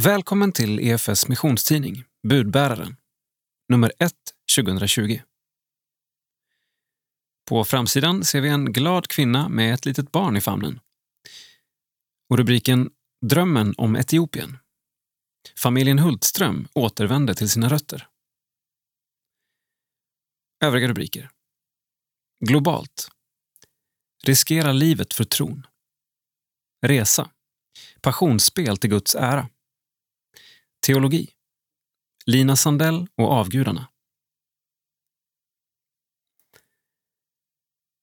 Välkommen till EFS missionstidning Budbäraren, nummer 1 2020. På framsidan ser vi en glad kvinna med ett litet barn i famnen. Och rubriken Drömmen om Etiopien. Familjen Hultström återvände till sina rötter. Övriga rubriker. Globalt. Riskera livet för tron. Resa. Passionsspel till Guds ära. Teologi. Lina Sandell och avgudarna.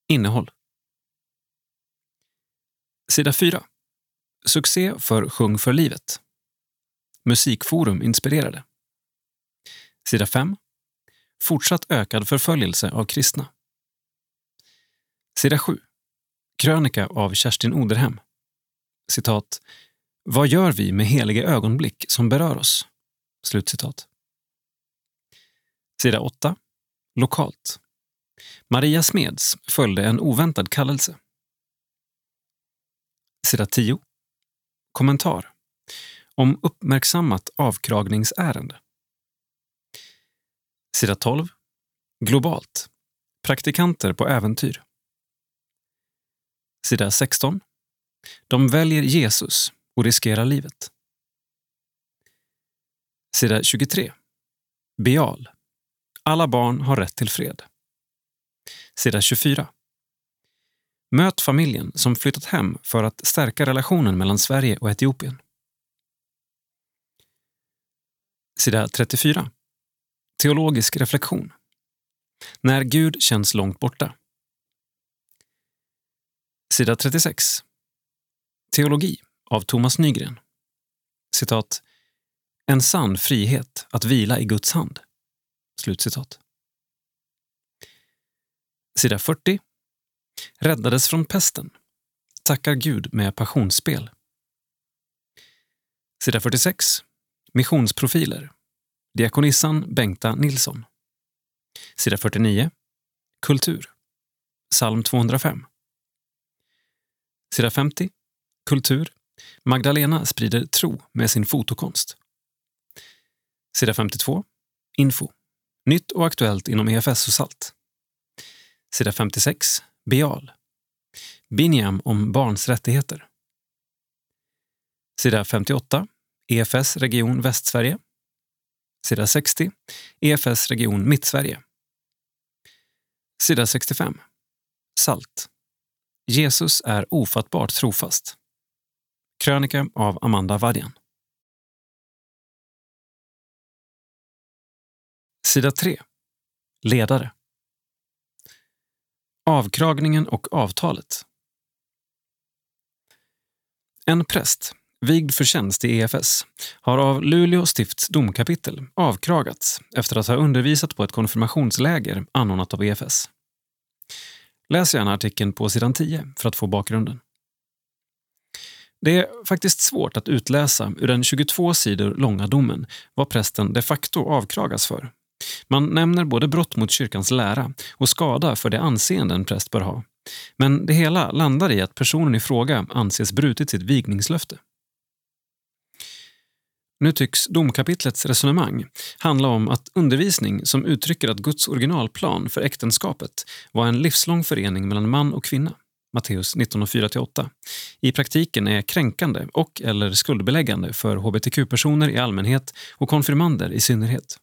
Innehåll. Sida 4. Succé för Sjung för livet. Musikforum inspirerade. Sida 5. Fortsatt ökad förföljelse av kristna. Sida 7. Krönika av Kerstin Oderhem. Citat. Vad gör vi med heliga ögonblick som berör oss? Slutcitat. Sida 8. Lokalt. Maria Smeds följde en oväntad kallelse. Sida 10. Kommentar. Om uppmärksammat avkragningsärende. Sida 12. Globalt. Praktikanter på äventyr. Sida 16. De väljer Jesus och riskerar livet. Sida 23. Beal. Alla barn har rätt till fred. Sida 24. Möt familjen som flyttat hem för att stärka relationen mellan Sverige och Etiopien. Sida 34. Teologisk reflektion. När Gud känns långt borta. Sida 36. Teologi av Thomas Nygren. Citat. En sann frihet att vila i Guds hand. Slutcitat. Sida 40. Räddades från pesten. Tackar Gud med passionsspel. Sida 46. Missionsprofiler. Diakonissan Bengta Nilsson. Sida 49. Kultur. Psalm 205. Sida 50. Kultur. Magdalena sprider tro med sin fotokonst. Sida 52. Info. Nytt och aktuellt inom EFS och SALT. Sida 56. Beal. Biniam om barns rättigheter. Sida 58. EFS Region Västsverige. Sida 60. EFS Region Mittsverige. Sida 65. SALT. Jesus är ofattbart trofast. Krönika av Amanda Vadjan. Sida 3. Ledare. Avkragningen och avtalet. En präst, vigd för tjänst i EFS, har av Luleå stifts domkapitel avkragats efter att ha undervisat på ett konfirmationsläger anordnat av EFS. Läs gärna artikeln på sidan 10 för att få bakgrunden. Det är faktiskt svårt att utläsa ur den 22 sidor långa domen vad prästen de facto avkragas för. Man nämner både brott mot kyrkans lära och skada för det anseende en präst bör ha. Men det hela landar i att personen i fråga anses brutit sitt vigningslöfte. Nu tycks domkapitlets resonemang handla om att undervisning som uttrycker att Guds originalplan för äktenskapet var en livslång förening mellan man och kvinna, Matteus 19.4-8, i praktiken är kränkande och eller skuldbeläggande för hbtq-personer i allmänhet och konfirmander i synnerhet.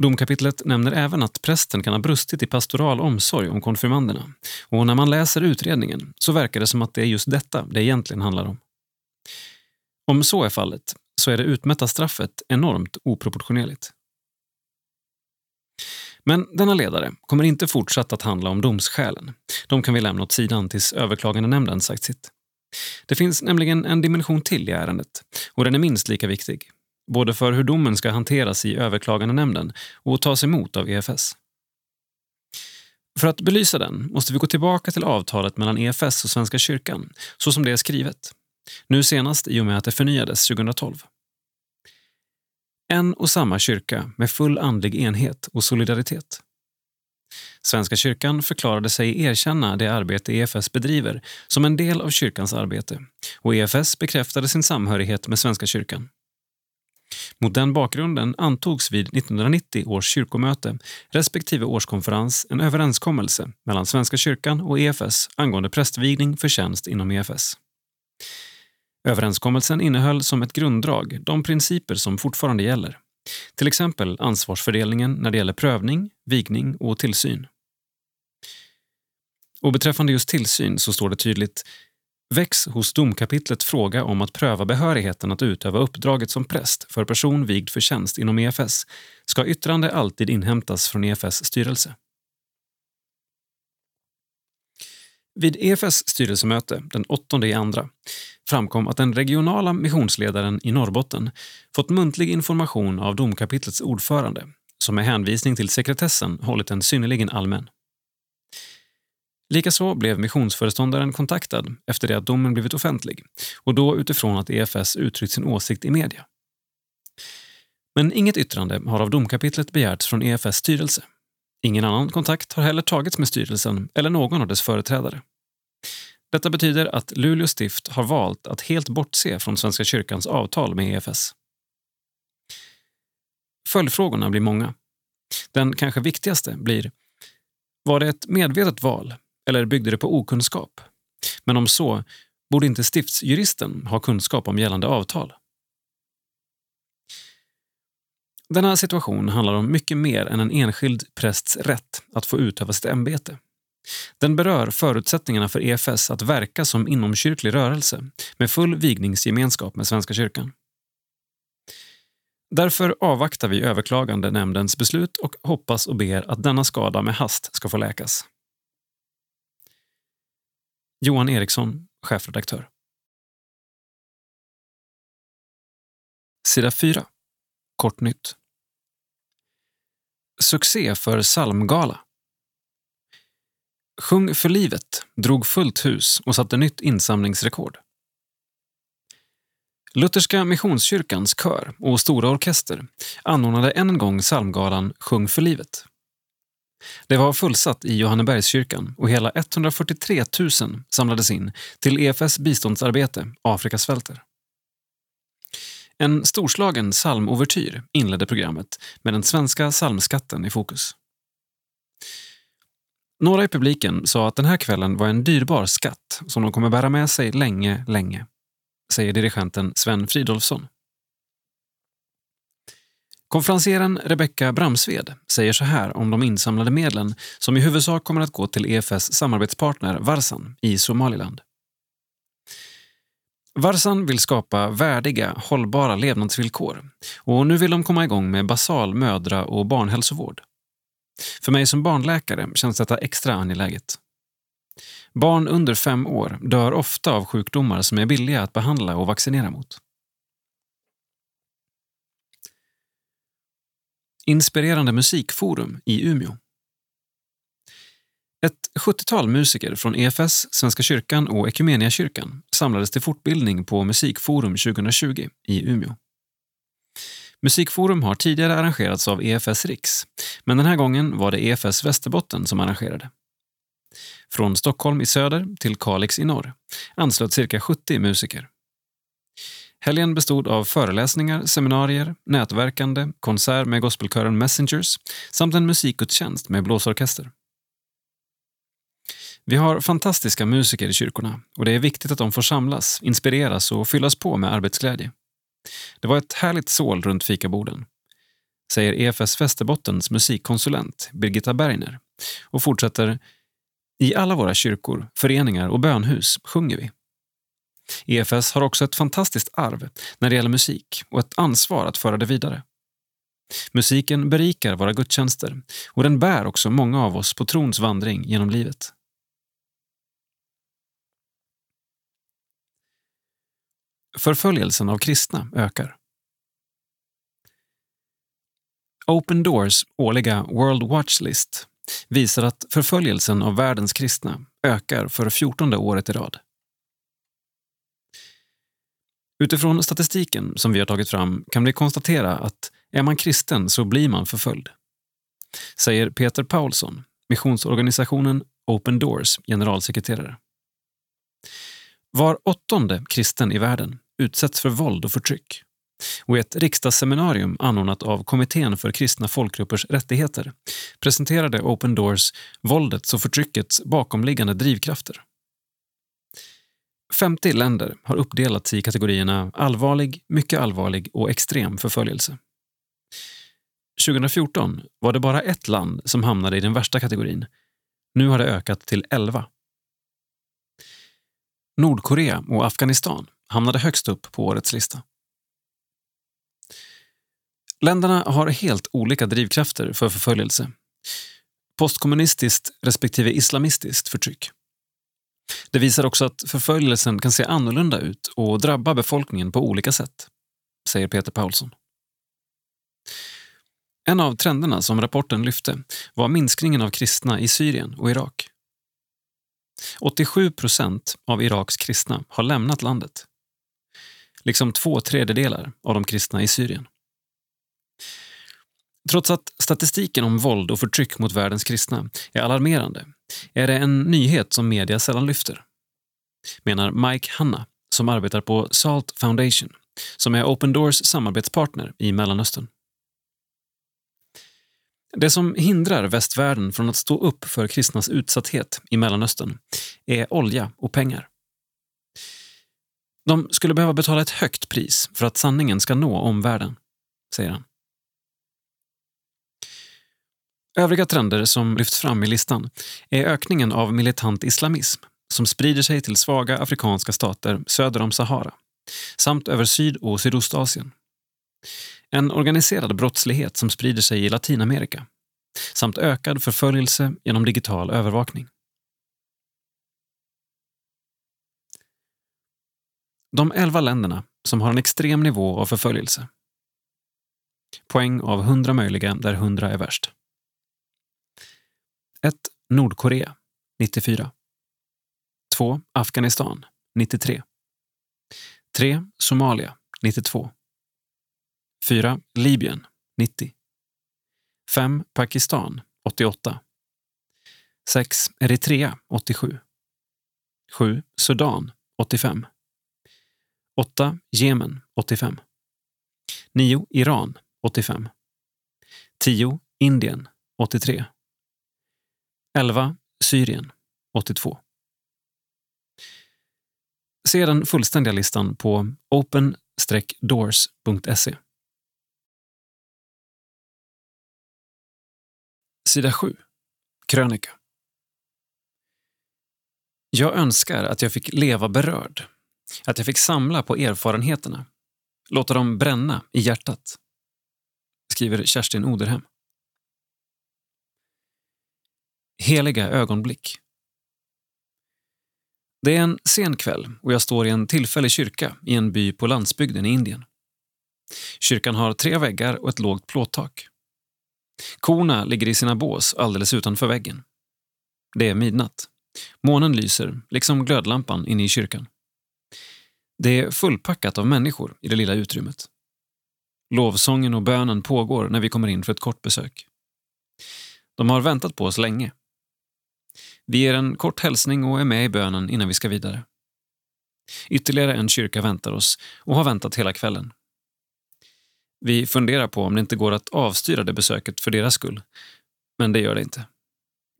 Domkapitlet nämner även att prästen kan ha brustit i pastoral omsorg om konfirmanderna och när man läser utredningen så verkar det som att det är just detta det egentligen handlar om. Om så är fallet så är det utmätta straffet enormt oproportionerligt. Men denna ledare kommer inte fortsatt att handla om domsskälen. De kan vi lämna åt sidan tills överklagandenämnden sagt sitt. Det finns nämligen en dimension till i ärendet och den är minst lika viktig. Både för hur domen ska hanteras i överklagandenämnden och tas emot av EFS. För att belysa den måste vi gå tillbaka till avtalet mellan EFS och Svenska kyrkan så som det är skrivet. Nu senast i och med att det förnyades 2012. En och samma kyrka med full andlig enhet och solidaritet. Svenska kyrkan förklarade sig erkänna det arbete EFS bedriver som en del av kyrkans arbete och EFS bekräftade sin samhörighet med Svenska kyrkan. Mot den bakgrunden antogs vid 1990 års kyrkomöte respektive årskonferens en överenskommelse mellan Svenska kyrkan och EFS angående prästvigning för tjänst inom EFS. Överenskommelsen innehöll som ett grunddrag de principer som fortfarande gäller. Till exempel ansvarsfördelningen när det gäller prövning, vigning och tillsyn. Och beträffande just tillsyn så står det tydligt väcks hos domkapitlet fråga om att pröva behörigheten att utöva uppdraget som präst för person vigd för tjänst inom EFS ska yttrande alltid inhämtas från EFS styrelse. Vid EFS styrelsemöte den 8 i andra framkom att den regionala missionsledaren i Norrbotten fått muntlig information av domkapitlets ordförande som med hänvisning till sekretessen hållit den synnerligen allmän. Likaså blev missionsföreståndaren kontaktad efter det att domen blivit offentlig och då utifrån att EFS uttryckt sin åsikt i media. Men inget yttrande har av domkapitlet begärts från EFS styrelse. Ingen annan kontakt har heller tagits med styrelsen eller någon av dess företrädare. Detta betyder att Luleå stift har valt att helt bortse från Svenska kyrkans avtal med EFS. Följdfrågorna blir många. Den kanske viktigaste blir var det ett medvetet val eller byggde det på okunskap? Men om så, borde inte stiftsjuristen ha kunskap om gällande avtal? Denna situation handlar om mycket mer än en enskild prästs rätt att få utöva sitt ämbete. Den berör förutsättningarna för EFS att verka som inomkyrklig rörelse med full vigningsgemenskap med Svenska kyrkan. Därför avvaktar vi överklagande nämndens beslut och hoppas och ber att denna skada med hast ska få läkas. Johan Eriksson, chefredaktör. Sida 4. Kort nytt. Succé för psalmgala. Sjung för livet drog fullt hus och satte nytt insamlingsrekord. Lutherska Missionskyrkans kör och stora orkester anordnade än en gång psalmgalan Sjung för livet. Det var fullsatt i Johannebergskyrkan och hela 143 000 samlades in till EFS biståndsarbete Afrikas svälter. En storslagen psalmovertyr inledde programmet med den svenska psalmskatten i fokus. Några i publiken sa att den här kvällen var en dyrbar skatt som de kommer bära med sig länge, länge, säger dirigenten Sven Fridolfsson. Konferencieren Rebecka Bramsved säger så här om de insamlade medlen som i huvudsak kommer att gå till EFS samarbetspartner Varsan i Somaliland. Varsan vill skapa värdiga, hållbara levnadsvillkor och nu vill de komma igång med basal mödra och barnhälsovård. För mig som barnläkare känns detta extra angeläget. Barn under fem år dör ofta av sjukdomar som är billiga att behandla och vaccinera mot. Inspirerande musikforum i Umeå. Ett 70-tal musiker från EFS, Svenska kyrkan och Ekumeniakyrkan samlades till fortbildning på Musikforum 2020 i Umeå. Musikforum har tidigare arrangerats av EFS Riks, men den här gången var det EFS Västerbotten som arrangerade. Från Stockholm i söder till Kalix i norr anslöt cirka 70 musiker. Helgen bestod av föreläsningar, seminarier, nätverkande, konsert med gospelkören Messengers samt en musikgudstjänst med blåsorkester. Vi har fantastiska musiker i kyrkorna och det är viktigt att de får samlas, inspireras och fyllas på med arbetsglädje. Det var ett härligt sål runt fikaborden, säger EFS Västerbottens musikkonsulent Birgitta Bergner och fortsätter I alla våra kyrkor, föreningar och bönhus sjunger vi. EFS har också ett fantastiskt arv när det gäller musik och ett ansvar att föra det vidare. Musiken berikar våra gudstjänster och den bär också många av oss på trons vandring genom livet. Förföljelsen av kristna ökar. Open Doors årliga World Watch List visar att förföljelsen av världens kristna ökar för fjortonde året i rad. Utifrån statistiken som vi har tagit fram kan vi konstatera att är man kristen så blir man förföljd. Säger Peter Paulsson, Missionsorganisationen Open Doors generalsekreterare. Var åttonde kristen i världen utsätts för våld och förtryck. Och i ett riksdagsseminarium anordnat av Kommittén för kristna folkgruppers rättigheter presenterade Open Doors våldets och förtryckets bakomliggande drivkrafter. 50 länder har uppdelats i kategorierna allvarlig, mycket allvarlig och extrem förföljelse. 2014 var det bara ett land som hamnade i den värsta kategorin. Nu har det ökat till 11. Nordkorea och Afghanistan hamnade högst upp på årets lista. Länderna har helt olika drivkrafter för förföljelse. Postkommunistiskt respektive islamistiskt förtryck. Det visar också att förföljelsen kan se annorlunda ut och drabba befolkningen på olika sätt, säger Peter Paulsson. En av trenderna som rapporten lyfte var minskningen av kristna i Syrien och Irak. 87 procent av Iraks kristna har lämnat landet. Liksom två tredjedelar av de kristna i Syrien. Trots att statistiken om våld och förtryck mot världens kristna är alarmerande är det en nyhet som media sällan lyfter. Menar Mike Hanna som arbetar på Salt Foundation som är Open Doors samarbetspartner i Mellanöstern. Det som hindrar västvärlden från att stå upp för kristnas utsatthet i Mellanöstern är olja och pengar. De skulle behöva betala ett högt pris för att sanningen ska nå omvärlden, säger han. Övriga trender som lyfts fram i listan är ökningen av militant islamism som sprider sig till svaga afrikanska stater söder om Sahara samt över Syd och Sydostasien. En organiserad brottslighet som sprider sig i Latinamerika samt ökad förföljelse genom digital övervakning. De elva länderna som har en extrem nivå av förföljelse. Poäng av 100 möjliga där 100 är värst. 1. Nordkorea 94. 2. Afghanistan 93. 3. Somalia 92. 4. Libyen 90. 5. Pakistan 88. 6. Eritrea 87. 7. Sudan 85. 8. Jemen 85. 9. Iran 85. 10. Indien 83. 11. Syrien 82. Se den fullständiga listan på open-doors.se. Sida 7. Krönika. Jag önskar att jag fick leva berörd. Att jag fick samla på erfarenheterna. Låta dem bränna i hjärtat. Skriver Kerstin Oderhem. Heliga ögonblick. Det är en sen kväll och jag står i en tillfällig kyrka i en by på landsbygden i Indien. Kyrkan har tre väggar och ett lågt plåttak. Korna ligger i sina bås alldeles utanför väggen. Det är midnatt. Månen lyser, liksom glödlampan inne i kyrkan. Det är fullpackat av människor i det lilla utrymmet. Lovsången och bönen pågår när vi kommer in för ett kort besök. De har väntat på oss länge. Vi ger en kort hälsning och är med i bönen innan vi ska vidare. Ytterligare en kyrka väntar oss och har väntat hela kvällen. Vi funderar på om det inte går att avstyra det besöket för deras skull. Men det gör det inte.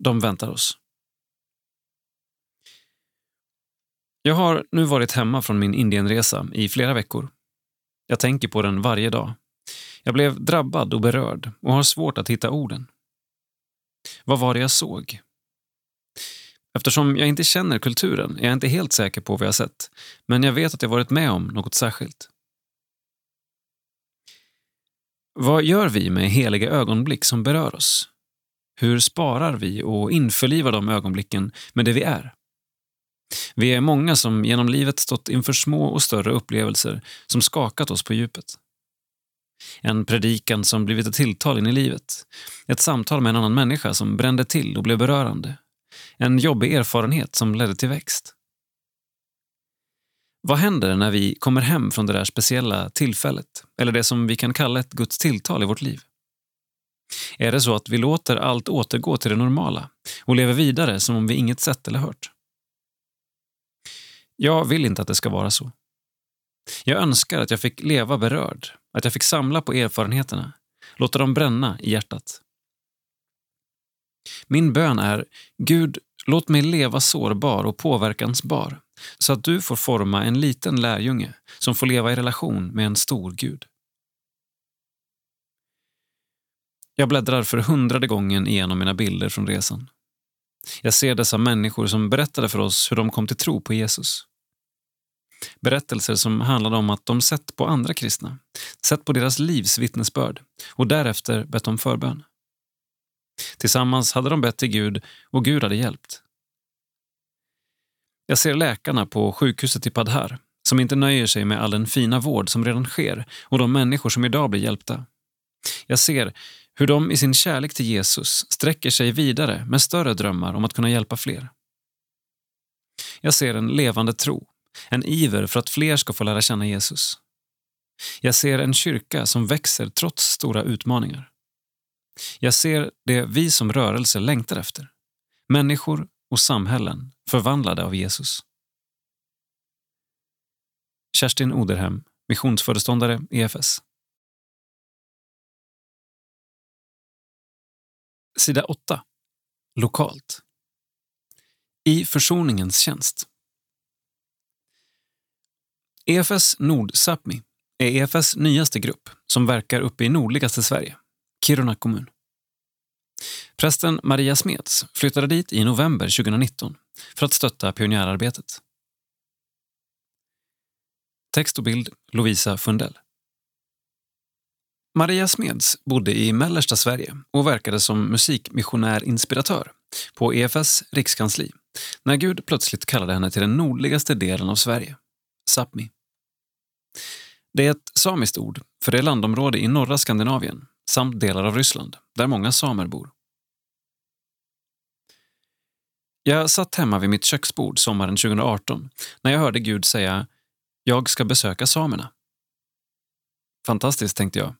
De väntar oss. Jag har nu varit hemma från min Indienresa i flera veckor. Jag tänker på den varje dag. Jag blev drabbad och berörd och har svårt att hitta orden. Vad var det jag såg? Eftersom jag inte känner kulturen är jag inte helt säker på vad jag sett, men jag vet att jag varit med om något särskilt. Vad gör vi med heliga ögonblick som berör oss? Hur sparar vi och införlivar de ögonblicken med det vi är? Vi är många som genom livet stått inför små och större upplevelser som skakat oss på djupet. En predikan som blivit ett tilltal in i livet. Ett samtal med en annan människa som brände till och blev berörande. En jobbig erfarenhet som ledde till växt. Vad händer när vi kommer hem från det där speciella tillfället eller det som vi kan kalla ett Guds tilltal i vårt liv? Är det så att vi låter allt återgå till det normala och lever vidare som om vi inget sett eller hört? Jag vill inte att det ska vara så. Jag önskar att jag fick leva berörd, att jag fick samla på erfarenheterna, låta dem bränna i hjärtat. Min bön är, Gud, låt mig leva sårbar och påverkansbar så att du får forma en liten lärjunge som får leva i relation med en stor Gud. Jag bläddrar för hundrade gången igenom mina bilder från resan. Jag ser dessa människor som berättade för oss hur de kom till tro på Jesus. Berättelser som handlade om att de sett på andra kristna, sett på deras livs vittnesbörd och därefter bett om förbön. Tillsammans hade de bett till Gud och Gud hade hjälpt. Jag ser läkarna på sjukhuset i Padhar som inte nöjer sig med all den fina vård som redan sker och de människor som idag blir hjälpta. Jag ser hur de i sin kärlek till Jesus sträcker sig vidare med större drömmar om att kunna hjälpa fler. Jag ser en levande tro, en iver för att fler ska få lära känna Jesus. Jag ser en kyrka som växer trots stora utmaningar. Jag ser det vi som rörelse längtar efter. Människor och samhällen förvandlade av Jesus. Kerstin Oderhem, missionsföreståndare EFS. Sida 8. Lokalt. I försoningens tjänst. EFS Nord Sápmi är EFS nyaste grupp som verkar uppe i nordligaste Sverige, Kiruna kommun. Prästen Maria Smeds flyttade dit i november 2019 för att stötta pionjärarbetet. Text och bild Lovisa Fundell. Maria Smeds bodde i mellersta Sverige och verkade som musikmissionär-inspiratör på EFS rikskansli när Gud plötsligt kallade henne till den nordligaste delen av Sverige, Sápmi. Det är ett samiskt ord för det landområde i norra Skandinavien samt delar av Ryssland där många samer bor. Jag satt hemma vid mitt köksbord sommaren 2018 när jag hörde Gud säga “Jag ska besöka samerna”. Fantastiskt, tänkte jag.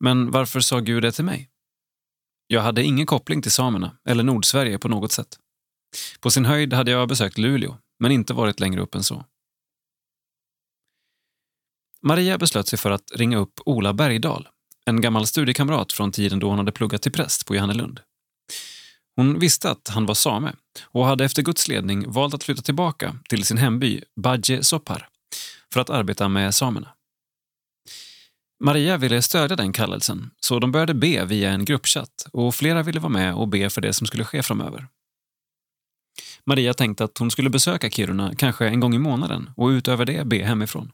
Men varför sa Gud det till mig? Jag hade ingen koppling till samerna eller Nordsverige på något sätt. På sin höjd hade jag besökt Luleå, men inte varit längre upp än så. Maria beslöt sig för att ringa upp Ola Bergdahl, en gammal studiekamrat från tiden då hon hade pluggat till präst på Johannelund. Hon visste att han var same och hade efter Guds ledning valt att flytta tillbaka till sin hemby Badje Sopar för att arbeta med samerna. Maria ville stödja den kallelsen, så de började be via en gruppchatt och flera ville vara med och be för det som skulle ske framöver. Maria tänkte att hon skulle besöka Kiruna kanske en gång i månaden och utöver det be hemifrån.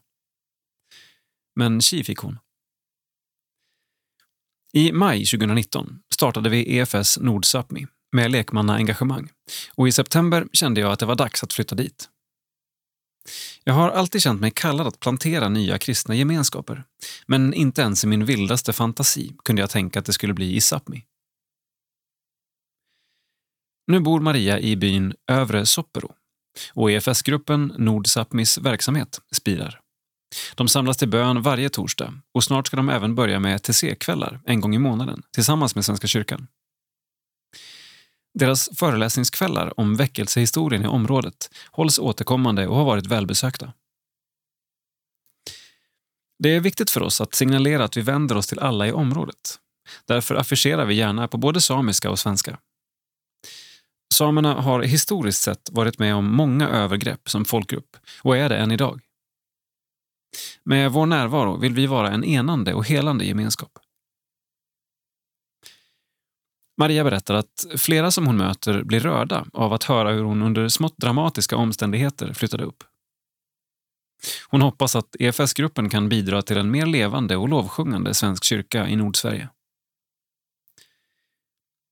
Men tji fick hon. I maj 2019 startade vi EFS Nordsápmi med lekmannaengagemang och i september kände jag att det var dags att flytta dit. Jag har alltid känt mig kallad att plantera nya kristna gemenskaper men inte ens i min vildaste fantasi kunde jag tänka att det skulle bli i Sápmi. Nu bor Maria i byn Övre Soppero och EFS-gruppen Nord Sápmis verksamhet spirar. De samlas till bön varje torsdag och snart ska de även börja med TC-kvällar en gång i månaden tillsammans med Svenska kyrkan. Deras föreläsningskvällar om väckelsehistorien i området hålls återkommande och har varit välbesökta. Det är viktigt för oss att signalera att vi vänder oss till alla i området. Därför affischerar vi gärna på både samiska och svenska. Samerna har historiskt sett varit med om många övergrepp som folkgrupp och är det än idag. Med vår närvaro vill vi vara en enande och helande gemenskap. Maria berättar att flera som hon möter blir rörda av att höra hur hon under smått dramatiska omständigheter flyttade upp. Hon hoppas att EFS-gruppen kan bidra till en mer levande och lovsjungande svensk kyrka i Nordsverige.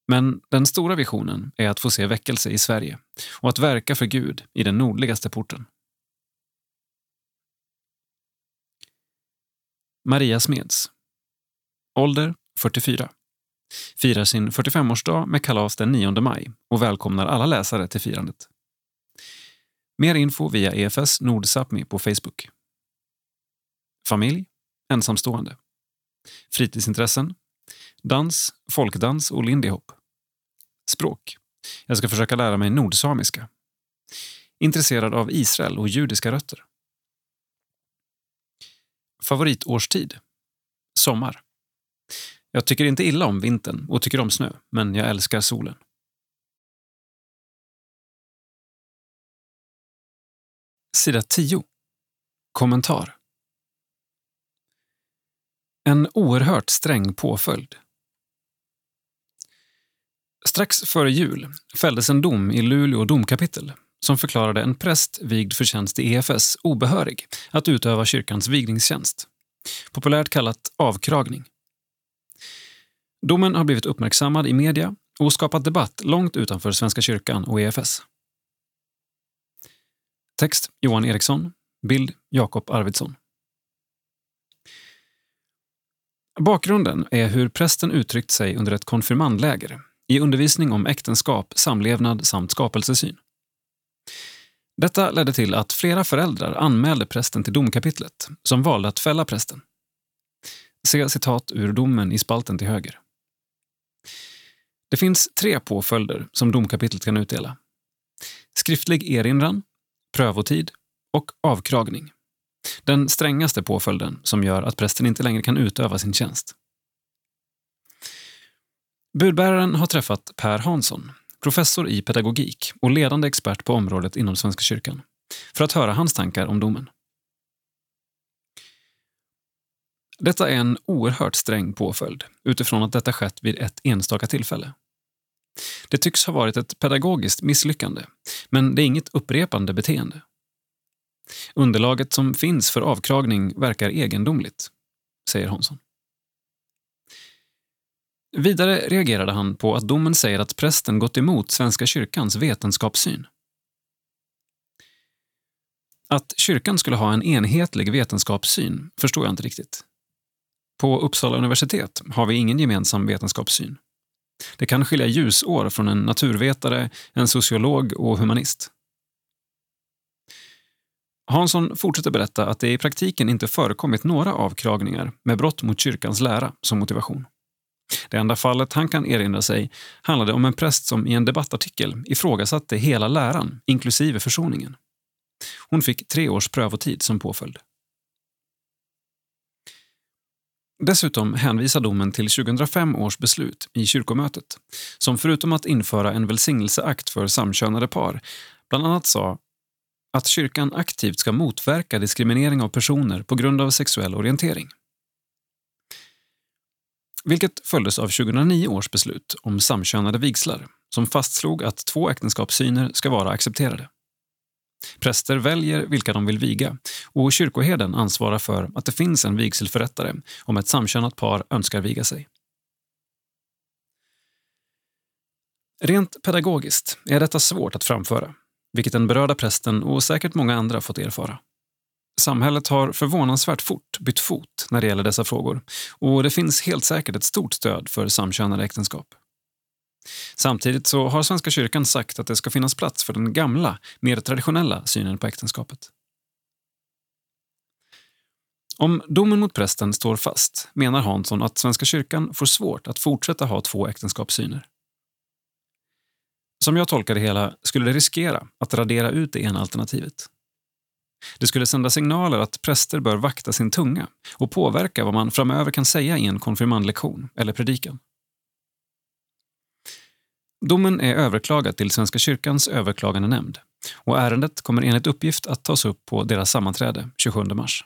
Men den stora visionen är att få se väckelse i Sverige och att verka för Gud i den nordligaste porten. Maria Smeds. Ålder 44. Firar sin 45-årsdag med kalas den 9 maj och välkomnar alla läsare till firandet. Mer info via EFS Nordsapmi på Facebook. Familj. Ensamstående. Fritidsintressen. dans, folkdans och lindy hop. Språk. Jag ska försöka lära mig nordsamiska. Intresserad av Israel och judiska rötter. Favoritårstid? Sommar. Jag tycker inte illa om vintern och tycker om snö, men jag älskar solen. Sida 10. Kommentar. En oerhört sträng påföljd. Strax före jul fälldes en dom i Luleå domkapitel som förklarade en präst vigd för tjänst i EFS obehörig att utöva kyrkans vigningstjänst. Populärt kallat avkragning. Domen har blivit uppmärksammad i media och skapat debatt långt utanför Svenska kyrkan och EFS. Text Johan Eriksson. Bild Jakob Arvidsson. Bakgrunden är hur prästen uttryckt sig under ett konfirmandläger i undervisning om äktenskap, samlevnad samt skapelsesyn. Detta ledde till att flera föräldrar anmälde prästen till domkapitlet som valde att fälla prästen. Se citat ur domen i spalten till höger. Det finns tre påföljder som domkapitlet kan utdela. Skriftlig erinran, prövotid och avkragning. Den strängaste påföljden som gör att prästen inte längre kan utöva sin tjänst. Budbäraren har träffat Per Hansson, professor i pedagogik och ledande expert på området inom Svenska kyrkan, för att höra hans tankar om domen. Detta är en oerhört sträng påföljd utifrån att detta skett vid ett enstaka tillfälle. Det tycks ha varit ett pedagogiskt misslyckande, men det är inget upprepande beteende. Underlaget som finns för avkragning verkar egendomligt, säger Hansson. Vidare reagerade han på att domen säger att prästen gått emot Svenska kyrkans vetenskapssyn. Att kyrkan skulle ha en enhetlig vetenskapssyn förstår jag inte riktigt. På Uppsala universitet har vi ingen gemensam vetenskapssyn. Det kan skilja ljusår från en naturvetare, en sociolog och humanist. Hansson fortsätter berätta att det i praktiken inte förekommit några avkragningar med brott mot kyrkans lära som motivation. Det enda fallet han kan erinra sig handlade om en präst som i en debattartikel ifrågasatte hela läran, inklusive försoningen. Hon fick tre års prövotid som påföljd. Dessutom hänvisar domen till 2005 års beslut i kyrkomötet som förutom att införa en välsignelseakt för samkönade par bland annat sa att kyrkan aktivt ska motverka diskriminering av personer på grund av sexuell orientering. Vilket följdes av 2009 års beslut om samkönade vigslar som fastslog att två äktenskapssyner ska vara accepterade. Präster väljer vilka de vill viga och kyrkoherden ansvarar för att det finns en vigselförrättare om ett samkönat par önskar viga sig. Rent pedagogiskt är detta svårt att framföra, vilket den berörda prästen och säkert många andra fått erfara. Samhället har förvånansvärt fort bytt fot när det gäller dessa frågor och det finns helt säkert ett stort stöd för samkönade äktenskap. Samtidigt så har Svenska kyrkan sagt att det ska finnas plats för den gamla, mer traditionella synen på äktenskapet. Om domen mot prästen står fast menar Hansson att Svenska kyrkan får svårt att fortsätta ha två äktenskapssyner. Som jag tolkar det hela skulle det riskera att radera ut det ena alternativet. Det skulle sända signaler att präster bör vakta sin tunga och påverka vad man framöver kan säga i en konfirmandlektion eller predikan. Domen är överklagad till Svenska kyrkans överklagandenämnd och ärendet kommer enligt uppgift att tas upp på deras sammanträde 27 mars.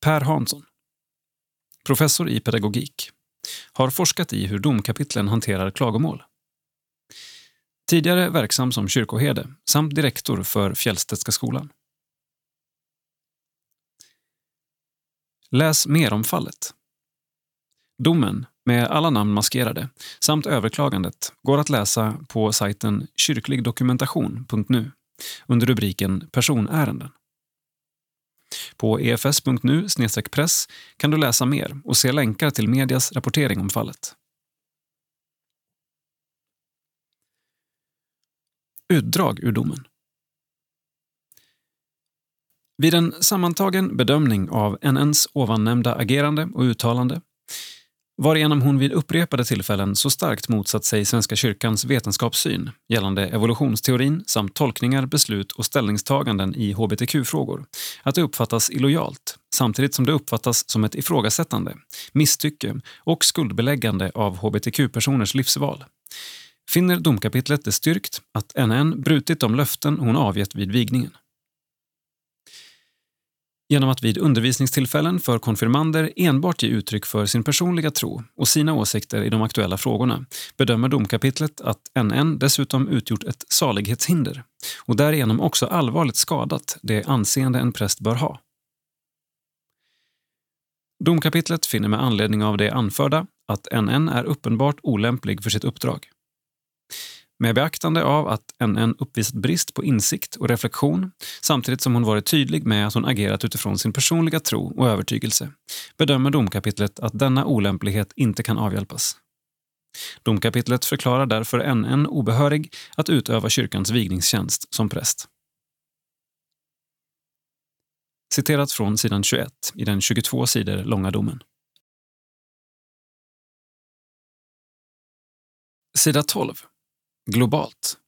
Per Hansson, professor i pedagogik, har forskat i hur domkapitlen hanterar klagomål. Tidigare verksam som kyrkoherde samt direktor för Fjällstedtska skolan. Läs mer om fallet. Domen, med alla namn maskerade, samt överklagandet går att läsa på sajten kyrkligdokumentation.nu under rubriken Personärenden. På efs.nu press kan du läsa mer och se länkar till medias rapportering om fallet. Utdrag ur domen. Vid en sammantagen bedömning av NNs ovannämnda agerande och uttalande varigenom hon vid upprepade tillfällen så starkt motsatt sig Svenska kyrkans vetenskapssyn gällande evolutionsteorin samt tolkningar, beslut och ställningstaganden i hbtq-frågor, att det uppfattas illojalt samtidigt som det uppfattas som ett ifrågasättande, misstycke och skuldbeläggande av hbtq-personers livsval. Finner domkapitlet det styrkt att NN brutit de löften hon avgett vid vigningen? Genom att vid undervisningstillfällen för konfirmander enbart ge uttryck för sin personliga tro och sina åsikter i de aktuella frågorna bedömer domkapitlet att NN dessutom utgjort ett salighetshinder och därigenom också allvarligt skadat det anseende en präst bör ha. Domkapitlet finner med anledning av det anförda att NN är uppenbart olämplig för sitt uppdrag. Med beaktande av att NN uppvisat brist på insikt och reflektion samtidigt som hon varit tydlig med att hon agerat utifrån sin personliga tro och övertygelse bedömer domkapitlet att denna olämplighet inte kan avhjälpas. Domkapitlet förklarar därför NN obehörig att utöva kyrkans vigningstjänst som präst. Citerat från sidan 21 i den 22 sidor långa domen. Sida 12 globalt.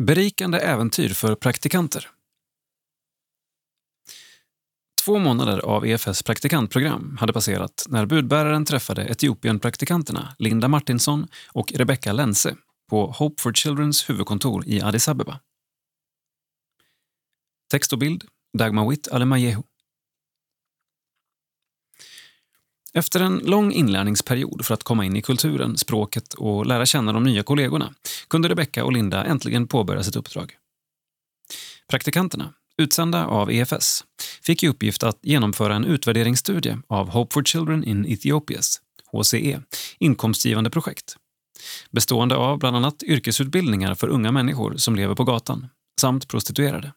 Berikande äventyr för praktikanter. Två månader av EFS praktikantprogram hade passerat när budbäraren träffade Etiopien-praktikanterna Linda Martinsson och Rebecca Lense på Hope for Childrens huvudkontor i Addis Abeba. Text och bild Dagmawit Alemayehu. Efter en lång inlärningsperiod för att komma in i kulturen, språket och lära känna de nya kollegorna kunde Rebecca och Linda äntligen påbörja sitt uppdrag. Praktikanterna, utsända av EFS, fick i uppgift att genomföra en utvärderingsstudie av Hope for Children in Ethiopias, HCE, inkomstgivande projekt bestående av bland annat yrkesutbildningar för unga människor som lever på gatan samt prostituerade.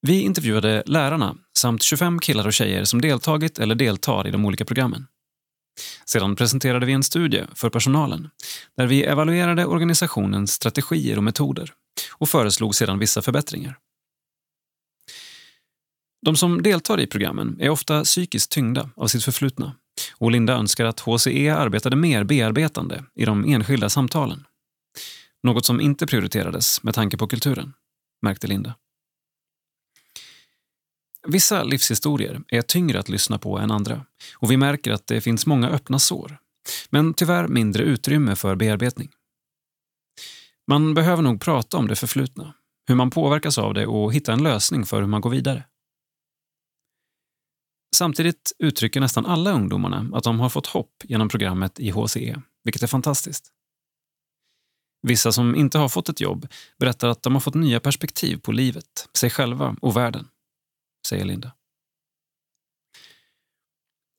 Vi intervjuade lärarna samt 25 killar och tjejer som deltagit eller deltar i de olika programmen. Sedan presenterade vi en studie för personalen där vi evaluerade organisationens strategier och metoder och föreslog sedan vissa förbättringar. De som deltar i programmen är ofta psykiskt tyngda av sitt förflutna och Linda önskar att HCE arbetade mer bearbetande i de enskilda samtalen. Något som inte prioriterades med tanke på kulturen, märkte Linda. Vissa livshistorier är tyngre att lyssna på än andra och vi märker att det finns många öppna sår, men tyvärr mindre utrymme för bearbetning. Man behöver nog prata om det förflutna, hur man påverkas av det och hitta en lösning för hur man går vidare. Samtidigt uttrycker nästan alla ungdomarna att de har fått hopp genom programmet i HCE, vilket är fantastiskt. Vissa som inte har fått ett jobb berättar att de har fått nya perspektiv på livet, sig själva och världen säger Linda.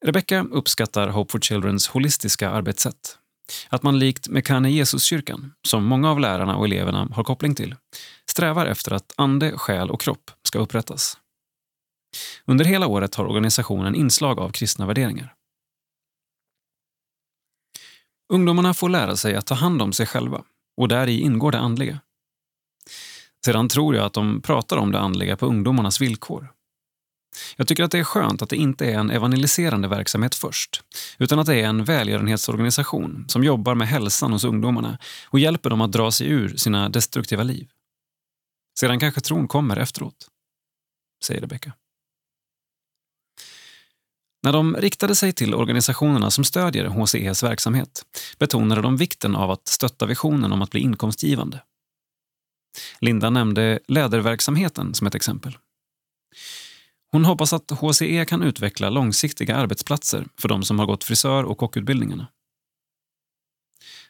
Rebecca uppskattar Hope for Childrens holistiska arbetssätt. Att man likt Mekane Jesuskyrkan, som många av lärarna och eleverna har koppling till, strävar efter att ande, själ och kropp ska upprättas. Under hela året har organisationen inslag av kristna värderingar. Ungdomarna får lära sig att ta hand om sig själva och där i ingår det andliga. Sedan tror jag att de pratar om det andliga på ungdomarnas villkor. Jag tycker att det är skönt att det inte är en evangeliserande verksamhet först, utan att det är en välgörenhetsorganisation som jobbar med hälsan hos ungdomarna och hjälper dem att dra sig ur sina destruktiva liv. Sedan kanske tron kommer efteråt, säger Rebecka. När de riktade sig till organisationerna som stödjer HCEs verksamhet betonade de vikten av att stötta visionen om att bli inkomstgivande. Linda nämnde läderverksamheten som ett exempel. Hon hoppas att HCE kan utveckla långsiktiga arbetsplatser för de som har gått frisör och kockutbildningarna.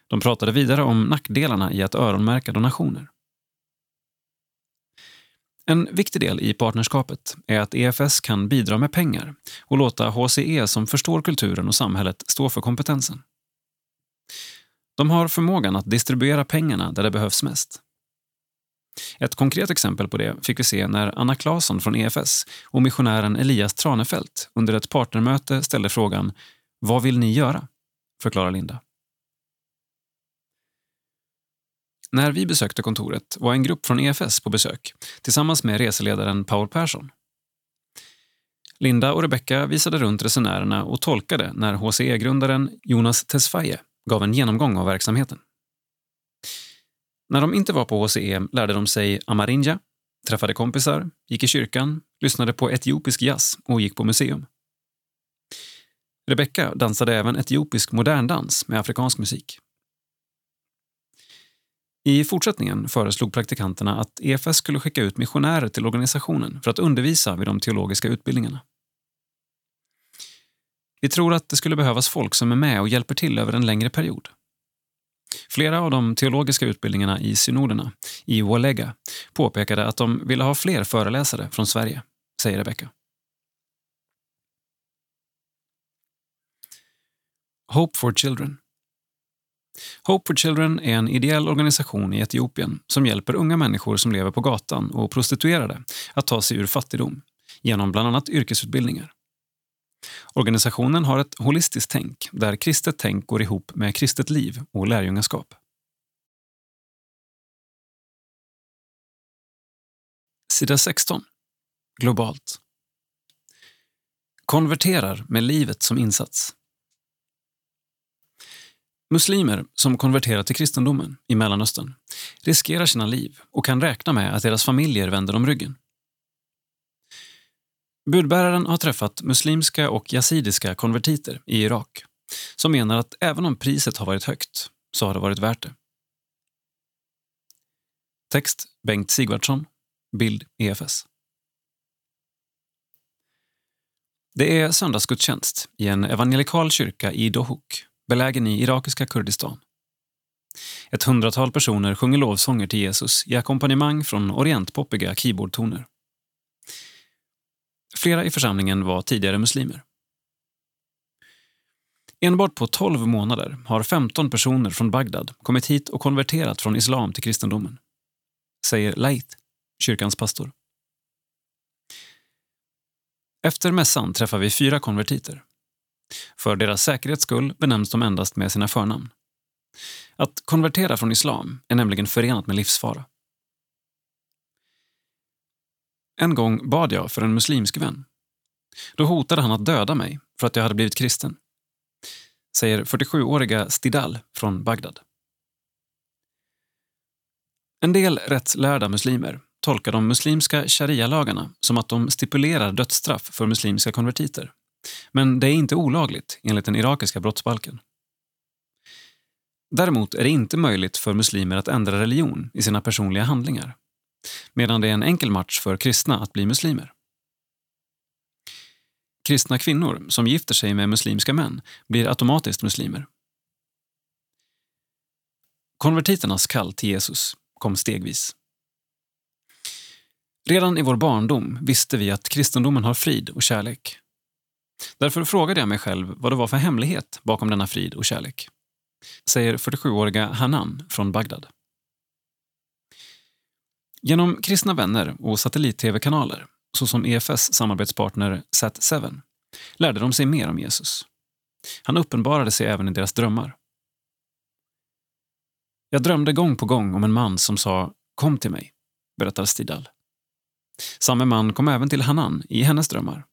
De pratade vidare om nackdelarna i att öronmärka donationer. En viktig del i partnerskapet är att EFS kan bidra med pengar och låta HCE som förstår kulturen och samhället stå för kompetensen. De har förmågan att distribuera pengarna där det behövs mest. Ett konkret exempel på det fick vi se när Anna Claesson från EFS och missionären Elias Tranefelt under ett partnermöte ställde frågan “Vad vill ni göra?” förklarar Linda. När vi besökte kontoret var en grupp från EFS på besök tillsammans med reseledaren Paul Persson. Linda och Rebecca visade runt resenärerna och tolkade när HCE-grundaren Jonas Tesfaye gav en genomgång av verksamheten. När de inte var på HCE lärde de sig amarinja, träffade kompisar, gick i kyrkan, lyssnade på etiopisk jazz och gick på museum. Rebecca dansade även etiopisk moderndans med afrikansk musik. I fortsättningen föreslog praktikanterna att EFS skulle skicka ut missionärer till organisationen för att undervisa vid de teologiska utbildningarna. Vi tror att det skulle behövas folk som är med och hjälper till över en längre period. Flera av de teologiska utbildningarna i synoderna i Walega påpekade att de ville ha fler föreläsare från Sverige, säger Rebecka. Hope for Children Hope for Children är en ideell organisation i Etiopien som hjälper unga människor som lever på gatan och prostituerade att ta sig ur fattigdom genom bland annat yrkesutbildningar. Organisationen har ett holistiskt tänk där kristet tänk går ihop med kristet liv och lärjungaskap. Sida 16. Globalt. Konverterar med livet som insats. Muslimer som konverterar till kristendomen i Mellanöstern riskerar sina liv och kan räkna med att deras familjer vänder dem ryggen. Budbäraren har träffat muslimska och yazidiska konvertiter i Irak som menar att även om priset har varit högt så har det varit värt det. Text Bengt Sigvardsson. Bild EFS. Det är söndagsgudstjänst i en evangelikal kyrka i Dohuk belägen i irakiska Kurdistan. Ett hundratal personer sjunger lovsånger till Jesus i ackompanjemang från orientpoppiga keyboardtoner. Flera i församlingen var tidigare muslimer. Enbart på 12 månader har 15 personer från Bagdad kommit hit och konverterat från islam till kristendomen. Säger Laith, kyrkans pastor. Efter mässan träffar vi fyra konvertiter. För deras säkerhets skull benämns de endast med sina förnamn. Att konvertera från islam är nämligen förenat med livsfara. En gång bad jag för en muslimsk vän. Då hotade han att döda mig för att jag hade blivit kristen. Säger 47-åriga Stidal från Bagdad. En del rättslärda muslimer tolkar de muslimska sharia-lagarna som att de stipulerar dödsstraff för muslimska konvertiter. Men det är inte olagligt enligt den irakiska brottsbalken. Däremot är det inte möjligt för muslimer att ändra religion i sina personliga handlingar medan det är en enkel match för kristna att bli muslimer. Kristna kvinnor som gifter sig med muslimska män blir automatiskt muslimer. Konvertiternas kall till Jesus kom stegvis. Redan i vår barndom visste vi att kristendomen har frid och kärlek. Därför frågade jag mig själv vad det var för hemlighet bakom denna frid och kärlek. Säger 47-åriga Hanan från Bagdad. Genom kristna vänner och satellit-tv-kanaler, såsom EFS samarbetspartner Sat7, lärde de sig mer om Jesus. Han uppenbarade sig även i deras drömmar. Jag drömde gång på gång om en man som sa “Kom till mig”, berättar Stidal. Samme man kom även till Hanan i hennes drömmar.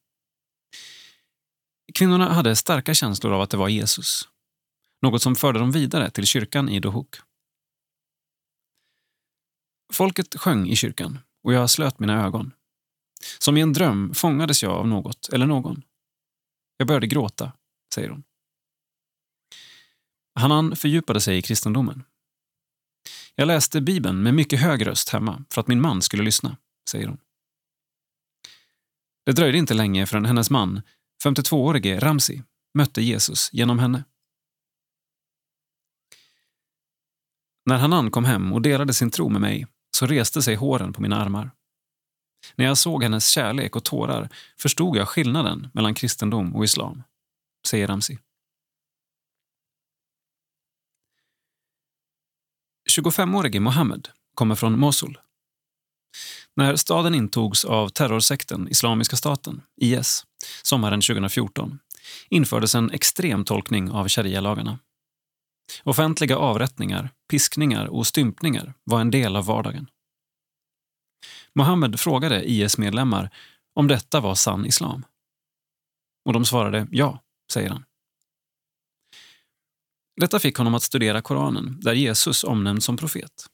Kvinnorna hade starka känslor av att det var Jesus. Något som förde dem vidare till kyrkan i Dohuk. Folket sjöng i kyrkan och jag slöt mina ögon. Som i en dröm fångades jag av något eller någon. Jag började gråta, säger hon. Hanan fördjupade sig i kristendomen. Jag läste Bibeln med mycket hög röst hemma för att min man skulle lyssna, säger hon. Det dröjde inte länge förrän hennes man 52-årige Ramsi mötte Jesus genom henne. När Hanan kom hem och delade sin tro med mig så reste sig håren på mina armar. När jag såg hennes kärlek och tårar förstod jag skillnaden mellan kristendom och islam, säger Ramsi. 25-årige Mohammed kommer från Mosul. När staden intogs av terrorsekten Islamiska staten, IS, sommaren 2014 infördes en extrem tolkning av sharia-lagarna. Offentliga avrättningar, piskningar och stympningar var en del av vardagen. Mohammed frågade IS-medlemmar om detta var sann islam. Och de svarade ja, säger han. Detta fick honom att studera Koranen, där Jesus omnämns som profet.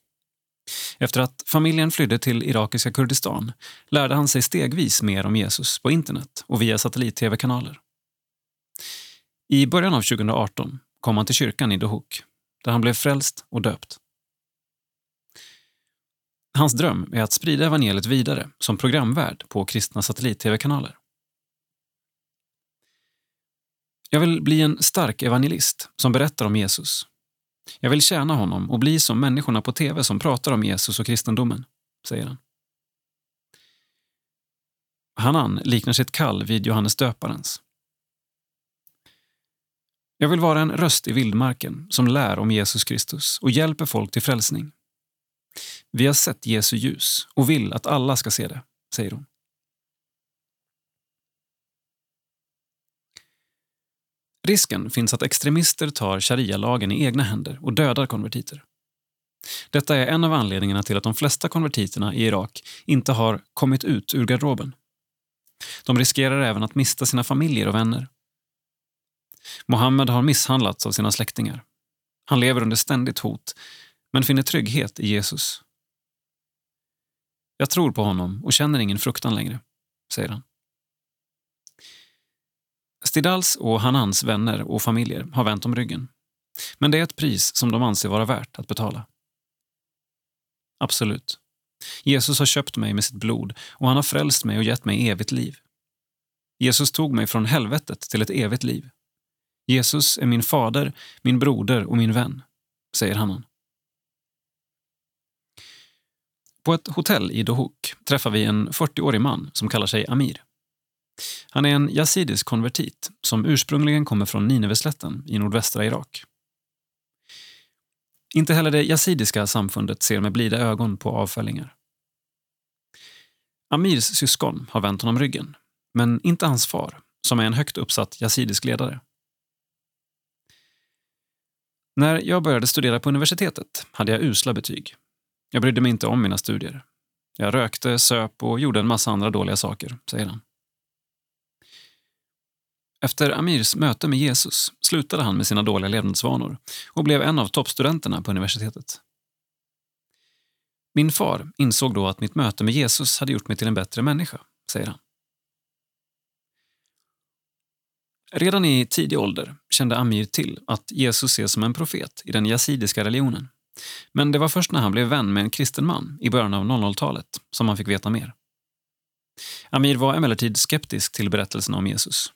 Efter att familjen flydde till irakiska Kurdistan lärde han sig stegvis mer om Jesus på internet och via satellit-tv-kanaler. I början av 2018 kom han till kyrkan i Dohuk, där han blev frälst och döpt. Hans dröm är att sprida evangeliet vidare som programvärd på kristna satellit-tv-kanaler. Jag vill bli en stark evangelist som berättar om Jesus. Jag vill tjäna honom och bli som människorna på tv som pratar om Jesus och kristendomen, säger han. Hanan liknar sitt kall vid Johannes döparens. Jag vill vara en röst i vildmarken som lär om Jesus Kristus och hjälper folk till frälsning. Vi har sett Jesu ljus och vill att alla ska se det, säger hon. Risken finns att extremister tar sharia-lagen i egna händer och dödar konvertiter. Detta är en av anledningarna till att de flesta konvertiterna i Irak inte har kommit ut ur garderoben. De riskerar även att mista sina familjer och vänner. Mohammed har misshandlats av sina släktingar. Han lever under ständigt hot, men finner trygghet i Jesus. Jag tror på honom och känner ingen fruktan längre, säger han. Stidals och Hanans vänner och familjer har vänt om ryggen. Men det är ett pris som de anser vara värt att betala. Absolut. Jesus har köpt mig med sitt blod och han har frälst mig och gett mig evigt liv. Jesus tog mig från helvetet till ett evigt liv. Jesus är min fader, min broder och min vän, säger Hanan. På ett hotell i Dohuk träffar vi en 40-årig man som kallar sig Amir. Han är en yazidisk konvertit som ursprungligen kommer från Nineveslätten i nordvästra Irak. Inte heller det yazidiska samfundet ser med blida ögon på avfällingar. Amirs syskon har vänt honom ryggen, men inte hans far, som är en högt uppsatt yazidisk ledare. När jag började studera på universitetet hade jag usla betyg. Jag brydde mig inte om mina studier. Jag rökte, söp och gjorde en massa andra dåliga saker, säger han. Efter Amirs möte med Jesus slutade han med sina dåliga levnadsvanor och blev en av toppstudenterna på universitetet. Min far insåg då att mitt möte med Jesus hade gjort mig till en bättre människa, säger han. Redan i tidig ålder kände Amir till att Jesus ses som en profet i den yazidiska religionen. Men det var först när han blev vän med en kristen man i början av 00-talet som han fick veta mer. Amir var emellertid skeptisk till berättelsen om Jesus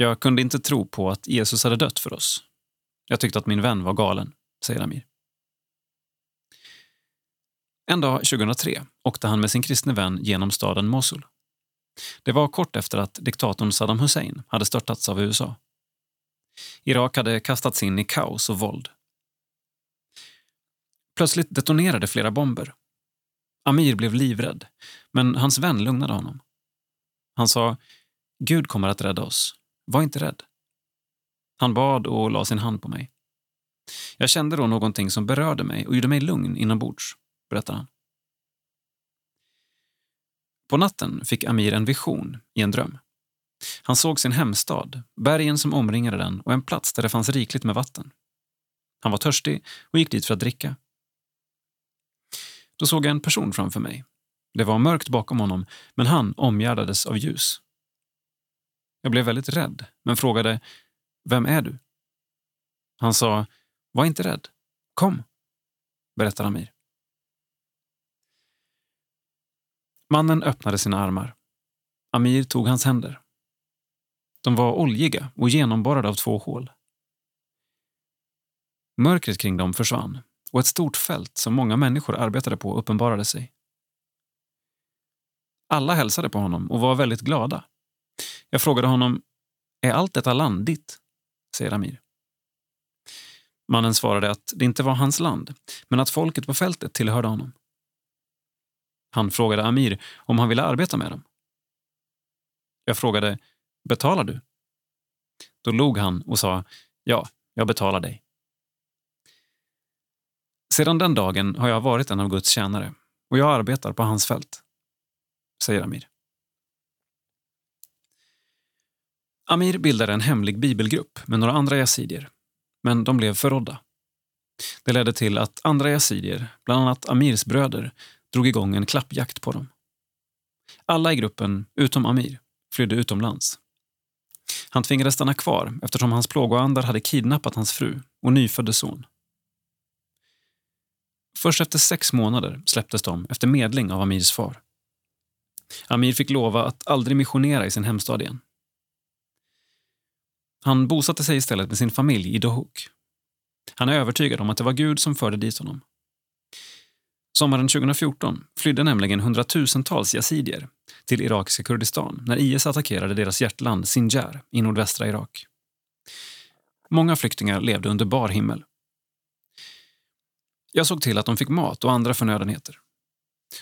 jag kunde inte tro på att Jesus hade dött för oss. Jag tyckte att min vän var galen, säger Amir. En dag 2003 åkte han med sin kristne vän genom staden Mosul. Det var kort efter att diktatorn Saddam Hussein hade störtats av USA. Irak hade kastats in i kaos och våld. Plötsligt detonerade flera bomber. Amir blev livrädd, men hans vän lugnade honom. Han sa, Gud kommer att rädda oss. Var inte rädd. Han bad och la sin hand på mig. Jag kände då någonting som berörde mig och gjorde mig lugn inombords, berättar han. På natten fick Amir en vision i en dröm. Han såg sin hemstad, bergen som omringade den och en plats där det fanns rikligt med vatten. Han var törstig och gick dit för att dricka. Då såg jag en person framför mig. Det var mörkt bakom honom, men han omgärdades av ljus. Jag blev väldigt rädd, men frågade Vem är du? Han sa Var inte rädd. Kom, berättar Amir. Mannen öppnade sina armar. Amir tog hans händer. De var oljiga och genomborrade av två hål. Mörkret kring dem försvann och ett stort fält som många människor arbetade på uppenbarade sig. Alla hälsade på honom och var väldigt glada. Jag frågade honom, är allt detta land ditt? säger Amir. Mannen svarade att det inte var hans land, men att folket på fältet tillhörde honom. Han frågade Amir om han ville arbeta med dem. Jag frågade, betalar du? Då log han och sa, ja, Jag betalar dig. Sedan den dagen har jag varit en av Guds tjänare och jag arbetar på hans fält, säger Amir. Amir bildade en hemlig bibelgrupp med några andra yazidier, men de blev förrådda. Det ledde till att andra yazidier, bland annat Amirs bröder, drog igång en klappjakt på dem. Alla i gruppen, utom Amir, flydde utomlands. Han tvingades stanna kvar eftersom hans plågoandar hade kidnappat hans fru och nyfödde son. Först efter sex månader släpptes de efter medling av Amirs far. Amir fick lova att aldrig missionera i sin hemstad igen. Han bosatte sig istället med sin familj i Dohuk. Han är övertygad om att det var Gud som förde dit honom. Sommaren 2014 flydde nämligen hundratusentals yazidier till irakiska Kurdistan när IS attackerade deras hjärtland Sinjar i nordvästra Irak. Många flyktingar levde under bar himmel. Jag såg till att de fick mat och andra förnödenheter.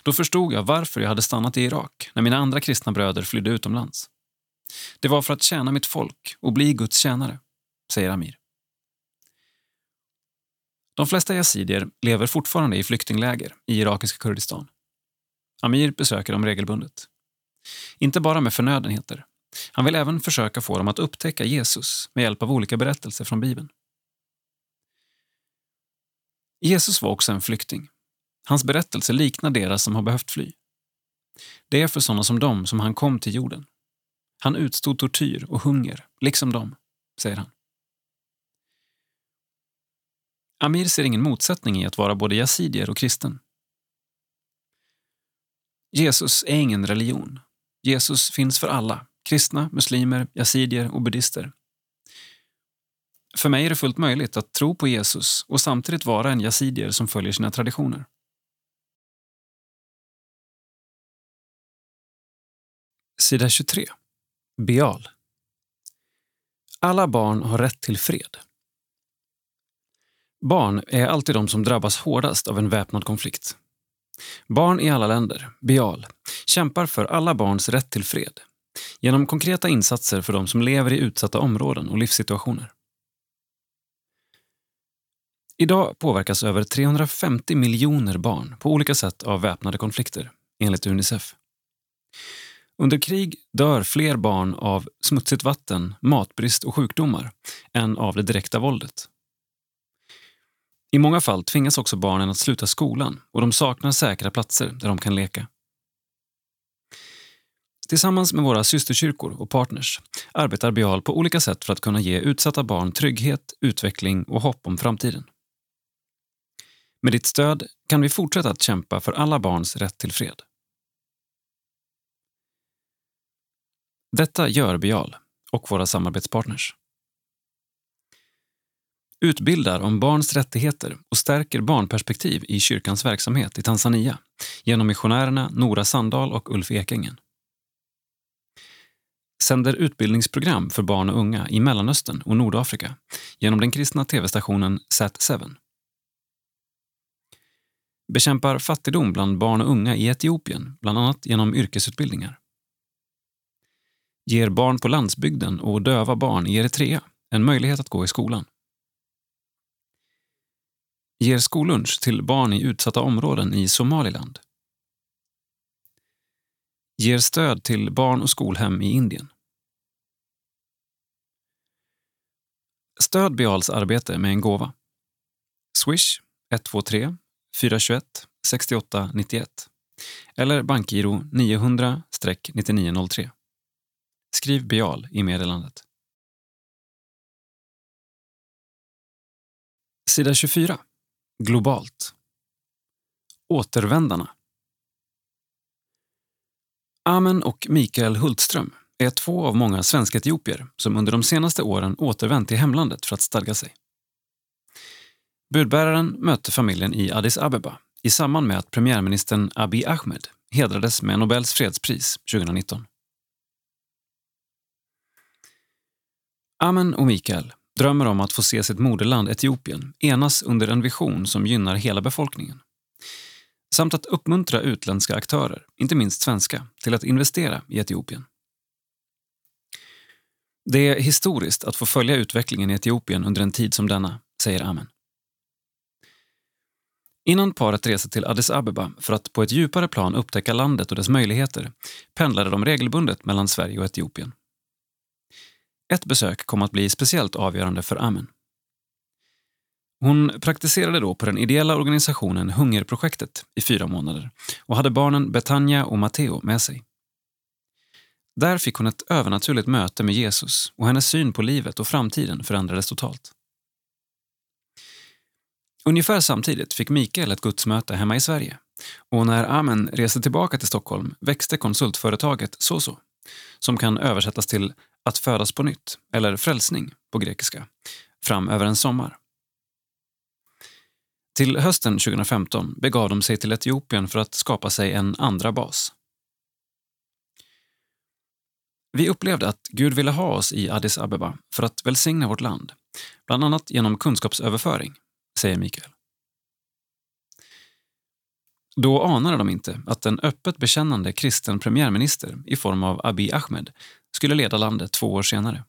Då förstod jag varför jag hade stannat i Irak när mina andra kristna bröder flydde utomlands. Det var för att tjäna mitt folk och bli Guds tjänare, säger Amir. De flesta yazidier lever fortfarande i flyktingläger i irakiska Kurdistan. Amir besöker dem regelbundet. Inte bara med förnödenheter. Han vill även försöka få dem att upptäcka Jesus med hjälp av olika berättelser från Bibeln. Jesus var också en flykting. Hans berättelse liknar deras som har behövt fly. Det är för sådana som dem som han kom till jorden. Han utstod tortyr och hunger, liksom dem, säger han. Amir ser ingen motsättning i att vara både yazidier och kristen. Jesus är ingen religion. Jesus finns för alla, kristna, muslimer, yazidier och buddhister. För mig är det fullt möjligt att tro på Jesus och samtidigt vara en yazidier som följer sina traditioner. Sida 23. Beal. Alla barn har rätt till fred. Barn är alltid de som drabbas hårdast av en väpnad konflikt. Barn i alla länder, Bial, kämpar för alla barns rätt till fred genom konkreta insatser för de som lever i utsatta områden och livssituationer. Idag påverkas över 350 miljoner barn på olika sätt av väpnade konflikter, enligt Unicef. Under krig dör fler barn av smutsigt vatten, matbrist och sjukdomar än av det direkta våldet. I många fall tvingas också barnen att sluta skolan och de saknar säkra platser där de kan leka. Tillsammans med våra systerkyrkor och partners arbetar Bial på olika sätt för att kunna ge utsatta barn trygghet, utveckling och hopp om framtiden. Med ditt stöd kan vi fortsätta att kämpa för alla barns rätt till fred. Detta gör Bial och våra samarbetspartners utbildar om barns rättigheter och stärker barnperspektiv i kyrkans verksamhet i Tanzania genom missionärerna Nora Sandahl och Ulf Ekängen. Sänder utbildningsprogram för barn och unga i Mellanöstern och Nordafrika genom den kristna tv-stationen Sat7. Bekämpar fattigdom bland barn och unga i Etiopien, bland annat genom yrkesutbildningar. Ger barn på landsbygden och döva barn i Eritrea en möjlighet att gå i skolan ger skollunch till barn i utsatta områden i Somaliland. Ger stöd till barn och skolhem i Indien. Stöd Bials arbete med en gåva. Swish 123 421 68 91 eller bankgiro 900-9903. Skriv Bial i meddelandet. Sida 24 globalt. Återvändarna. Amen och Mikael Hultström är två av många svenska etiopier som under de senaste åren återvänt till hemlandet för att stadga sig. Budbäraren mötte familjen i Addis Abeba i samband med att premiärministern Abiy Ahmed hedrades med Nobels fredspris 2019. Amen och Mikael drömmer om att få se sitt moderland Etiopien enas under en vision som gynnar hela befolkningen. Samt att uppmuntra utländska aktörer, inte minst svenska, till att investera i Etiopien. Det är historiskt att få följa utvecklingen i Etiopien under en tid som denna, säger Amen. Innan paret reste till Addis Abeba för att på ett djupare plan upptäcka landet och dess möjligheter pendlade de regelbundet mellan Sverige och Etiopien. Ett besök kom att bli speciellt avgörande för Amen. Hon praktiserade då på den ideella organisationen Hungerprojektet i fyra månader och hade barnen Betania och Matteo med sig. Där fick hon ett övernaturligt möte med Jesus och hennes syn på livet och framtiden förändrades totalt. Ungefär samtidigt fick Mikael ett gudsmöte hemma i Sverige och när Amen reste tillbaka till Stockholm växte konsultföretaget Soso, som kan översättas till att födas på nytt, eller frälsning på grekiska, fram över en sommar. Till hösten 2015 begav de sig till Etiopien för att skapa sig en andra bas. Vi upplevde att Gud ville ha oss i Addis Abeba för att välsigna vårt land, bland annat genom kunskapsöverföring, säger Mikael. Då anade de inte att en öppet bekännande kristen premiärminister i form av Abiy Ahmed skulle leda landet två år senare.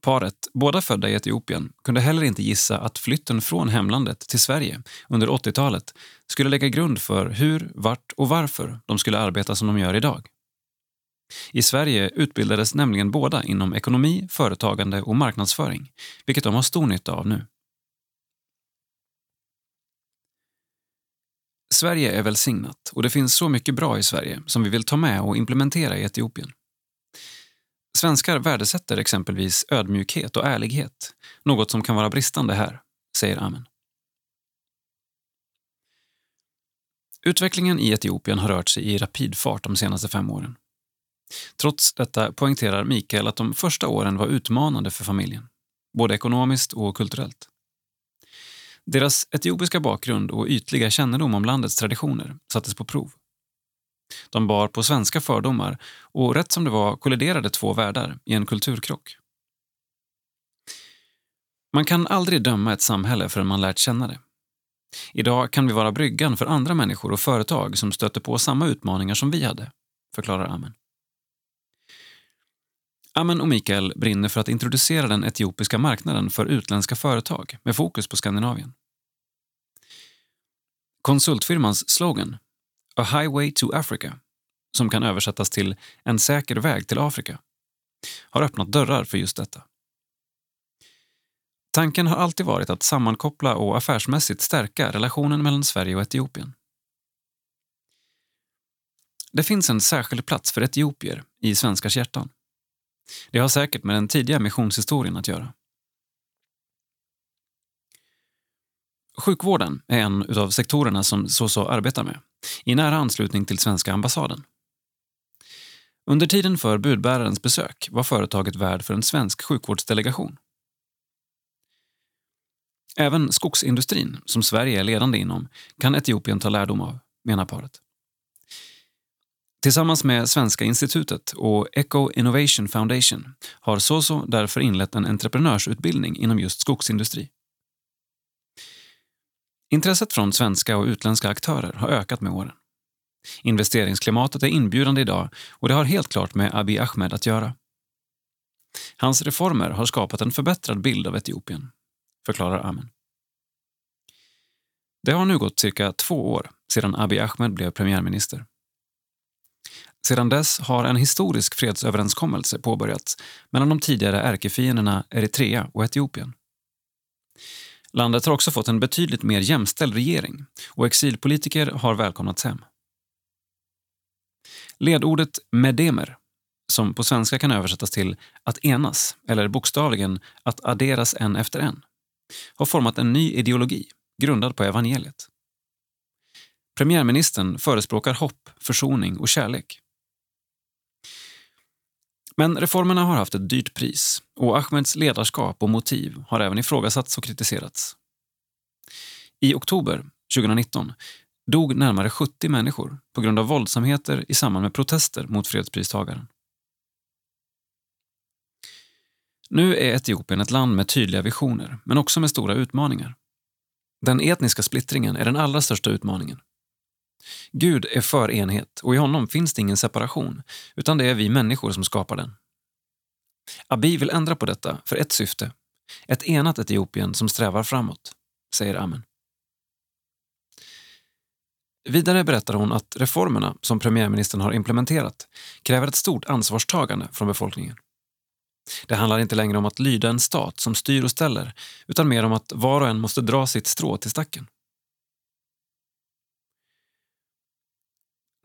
Paret, båda födda i Etiopien, kunde heller inte gissa att flytten från hemlandet till Sverige under 80-talet skulle lägga grund för hur, vart och varför de skulle arbeta som de gör idag. I Sverige utbildades nämligen båda inom ekonomi, företagande och marknadsföring, vilket de har stor nytta av nu. Sverige är välsignat och det finns så mycket bra i Sverige som vi vill ta med och implementera i Etiopien. Svenskar värdesätter exempelvis ödmjukhet och ärlighet, något som kan vara bristande här, säger Amen. Utvecklingen i Etiopien har rört sig i rapid fart de senaste fem åren. Trots detta poängterar Mikael att de första åren var utmanande för familjen, både ekonomiskt och kulturellt. Deras etiopiska bakgrund och ytliga kännedom om landets traditioner sattes på prov. De bar på svenska fördomar och rätt som det var kolliderade två världar i en kulturkrock. Man kan aldrig döma ett samhälle förrän man lärt känna det. Idag kan vi vara bryggan för andra människor och företag som stöter på samma utmaningar som vi hade, förklarar Amen. Amen och Mikael brinner för att introducera den etiopiska marknaden för utländska företag med fokus på Skandinavien. Konsultfirmans slogan A Highway to Africa, som kan översättas till En säker väg till Afrika, har öppnat dörrar för just detta. Tanken har alltid varit att sammankoppla och affärsmässigt stärka relationen mellan Sverige och Etiopien. Det finns en särskild plats för etiopier i svenskars hjärtan. Det har säkert med den tidiga missionshistorien att göra. Sjukvården är en av sektorerna som SOSO arbetar med, i nära anslutning till svenska ambassaden. Under tiden för budbärarens besök var företaget värd för en svensk sjukvårdsdelegation. Även skogsindustrin, som Sverige är ledande inom, kan Etiopien ta lärdom av, menar paret. Tillsammans med Svenska institutet och Eco Innovation Foundation har SOSO därför inlett en entreprenörsutbildning inom just skogsindustri. Intresset från svenska och utländska aktörer har ökat med åren. Investeringsklimatet är inbjudande idag och det har helt klart med Abiy Ahmed att göra. Hans reformer har skapat en förbättrad bild av Etiopien, förklarar Amen. Det har nu gått cirka två år sedan Abiy Ahmed blev premiärminister. Sedan dess har en historisk fredsöverenskommelse påbörjats mellan de tidigare ärkefienderna Eritrea och Etiopien. Landet har också fått en betydligt mer jämställd regering och exilpolitiker har välkomnats hem. Ledordet medemer, som på svenska kan översättas till att enas eller bokstavligen att adderas en efter en, har format en ny ideologi grundad på evangeliet. Premiärministern förespråkar hopp, försoning och kärlek. Men reformerna har haft ett dyrt pris och Ahmeds ledarskap och motiv har även ifrågasatts och kritiserats. I oktober 2019 dog närmare 70 människor på grund av våldsamheter i samband med protester mot fredspristagaren. Nu är Etiopien ett land med tydliga visioner, men också med stora utmaningar. Den etniska splittringen är den allra största utmaningen. Gud är för enhet och i honom finns det ingen separation, utan det är vi människor som skapar den. Abiy vill ändra på detta för ett syfte. Ett enat Etiopien som strävar framåt, säger Amen. Vidare berättar hon att reformerna som premiärministern har implementerat kräver ett stort ansvarstagande från befolkningen. Det handlar inte längre om att lyda en stat som styr och ställer utan mer om att var och en måste dra sitt strå till stacken.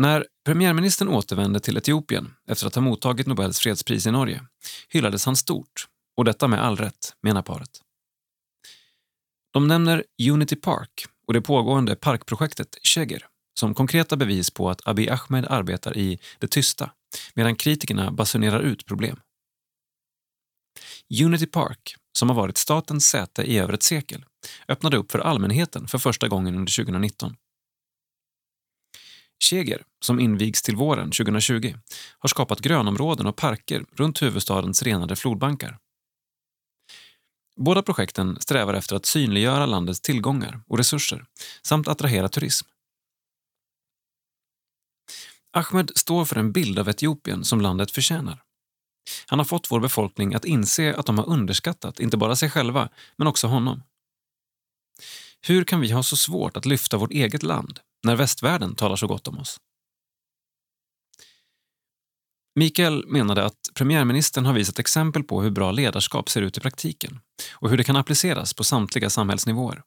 När premiärministern återvände till Etiopien efter att ha mottagit Nobels fredspris i Norge hyllades han stort, och detta med all rätt, menar paret. De nämner Unity Park och det pågående parkprojektet Cheger som konkreta bevis på att Abiy Ahmed arbetar i det tysta medan kritikerna basunerar ut problem. Unity Park, som har varit statens säte i över ett sekel, öppnade upp för allmänheten för första gången under 2019. Cheger, som invigs till våren 2020, har skapat grönområden och parker runt huvudstadens renade flodbankar. Båda projekten strävar efter att synliggöra landets tillgångar och resurser samt attrahera turism. Ahmed står för en bild av Etiopien som landet förtjänar. Han har fått vår befolkning att inse att de har underskattat inte bara sig själva, men också honom. Hur kan vi ha så svårt att lyfta vårt eget land när västvärlden talar så gott om oss? Mikael menade att premiärministern har visat exempel på hur bra ledarskap ser ut i praktiken och hur det kan appliceras på samtliga samhällsnivåer.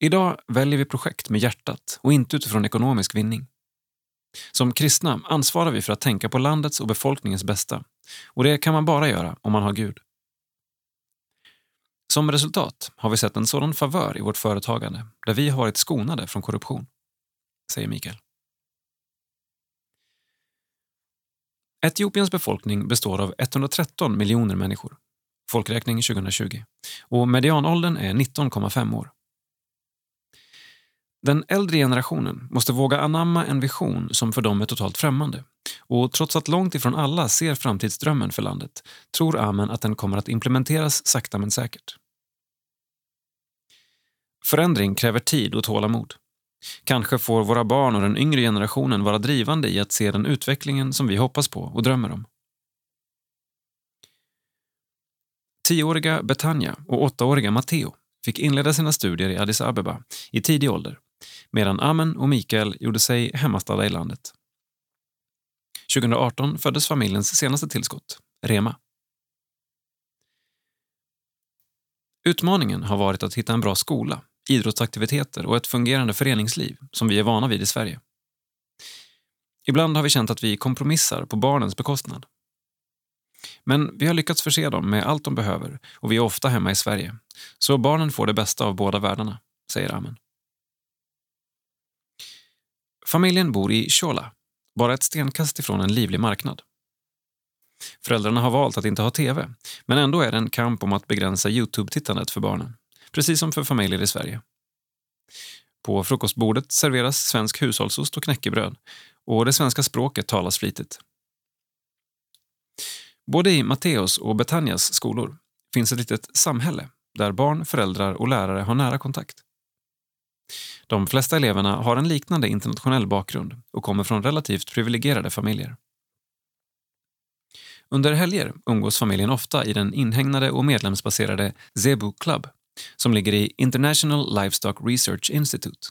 Idag väljer vi projekt med hjärtat och inte utifrån ekonomisk vinning. Som kristna ansvarar vi för att tänka på landets och befolkningens bästa och det kan man bara göra om man har Gud. Som resultat har vi sett en sådan favör i vårt företagande där vi har varit skonade från korruption, säger Mikael. Etiopiens befolkning består av 113 miljoner människor, folkräkning 2020, och medianåldern är 19,5 år. Den äldre generationen måste våga anamma en vision som för dem är totalt främmande. Och trots att långt ifrån alla ser framtidsdrömmen för landet tror Amen att den kommer att implementeras sakta men säkert. Förändring kräver tid och tålamod. Kanske får våra barn och den yngre generationen vara drivande i att se den utvecklingen som vi hoppas på och drömmer om. Tioåriga Betania och åttaåriga Matteo fick inleda sina studier i Addis Abeba i tidig ålder medan Amen och Mikael gjorde sig hemmastadda i landet. 2018 föddes familjens senaste tillskott, Rema. Utmaningen har varit att hitta en bra skola, idrottsaktiviteter och ett fungerande föreningsliv som vi är vana vid i Sverige. Ibland har vi känt att vi kompromissar på barnens bekostnad. Men vi har lyckats förse dem med allt de behöver och vi är ofta hemma i Sverige. Så barnen får det bästa av båda världarna, säger Amen. Familjen bor i Chola, bara ett stenkast ifrån en livlig marknad. Föräldrarna har valt att inte ha tv, men ändå är det en kamp om att begränsa Youtube-tittandet för barnen. Precis som för familjer i Sverige. På frukostbordet serveras svensk hushållsost och knäckebröd och det svenska språket talas flitigt. Både i Matteos och Betanias skolor finns ett litet samhälle där barn, föräldrar och lärare har nära kontakt. De flesta eleverna har en liknande internationell bakgrund och kommer från relativt privilegierade familjer. Under helger umgås familjen ofta i den inhägnade och medlemsbaserade Zebu Club som ligger i International Livestock Research Institute.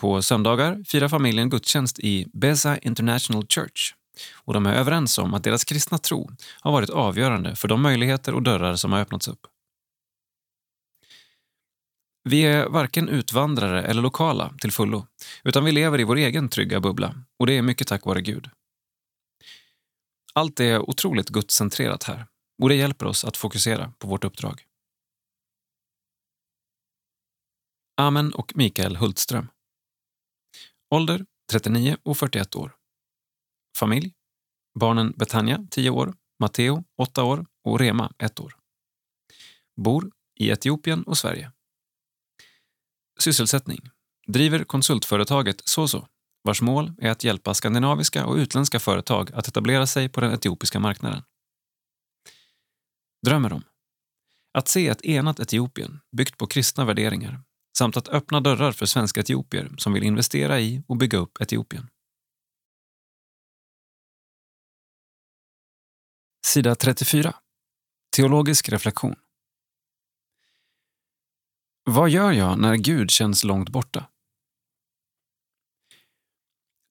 På söndagar firar familjen gudstjänst i Beza International Church och de är överens om att deras kristna tro har varit avgörande för de möjligheter och dörrar som har öppnats upp. Vi är varken utvandrare eller lokala till fullo, utan vi lever i vår egen trygga bubbla och det är mycket tack vare Gud. Allt är otroligt gudscentrerat här och det hjälper oss att fokusera på vårt uppdrag. Amen och Mikael Hultström. Ålder 39 och 41 år. Familj. Barnen Betania 10 år, Matteo 8 år och Rema 1 år. Bor i Etiopien och Sverige. Sysselsättning. Driver konsultföretaget Soso vars mål är att hjälpa skandinaviska och utländska företag att etablera sig på den etiopiska marknaden. Drömmer om att se ett enat Etiopien byggt på kristna värderingar samt att öppna dörrar för svenska etiopier som vill investera i och bygga upp Etiopien. Sida 34. Teologisk reflektion. Vad gör jag när Gud känns långt borta?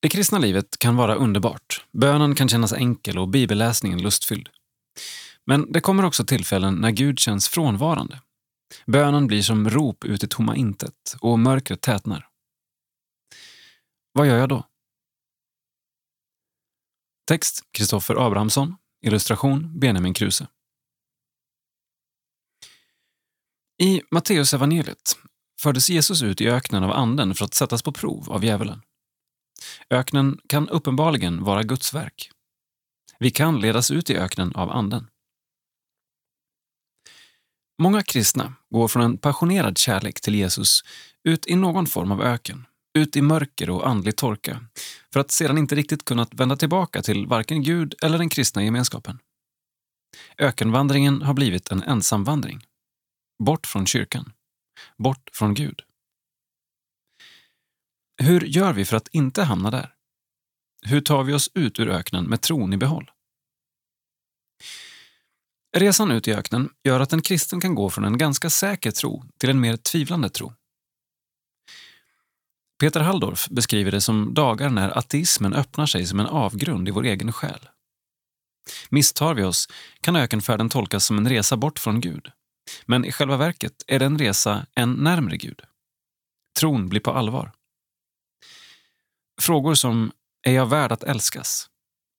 Det kristna livet kan vara underbart. Bönen kan kännas enkel och bibelläsningen lustfylld. Men det kommer också tillfällen när Gud känns frånvarande. Bönen blir som rop ut i tomma intet och mörkret tätnar. Vad gör jag då? Text Kristoffer Abrahamsson Illustration Benjamin Kruse. I Matteusevangeliet fördes Jesus ut i öknen av Anden för att sättas på prov av djävulen. Öknen kan uppenbarligen vara Guds verk. Vi kan ledas ut i öknen av Anden. Många kristna går från en passionerad kärlek till Jesus ut i någon form av öken, ut i mörker och andlig torka, för att sedan inte riktigt kunnat vända tillbaka till varken Gud eller den kristna gemenskapen. Ökenvandringen har blivit en ensamvandring. Bort från kyrkan. Bort från Gud. Hur gör vi för att inte hamna där? Hur tar vi oss ut ur öknen med tron i behåll? Resan ut i öknen gör att en kristen kan gå från en ganska säker tro till en mer tvivlande tro. Peter Halldorf beskriver det som dagar när ateismen öppnar sig som en avgrund i vår egen själ. Misstar vi oss kan ökenfärden tolkas som en resa bort från Gud. Men i själva verket är det en resa än närmre Gud. Tron blir på allvar. Frågor som Är jag värd att älskas?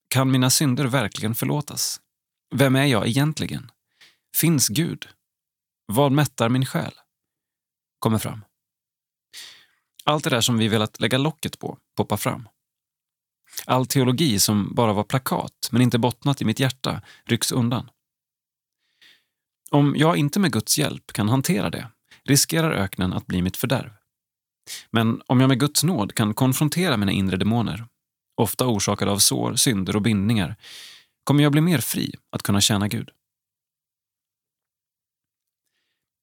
Kan mina synder verkligen förlåtas? Vem är jag egentligen? Finns Gud? Vad mättar min själ? kommer fram. Allt det där som vi velat lägga locket på poppar fram. All teologi som bara var plakat, men inte bottnat i mitt hjärta, rycks undan. Om jag inte med Guds hjälp kan hantera det riskerar öknen att bli mitt fördärv. Men om jag med Guds nåd kan konfrontera mina inre demoner, ofta orsakade av sår, synder och bindningar, kommer jag bli mer fri att kunna tjäna Gud.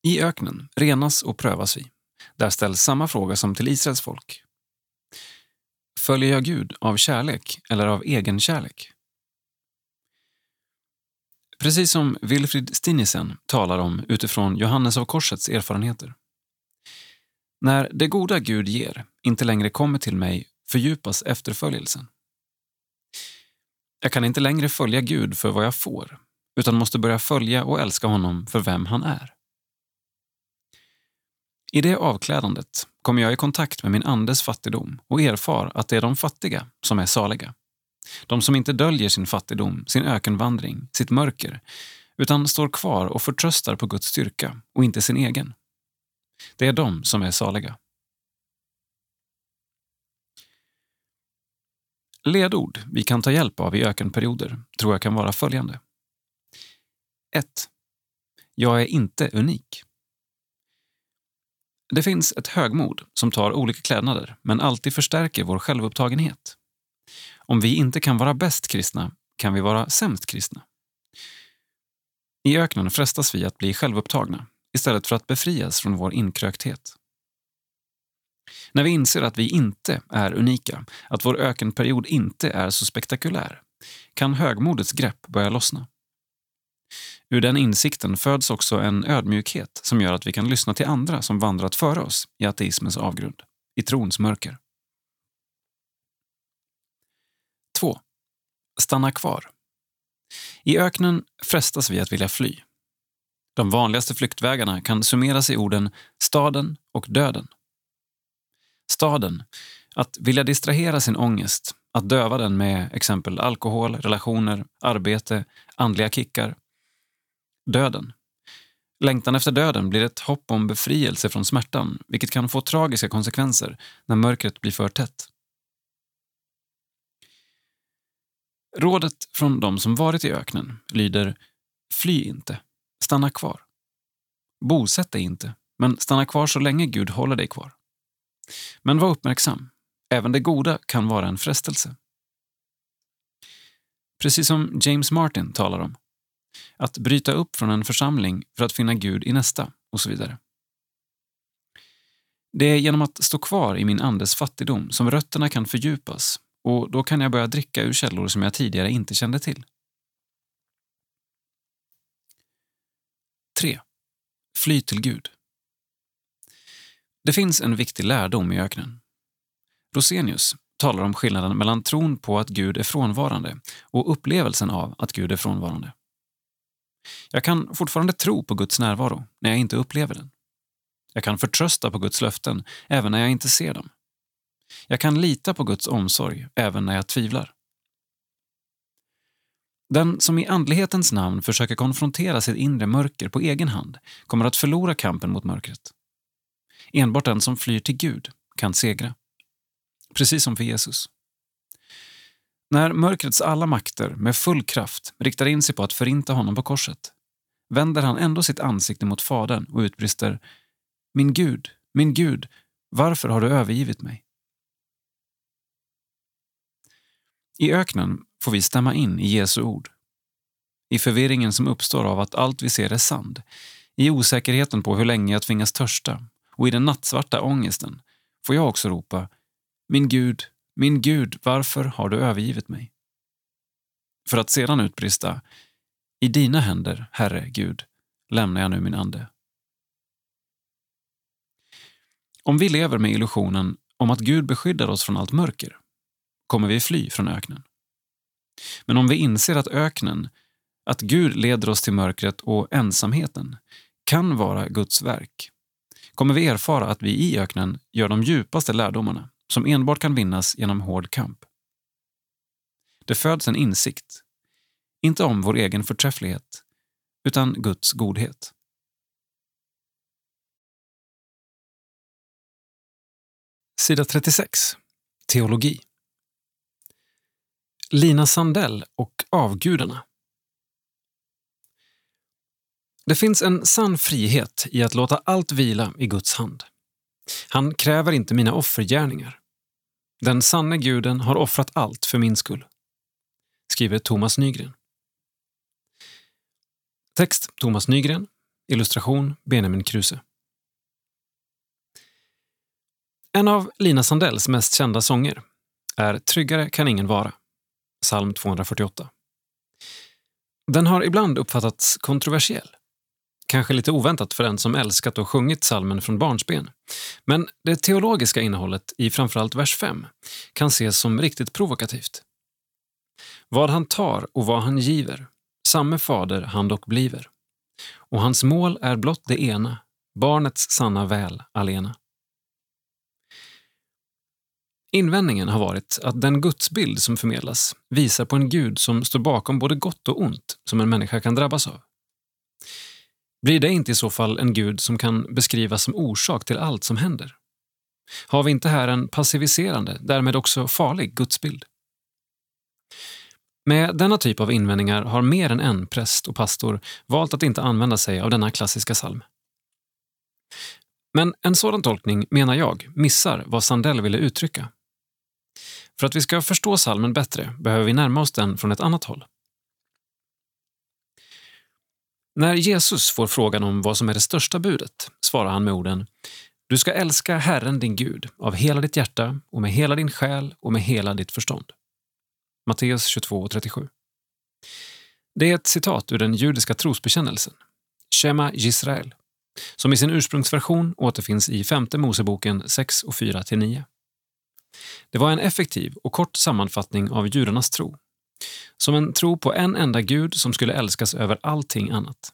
I öknen renas och prövas vi. Där ställs samma fråga som till Israels folk. Följer jag Gud av kärlek eller av egen kärlek? Precis som Wilfrid Stinisen talar om utifrån Johannes av Korsets erfarenheter. När det goda Gud ger inte längre kommer till mig fördjupas efterföljelsen. Jag kan inte längre följa Gud för vad jag får, utan måste börja följa och älska honom för vem han är. I det avklädandet kommer jag i kontakt med min andes fattigdom och erfar att det är de fattiga som är saliga. De som inte döljer sin fattigdom, sin ökenvandring, sitt mörker, utan står kvar och förtröstar på Guds styrka och inte sin egen. Det är de som är saliga. Ledord vi kan ta hjälp av i ökenperioder tror jag kan vara följande. 1. Jag är inte unik. Det finns ett högmod som tar olika klädnader men alltid förstärker vår självupptagenhet. Om vi inte kan vara bäst kristna kan vi vara sämst kristna. I öknen frestas vi att bli självupptagna istället för att befrias från vår inkrökthet. När vi inser att vi inte är unika, att vår ökenperiod inte är så spektakulär, kan högmodets grepp börja lossna. Ur den insikten föds också en ödmjukhet som gör att vi kan lyssna till andra som vandrat före oss i ateismens avgrund, i trons mörker. 2. Stanna kvar. I öknen frestas vi att vilja fly. De vanligaste flyktvägarna kan summeras i orden staden och döden. Staden, att vilja distrahera sin ångest, att döva den med exempel alkohol, relationer, arbete, andliga kickar. Döden. Längtan efter döden blir ett hopp om befrielse från smärtan, vilket kan få tragiska konsekvenser när mörkret blir för tätt. Rådet från de som varit i öknen lyder Fly inte, stanna kvar. Bosätt dig inte, men stanna kvar så länge Gud håller dig kvar. Men var uppmärksam. Även det goda kan vara en frestelse. Precis som James Martin talar om. Att bryta upp från en församling för att finna Gud i nästa och så vidare. Det är genom att stå kvar i min andes fattigdom som rötterna kan fördjupas och då kan jag börja dricka ur källor som jag tidigare inte kände till. 3. Fly till Gud. Det finns en viktig lärdom i öknen. Rosenius talar om skillnaden mellan tron på att Gud är frånvarande och upplevelsen av att Gud är frånvarande. Jag kan fortfarande tro på Guds närvaro när jag inte upplever den. Jag kan förtrösta på Guds löften även när jag inte ser dem. Jag kan lita på Guds omsorg även när jag tvivlar. Den som i andlighetens namn försöker konfrontera sitt inre mörker på egen hand kommer att förlora kampen mot mörkret. Enbart den som flyr till Gud kan segra. Precis som för Jesus. När mörkrets alla makter med full kraft riktar in sig på att förinta honom på korset vänder han ändå sitt ansikte mot Fadern och utbrister Min Gud, min Gud, varför har du övergivit mig? I öknen får vi stämma in i Jesu ord. I förvirringen som uppstår av att allt vi ser är sand, i osäkerheten på hur länge jag tvingas törsta och i den nattsvarta ångesten får jag också ropa Min Gud, min Gud, varför har du övergivit mig? För att sedan utbrista I dina händer, Herre Gud, lämnar jag nu min ande. Om vi lever med illusionen om att Gud beskyddar oss från allt mörker kommer vi fly från öknen. Men om vi inser att öknen, att Gud leder oss till mörkret och ensamheten, kan vara Guds verk, kommer vi erfara att vi i öknen gör de djupaste lärdomarna som enbart kan vinnas genom hård kamp. Det föds en insikt, inte om vår egen förträfflighet, utan Guds godhet. Sida 36. Teologi. Lina Sandell och avgudarna. Det finns en sann frihet i att låta allt vila i Guds hand. Han kräver inte mina offergärningar. Den sanne guden har offrat allt för min skull. Skriver Thomas Nygren. Text Thomas Nygren. Illustration Benjamin Kruse. En av Lina Sandells mest kända sånger är Tryggare kan ingen vara psalm 248. Den har ibland uppfattats kontroversiell. Kanske lite oväntat för den som älskat och sjungit salmen från barnsben. Men det teologiska innehållet i framförallt vers 5 kan ses som riktigt provokativt. Vad han tar och vad han giver, samme fader han dock bliver. Och hans mål är blott det ena, barnets sanna väl alena. Invändningen har varit att den gudsbild som förmedlas visar på en gud som står bakom både gott och ont som en människa kan drabbas av. Blir det inte i så fall en gud som kan beskrivas som orsak till allt som händer? Har vi inte här en passiviserande, därmed också farlig gudsbild? Med denna typ av invändningar har mer än en präst och pastor valt att inte använda sig av denna klassiska psalm. Men en sådan tolkning, menar jag, missar vad Sandell ville uttrycka. För att vi ska förstå salmen bättre behöver vi närma oss den från ett annat håll. När Jesus får frågan om vad som är det största budet svarar han med orden Du ska älska Herren din Gud av hela ditt hjärta och med hela din själ och med hela ditt förstånd. Matteus 22.37. Det är ett citat ur den judiska trosbekännelsen, Shema Yisrael, som i sin ursprungsversion återfinns i femte Moseboken 6 och 4-9. Det var en effektiv och kort sammanfattning av judarnas tro. Som en tro på en enda gud som skulle älskas över allting annat.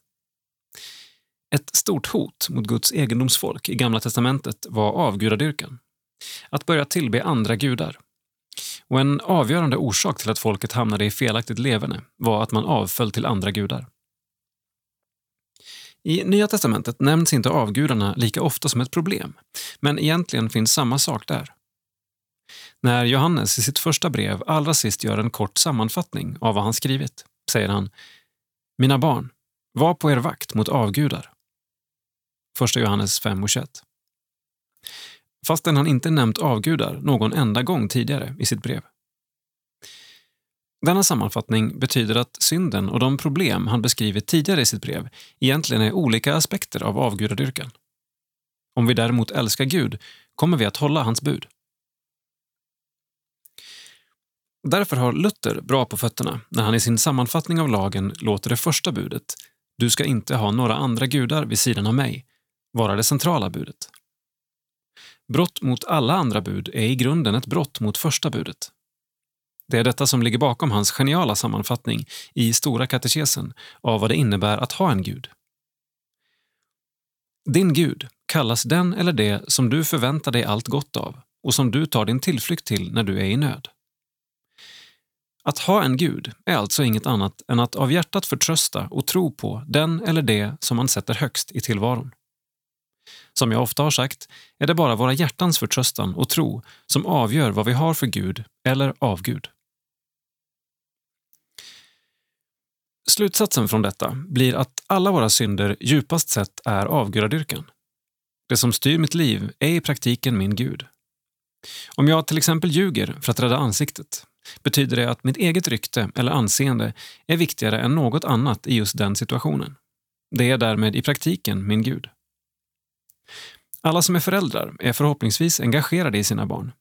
Ett stort hot mot Guds egendomsfolk i Gamla testamentet var avgudadyrkan. Att börja tillbe andra gudar. Och en avgörande orsak till att folket hamnade i felaktigt levande var att man avföll till andra gudar. I Nya testamentet nämns inte avgudarna lika ofta som ett problem, men egentligen finns samma sak där. När Johannes i sitt första brev allra sist gör en kort sammanfattning av vad han skrivit säger han Mina barn, var på er vakt mot avgudar. 1 Johannes 5 och 21. Fastän han inte nämnt avgudar någon enda gång tidigare i sitt brev. Denna sammanfattning betyder att synden och de problem han beskrivit tidigare i sitt brev egentligen är olika aspekter av avgudadyrkan. Om vi däremot älskar Gud kommer vi att hålla hans bud. Därför har Luther bra på fötterna när han i sin sammanfattning av lagen låter det första budet, du ska inte ha några andra gudar vid sidan av mig, vara det centrala budet. Brott mot alla andra bud är i grunden ett brott mot första budet. Det är detta som ligger bakom hans geniala sammanfattning i Stora katekesen av vad det innebär att ha en gud. Din Gud kallas den eller det som du förväntar dig allt gott av och som du tar din tillflykt till när du är i nöd. Att ha en gud är alltså inget annat än att av hjärtat förtrösta och tro på den eller det som man sätter högst i tillvaron. Som jag ofta har sagt är det bara våra hjärtans förtröstan och tro som avgör vad vi har för Gud eller avgud. Slutsatsen från detta blir att alla våra synder djupast sett är avgudadyrkan. Det som styr mitt liv är i praktiken min Gud. Om jag till exempel ljuger för att rädda ansiktet betyder det att mitt eget rykte eller anseende är viktigare än något annat i just den situationen. Det är därmed i praktiken min Gud. Alla som är föräldrar är förhoppningsvis engagerade i sina barn.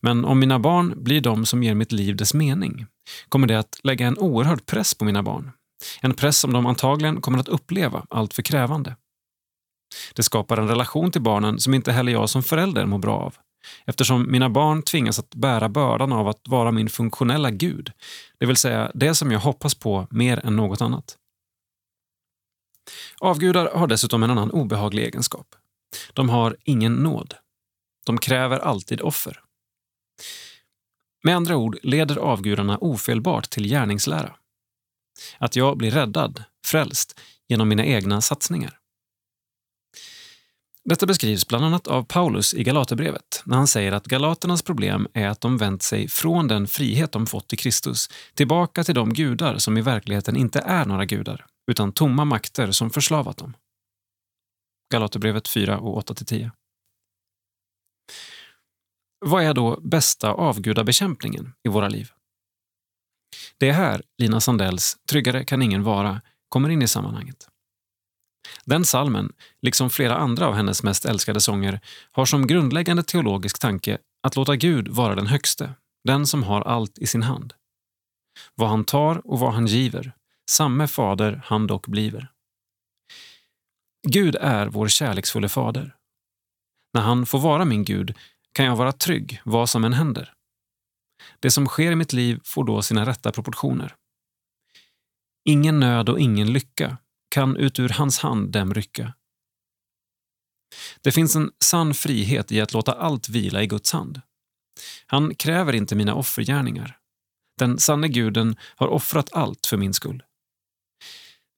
Men om mina barn blir de som ger mitt liv dess mening kommer det att lägga en oerhörd press på mina barn. En press som de antagligen kommer att uppleva allt för krävande. Det skapar en relation till barnen som inte heller jag som förälder mår bra av eftersom mina barn tvingas att bära bördan av att vara min funktionella gud, det vill säga det som jag hoppas på mer än något annat. Avgudar har dessutom en annan obehaglig egenskap. De har ingen nåd. De kräver alltid offer. Med andra ord leder avgudarna ofelbart till gärningslära. Att jag blir räddad, frälst, genom mina egna satsningar. Detta beskrivs bland annat av Paulus i Galaterbrevet när han säger att galaternas problem är att de vänt sig från den frihet de fått i Kristus tillbaka till de gudar som i verkligheten inte är några gudar utan tomma makter som förslavat dem. Galaterbrevet 4 och 8-10. Vad är då bästa avgudabekämpningen i våra liv? Det är här Lina Sandells Tryggare kan ingen vara kommer in i sammanhanget. Den salmen, liksom flera andra av hennes mest älskade sånger, har som grundläggande teologisk tanke att låta Gud vara den högste, den som har allt i sin hand. Vad han tar och vad han giver, samme fader han dock bliver. Gud är vår kärleksfulle fader. När han får vara min Gud kan jag vara trygg vad som än händer. Det som sker i mitt liv får då sina rätta proportioner. Ingen nöd och ingen lycka kan ut ur hans hand dem rycka. Det finns en sann frihet i att låta allt vila i Guds hand. Han kräver inte mina offergärningar. Den sanne guden har offrat allt för min skull.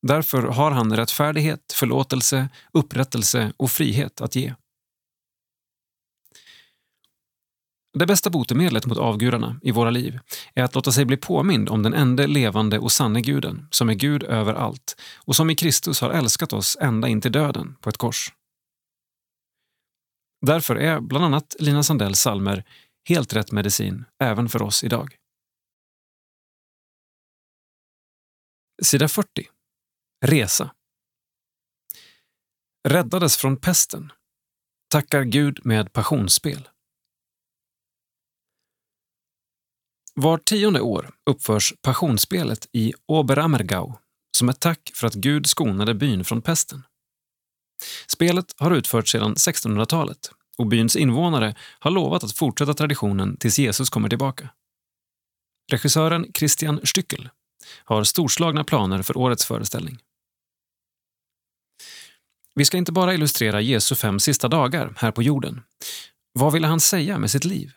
Därför har han rättfärdighet, förlåtelse, upprättelse och frihet att ge. Det bästa botemedlet mot avgudarna i våra liv är att låta sig bli påmind om den enda levande och sanne guden som är Gud över allt och som i Kristus har älskat oss ända in till döden på ett kors. Därför är bland annat Lina Sandells salmer helt rätt medicin även för oss idag. Sida 40. Resa. Räddades från pesten. Tackar Gud med passionsspel. Var tionde år uppförs passionsspelet i Oberammergau som ett tack för att Gud skonade byn från pesten. Spelet har utförts sedan 1600-talet och byns invånare har lovat att fortsätta traditionen tills Jesus kommer tillbaka. Regissören Christian Stückel har storslagna planer för årets föreställning. Vi ska inte bara illustrera Jesu fem sista dagar här på jorden. Vad ville han säga med sitt liv?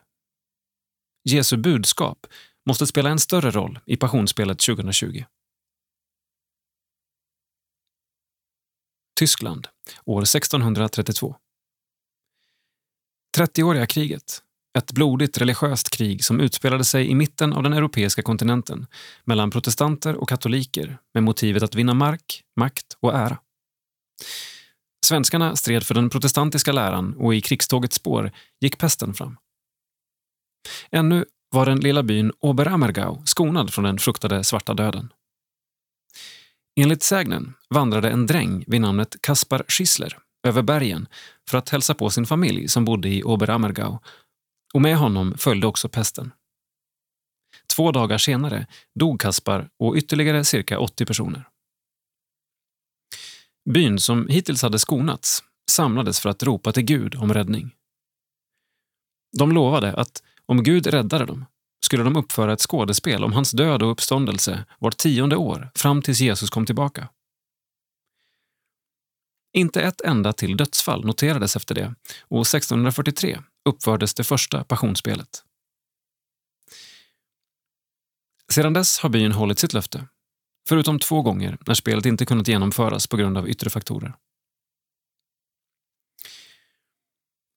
Jesu budskap måste spela en större roll i Passionsspelet 2020. Tyskland, år 1632. 30-åriga kriget. Ett blodigt religiöst krig som utspelade sig i mitten av den europeiska kontinenten mellan protestanter och katoliker med motivet att vinna mark, makt och ära. Svenskarna stred för den protestantiska läran och i krigstågets spår gick pesten fram. Ännu var den lilla byn Oberammergau skonad från den fruktade svarta döden. Enligt sägnen vandrade en dräng vid namnet Kaspar Schisler över bergen för att hälsa på sin familj som bodde i Oberammergau och med honom följde också pesten. Två dagar senare dog Kaspar och ytterligare cirka 80 personer. Byn, som hittills hade skonats, samlades för att ropa till Gud om räddning. De lovade att om Gud räddade dem skulle de uppföra ett skådespel om hans död och uppståndelse vart tionde år fram tills Jesus kom tillbaka. Inte ett enda till dödsfall noterades efter det och 1643 uppfördes det första passionsspelet. Sedan dess har byn hållit sitt löfte, förutom två gånger när spelet inte kunnat genomföras på grund av yttre faktorer.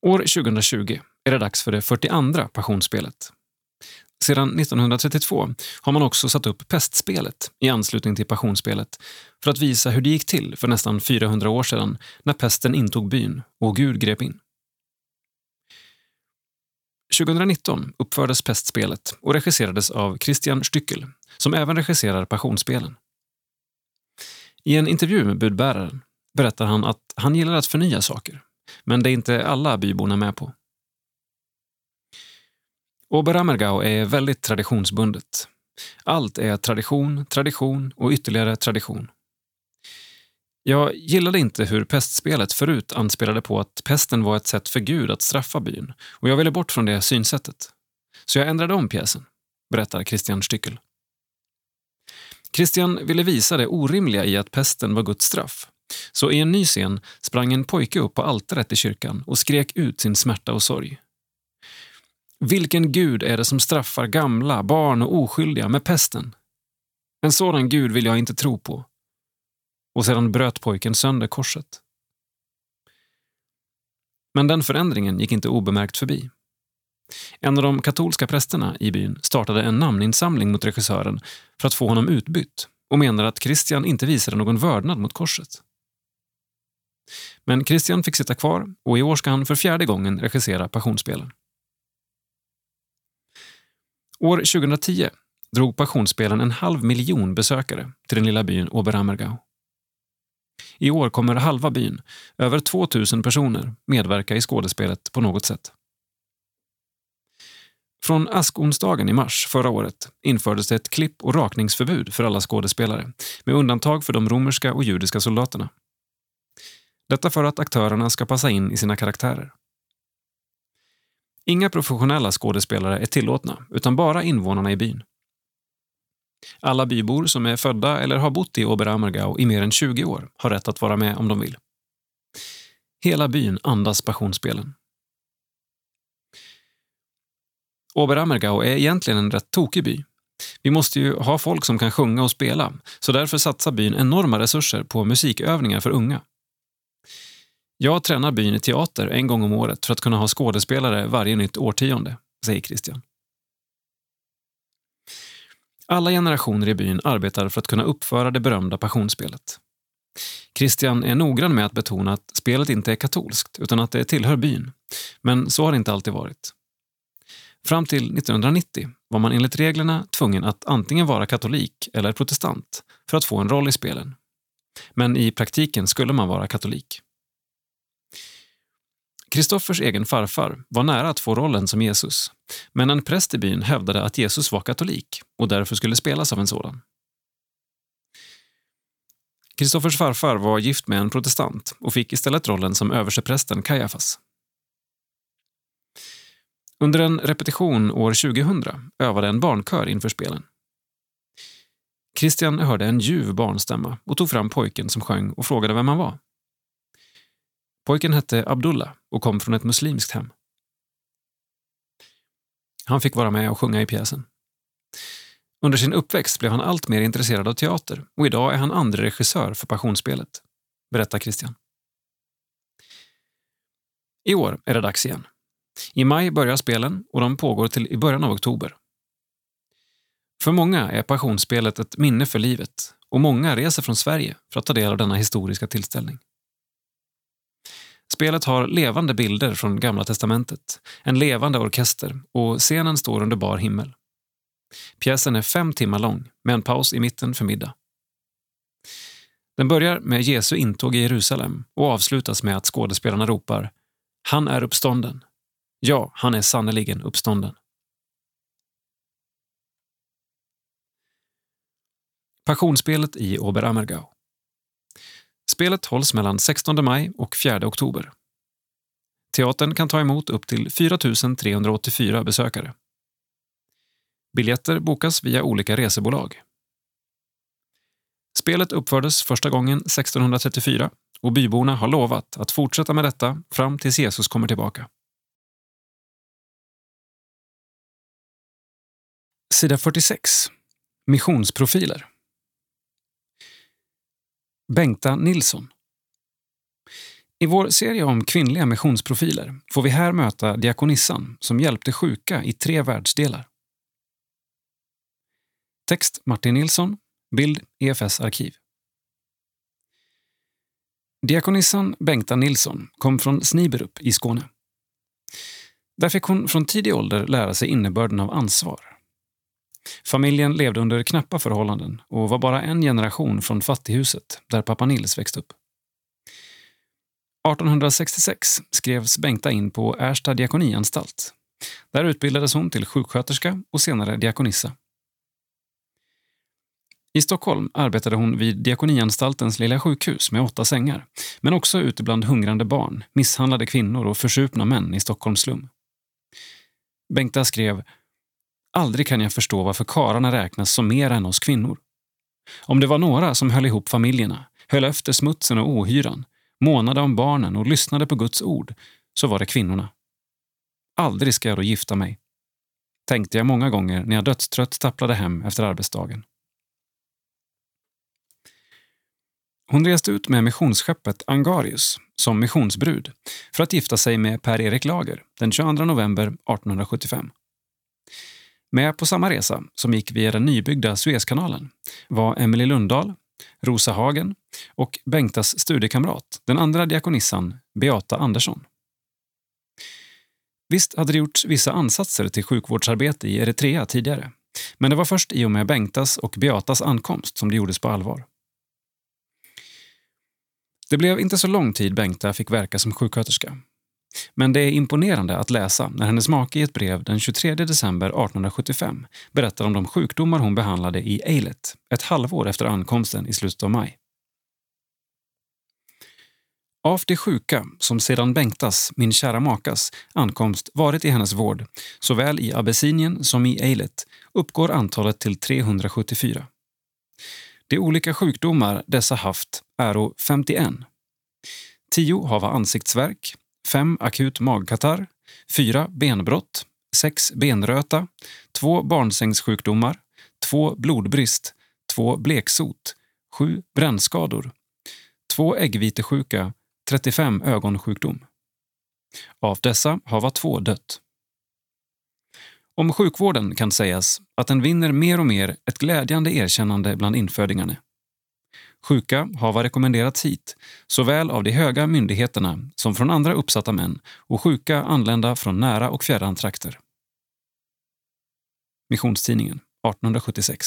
År 2020 är det dags för det 42 passionsspelet. Sedan 1932 har man också satt upp pestspelet i anslutning till passionsspelet för att visa hur det gick till för nästan 400 år sedan när pesten intog byn och Gud grep in. 2019 uppfördes pestspelet och regisserades av Christian Stückel som även regisserar Passionsspelen. I en intervju med budbäraren berättar han att han gillar att förnya saker, men det är inte alla byborna med på. Oberammergau är väldigt traditionsbundet. Allt är tradition, tradition och ytterligare tradition. Jag gillade inte hur pestspelet förut anspelade på att pesten var ett sätt för Gud att straffa byn och jag ville bort från det synsättet. Så jag ändrade om pjäsen, berättar Christian Styckel. Christian ville visa det orimliga i att pesten var Guds straff. Så i en ny scen sprang en pojke upp på altaret i kyrkan och skrek ut sin smärta och sorg. Vilken gud är det som straffar gamla, barn och oskyldiga med pesten? En sådan gud vill jag inte tro på. Och sedan bröt pojken sönder korset. Men den förändringen gick inte obemärkt förbi. En av de katolska prästerna i byn startade en namninsamling mot regissören för att få honom utbytt och menar att Christian inte visade någon vördnad mot korset. Men Christian fick sitta kvar och i år ska han för fjärde gången regissera Passionsspelen. År 2010 drog Passionsspelen en halv miljon besökare till den lilla byn Oberammergau. I år kommer halva byn, över 2000 personer, medverka i skådespelet på något sätt. Från askonsdagen i mars förra året infördes det ett klipp och rakningsförbud för alla skådespelare, med undantag för de romerska och judiska soldaterna. Detta för att aktörerna ska passa in i sina karaktärer. Inga professionella skådespelare är tillåtna, utan bara invånarna i byn. Alla bybor som är födda eller har bott i Oberammergau i mer än 20 år har rätt att vara med om de vill. Hela byn andas passionsspelen. Oberammergau är egentligen en rätt tokig by. Vi måste ju ha folk som kan sjunga och spela, så därför satsar byn enorma resurser på musikövningar för unga. Jag tränar byn i teater en gång om året för att kunna ha skådespelare varje nytt årtionde, säger Christian. Alla generationer i byn arbetar för att kunna uppföra det berömda passionsspelet. Christian är noggrann med att betona att spelet inte är katolskt utan att det tillhör byn. Men så har det inte alltid varit. Fram till 1990 var man enligt reglerna tvungen att antingen vara katolik eller protestant för att få en roll i spelen. Men i praktiken skulle man vara katolik. Kristoffers egen farfar var nära att få rollen som Jesus, men en präst i byn hävdade att Jesus var katolik och därför skulle spelas av en sådan. Kristoffers farfar var gift med en protestant och fick istället rollen som översteprästen Kajafas. Under en repetition år 2000 övade en barnkör inför spelen. Christian hörde en ljuv barnstämma och tog fram pojken som sjöng och frågade vem han var. Pojken hette Abdullah och kom från ett muslimskt hem. Han fick vara med och sjunga i pjäsen. Under sin uppväxt blev han allt mer intresserad av teater och idag är han andre regissör för Passionsspelet, berättar Christian. I år är det dags igen. I maj börjar spelen och de pågår till i början av oktober. För många är Passionsspelet ett minne för livet och många reser från Sverige för att ta del av denna historiska tillställning. Spelet har levande bilder från Gamla testamentet, en levande orkester och scenen står under bar himmel. Pjäsen är fem timmar lång, med en paus i mitten för middag. Den börjar med Jesu intåg i Jerusalem och avslutas med att skådespelarna ropar “Han är uppstånden”. Ja, han är sannerligen uppstånden. Passionsspelet i Oberammergau. Spelet hålls mellan 16 maj och 4 oktober. Teatern kan ta emot upp till 4 384 besökare. Biljetter bokas via olika resebolag. Spelet uppfördes första gången 1634 och byborna har lovat att fortsätta med detta fram tills Jesus kommer tillbaka. Sida 46. Missionsprofiler. Bengta Nilsson. I vår serie om kvinnliga missionsprofiler får vi här möta diakonissan som hjälpte sjuka i tre världsdelar. Text Martin Nilsson, bild EFS arkiv. Diakonissan Bengta Nilsson kom från Sniberup i Skåne. Där fick hon från tidig ålder lära sig innebörden av ansvar. Familjen levde under knappa förhållanden och var bara en generation från fattighuset där pappa Nils växte upp. 1866 skrevs Bengta in på Ersta diakonianstalt. Där utbildades hon till sjuksköterska och senare diakonissa. I Stockholm arbetade hon vid Diakonianstaltens lilla sjukhus med åtta sängar, men också ute bland hungrande barn, misshandlade kvinnor och försupna män i Stockholms slum. Bengta skrev Aldrig kan jag förstå varför kararna räknas som mer än oss kvinnor. Om det var några som höll ihop familjerna, höll efter smutsen och ohyran, månade om barnen och lyssnade på Guds ord, så var det kvinnorna. Aldrig ska jag då gifta mig, tänkte jag många gånger när jag dödstrött stapplade hem efter arbetsdagen. Hon reste ut med missionsskeppet Angarius som missionsbrud för att gifta sig med Per-Erik Lager den 22 november 1875. Med på samma resa, som gick via den nybyggda Suezkanalen, var Emily Lundahl, Rosa Hagen och Bengtas studiekamrat, den andra diakonissan Beata Andersson. Visst hade det gjorts vissa ansatser till sjukvårdsarbete i Eritrea tidigare, men det var först i och med Bengtas och Beatas ankomst som det gjordes på allvar. Det blev inte så lång tid Bengta fick verka som sjuksköterska. Men det är imponerande att läsa när hennes make i ett brev den 23 december 1875 berättar om de sjukdomar hon behandlade i Eilet ett halvår efter ankomsten i slutet av maj. Av de sjuka som sedan Bengtas, min kära makas, ankomst varit i hennes vård, såväl i Abessinien som i Eilet, uppgår antalet till 374. De olika sjukdomar dessa haft är 51. 10 hava ansiktsvärk, 5 akut magkatarr, 4 benbrott, 6 benröta, 2 barnsängssjukdomar, 2 blodbrist, 2 bleksot, 7 brännskador, 2 äggvitesjuka, 35 ögonsjukdom. Av dessa hava två dött. Om sjukvården kan sägas att den vinner mer och mer ett glädjande erkännande bland infödingarna. Sjuka hava rekommenderats hit, såväl av de höga myndigheterna som från andra uppsatta män och sjuka anlända från nära och fjärran trakter. Missionstidningen, 1876.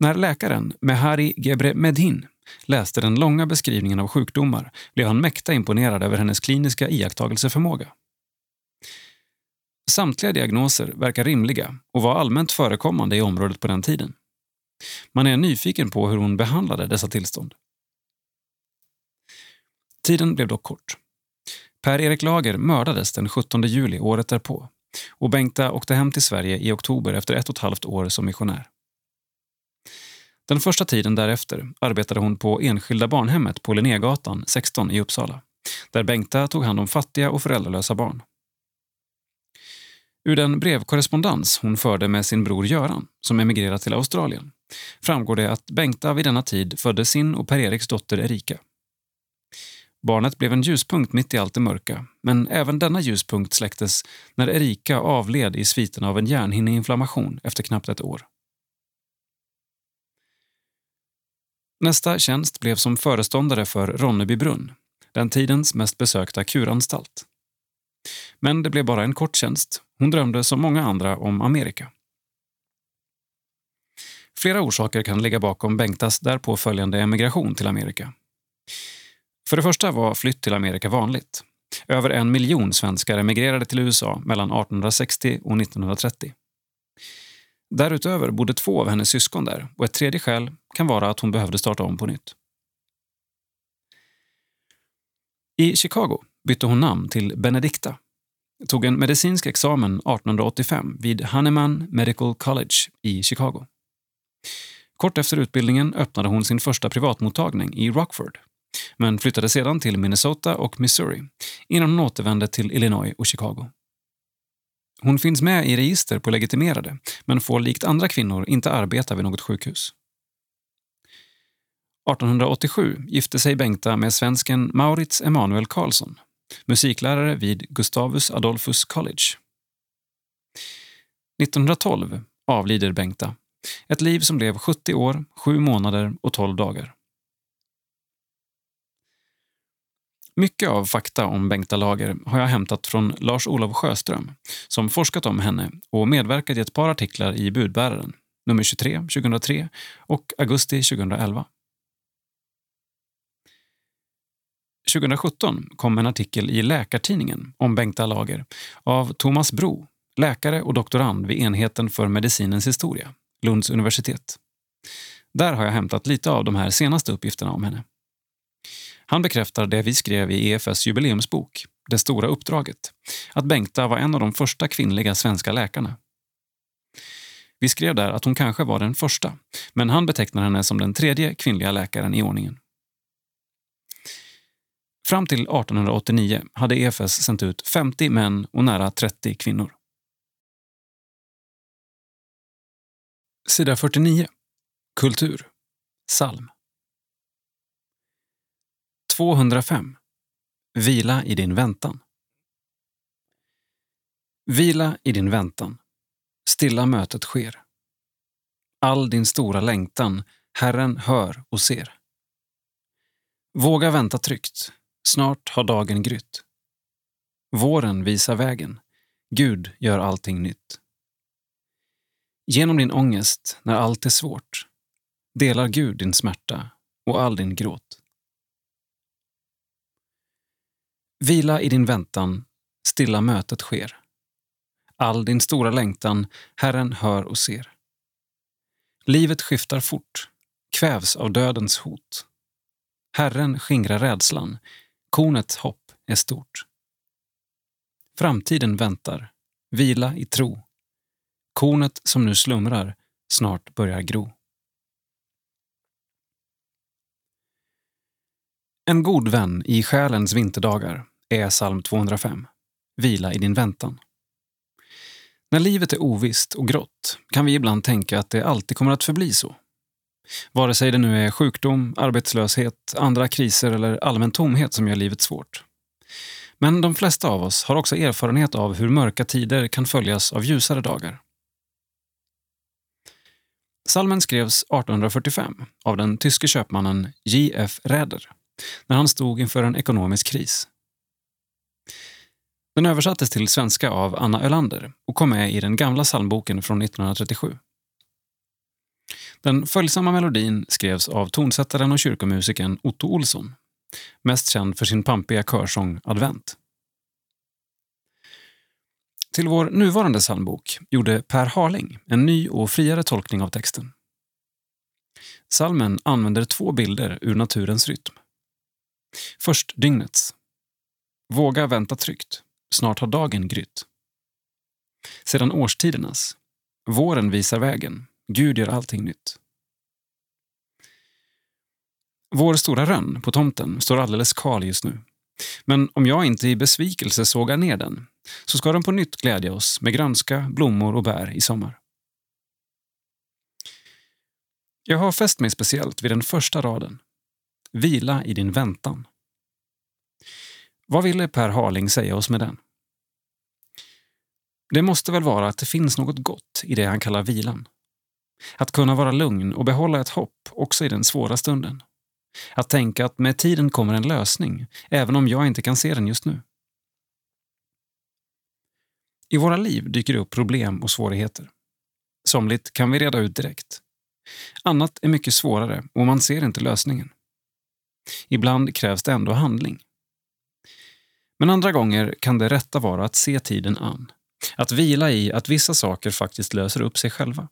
När läkaren Mehari Gebre Medhin läste den långa beskrivningen av sjukdomar blev han mäkta imponerad över hennes kliniska iakttagelseförmåga. Samtliga diagnoser verkar rimliga och var allmänt förekommande i området på den tiden. Man är nyfiken på hur hon behandlade dessa tillstånd. Tiden blev dock kort. Per-Erik Lager mördades den 17 juli året därpå och Bengta åkte hem till Sverige i oktober efter ett och ett halvt år som missionär. Den första tiden därefter arbetade hon på Enskilda barnhemmet på Linnégatan 16 i Uppsala där Bengta tog hand om fattiga och föräldralösa barn. Ur den brevkorrespondens hon förde med sin bror Göran, som emigrerat till Australien, framgår det att Bengta vid denna tid födde sin och Per-Eriks dotter Erika. Barnet blev en ljuspunkt mitt i allt det mörka, men även denna ljuspunkt släcktes när Erika avled i sviterna av en hjärnhinneinflammation efter knappt ett år. Nästa tjänst blev som föreståndare för Ronneby brunn, den tidens mest besökta kuranstalt. Men det blev bara en kort tjänst. Hon drömde som många andra om Amerika. Flera orsaker kan ligga bakom Bengtas därpå följande emigration till Amerika. För det första var flytt till Amerika vanligt. Över en miljon svenskar emigrerade till USA mellan 1860 och 1930. Därutöver bodde två av hennes syskon där och ett tredje skäl kan vara att hon behövde starta om på nytt. I Chicago bytte hon namn till Benedicta, tog en medicinsk examen 1885 vid Hahnemann Medical College i Chicago. Kort efter utbildningen öppnade hon sin första privatmottagning i Rockford men flyttade sedan till Minnesota och Missouri innan hon återvände till Illinois och Chicago. Hon finns med i register på legitimerade men får likt andra kvinnor inte arbeta vid något sjukhus. 1887 gifte sig Bengta med svensken Maurits Emanuel Karlsson, musiklärare vid Gustavus Adolphus College. 1912 avlider Bengta, ett liv som blev 70 år, 7 månader och 12 dagar. Mycket av fakta om Bengta Lager har jag hämtat från Lars-Olof Sjöström som forskat om henne och medverkat i ett par artiklar i Budbäraren, nummer 23 2003 och augusti 2011. 2017 kom en artikel i Läkartidningen om Bengta Lager av Thomas Bro, läkare och doktorand vid enheten för medicinens historia, Lunds universitet. Där har jag hämtat lite av de här senaste uppgifterna om henne. Han bekräftar det vi skrev i EFS jubileumsbok, Det stora uppdraget, att Bengta var en av de första kvinnliga svenska läkarna. Vi skrev där att hon kanske var den första, men han betecknar henne som den tredje kvinnliga läkaren i ordningen. Fram till 1889 hade EFS sänt ut 50 män och nära 30 kvinnor. Sida 49. Kultur. Psalm. 205. Vila i din väntan. Vila i din väntan. Stilla mötet sker. All din stora längtan Herren hör och ser. Våga vänta tryggt. Snart har dagen grytt. Våren visar vägen. Gud gör allting nytt. Genom din ångest när allt är svårt delar Gud din smärta och all din gråt. Vila i din väntan, stilla mötet sker. All din stora längtan Herren hör och ser. Livet skiftar fort, kvävs av dödens hot. Herren skingrar rädslan, kornets hopp är stort. Framtiden väntar, vila i tro. Kornet som nu slumrar snart börjar gro. En god vän i själens vinterdagar är psalm 205. Vila i din väntan. När livet är ovisst och grått kan vi ibland tänka att det alltid kommer att förbli så. Vare sig det nu är sjukdom, arbetslöshet, andra kriser eller allmän tomhet som gör livet svårt. Men de flesta av oss har också erfarenhet av hur mörka tider kan följas av ljusare dagar. Salmen skrevs 1845 av den tyske köpmannen J.F. Räder när han stod inför en ekonomisk kris. Den översattes till svenska av Anna Ölander och kom med i den gamla psalmboken från 1937. Den följsamma melodin skrevs av tonsättaren och kyrkomusikern Otto Olsson, mest känd för sin pampiga körsång Advent. Till vår nuvarande psalmbok gjorde Per Harling en ny och friare tolkning av texten. Salmen använder två bilder ur naturens rytm. Först dygnets. Våga vänta tryggt. Snart har dagen grytt. Sedan årstidernas. Våren visar vägen. Gud gör allting nytt. Vår stora rönn på tomten står alldeles kal just nu. Men om jag inte i besvikelse sågar ner den så ska den på nytt glädja oss med grönska, blommor och bär i sommar. Jag har fäst mig speciellt vid den första raden. Vila i din väntan. Vad ville Per Harling säga oss med den? Det måste väl vara att det finns något gott i det han kallar vilan. Att kunna vara lugn och behålla ett hopp också i den svåra stunden. Att tänka att med tiden kommer en lösning, även om jag inte kan se den just nu. I våra liv dyker det upp problem och svårigheter. Somligt kan vi reda ut direkt. Annat är mycket svårare och man ser inte lösningen. Ibland krävs det ändå handling. Men andra gånger kan det rätta vara att se tiden an. Att vila i att vissa saker faktiskt löser upp sig själva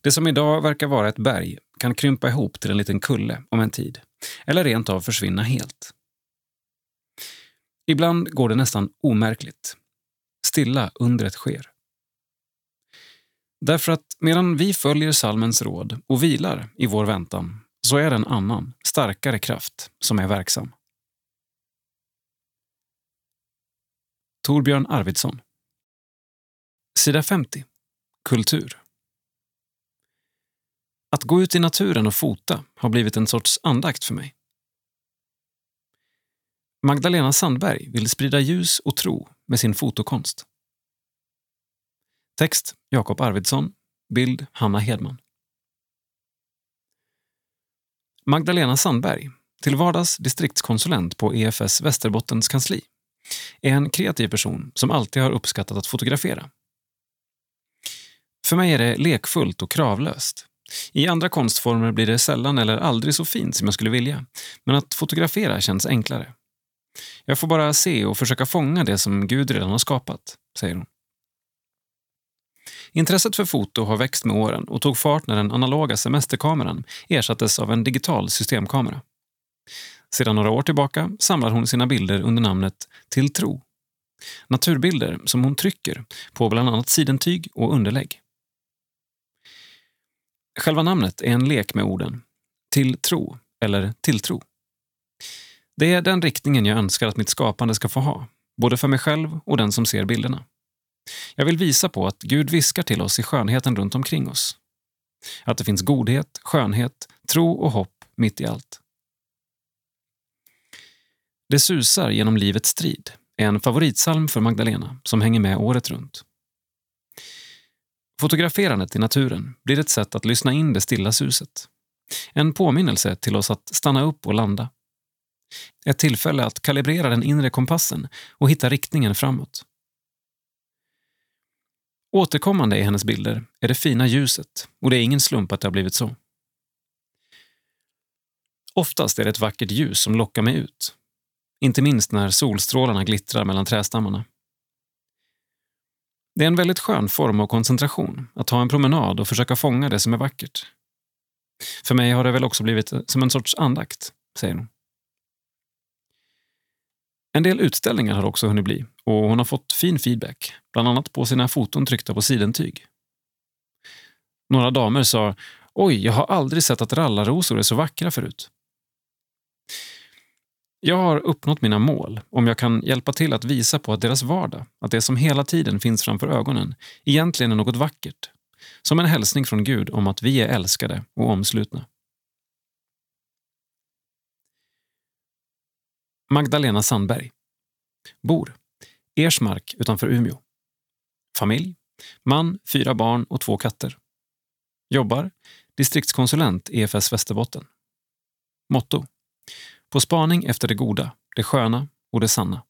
Det som idag verkar vara ett berg kan krympa ihop till en liten kulle om en tid, eller rent av försvinna helt. Ibland går det nästan omärkligt. Stilla undret sker. Därför att medan vi följer salmens råd och vilar i vår väntan så är det en annan, starkare kraft som är verksam. Torbjörn Arvidsson Sida 50 Kultur Att gå ut i naturen och fota har blivit en sorts andakt för mig. Magdalena Sandberg vill sprida ljus och tro med sin fotokonst. Text Jakob Arvidsson. Bild Hanna Hedman. Magdalena Sandberg, till vardags distriktskonsulent på EFS Västerbottens kansli, är en kreativ person som alltid har uppskattat att fotografera. För mig är det lekfullt och kravlöst. I andra konstformer blir det sällan eller aldrig så fint som jag skulle vilja, men att fotografera känns enklare. Jag får bara se och försöka fånga det som Gud redan har skapat, säger hon. Intresset för foto har växt med åren och tog fart när den analoga semesterkameran ersattes av en digital systemkamera. Sedan några år tillbaka samlar hon sina bilder under namnet Till tro. Naturbilder som hon trycker på bland annat sidentyg och underlägg. Själva namnet är en lek med orden till tro eller tilltro. Det är den riktningen jag önskar att mitt skapande ska få ha, både för mig själv och den som ser bilderna. Jag vill visa på att Gud viskar till oss i skönheten runt omkring oss. Att det finns godhet, skönhet, tro och hopp mitt i allt. Det susar genom livets strid är en favoritsalm för Magdalena som hänger med året runt. Fotograferandet i naturen blir ett sätt att lyssna in det stilla suset. En påminnelse till oss att stanna upp och landa. Ett tillfälle att kalibrera den inre kompassen och hitta riktningen framåt. Återkommande i hennes bilder är det fina ljuset och det är ingen slump att det har blivit så. Oftast är det ett vackert ljus som lockar mig ut. Inte minst när solstrålarna glittrar mellan trästammarna. Det är en väldigt skön form av koncentration att ta en promenad och försöka fånga det som är vackert. För mig har det väl också blivit som en sorts andakt, säger hon. En del utställningar har också hunnit bli och hon har fått fin feedback, bland annat på sina foton tryckta på sidentyg. Några damer sa “Oj, jag har aldrig sett att rallarrosor är så vackra förut”. Jag har uppnått mina mål om jag kan hjälpa till att visa på att deras vardag, att det som hela tiden finns framför ögonen, egentligen är något vackert. Som en hälsning från Gud om att vi är älskade och omslutna. Magdalena Sandberg. Bor. Ersmark utanför Umeå. Familj. Man, fyra barn och två katter. Jobbar. Distriktskonsulent EFS Västerbotten. Motto. På spaning efter det goda, det sköna och det sanna.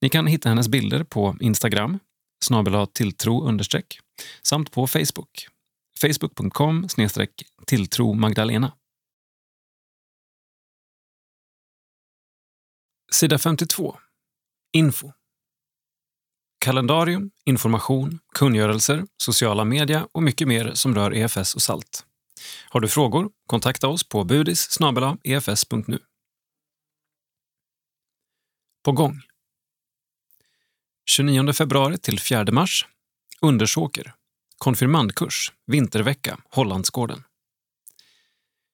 Ni kan hitta hennes bilder på Instagram, snabel tilltro understreck, samt på Facebook, facebook.com tilltro Magdalena. Sida 52. Info. Kalendarium, information, kungörelser, sociala media och mycket mer som rör EFS och SALT. Har du frågor? Kontakta oss på budis efs.nu. På gång. 29 februari till 4 mars. Undersåker. Konfirmandkurs. Vintervecka. Hollandsgården.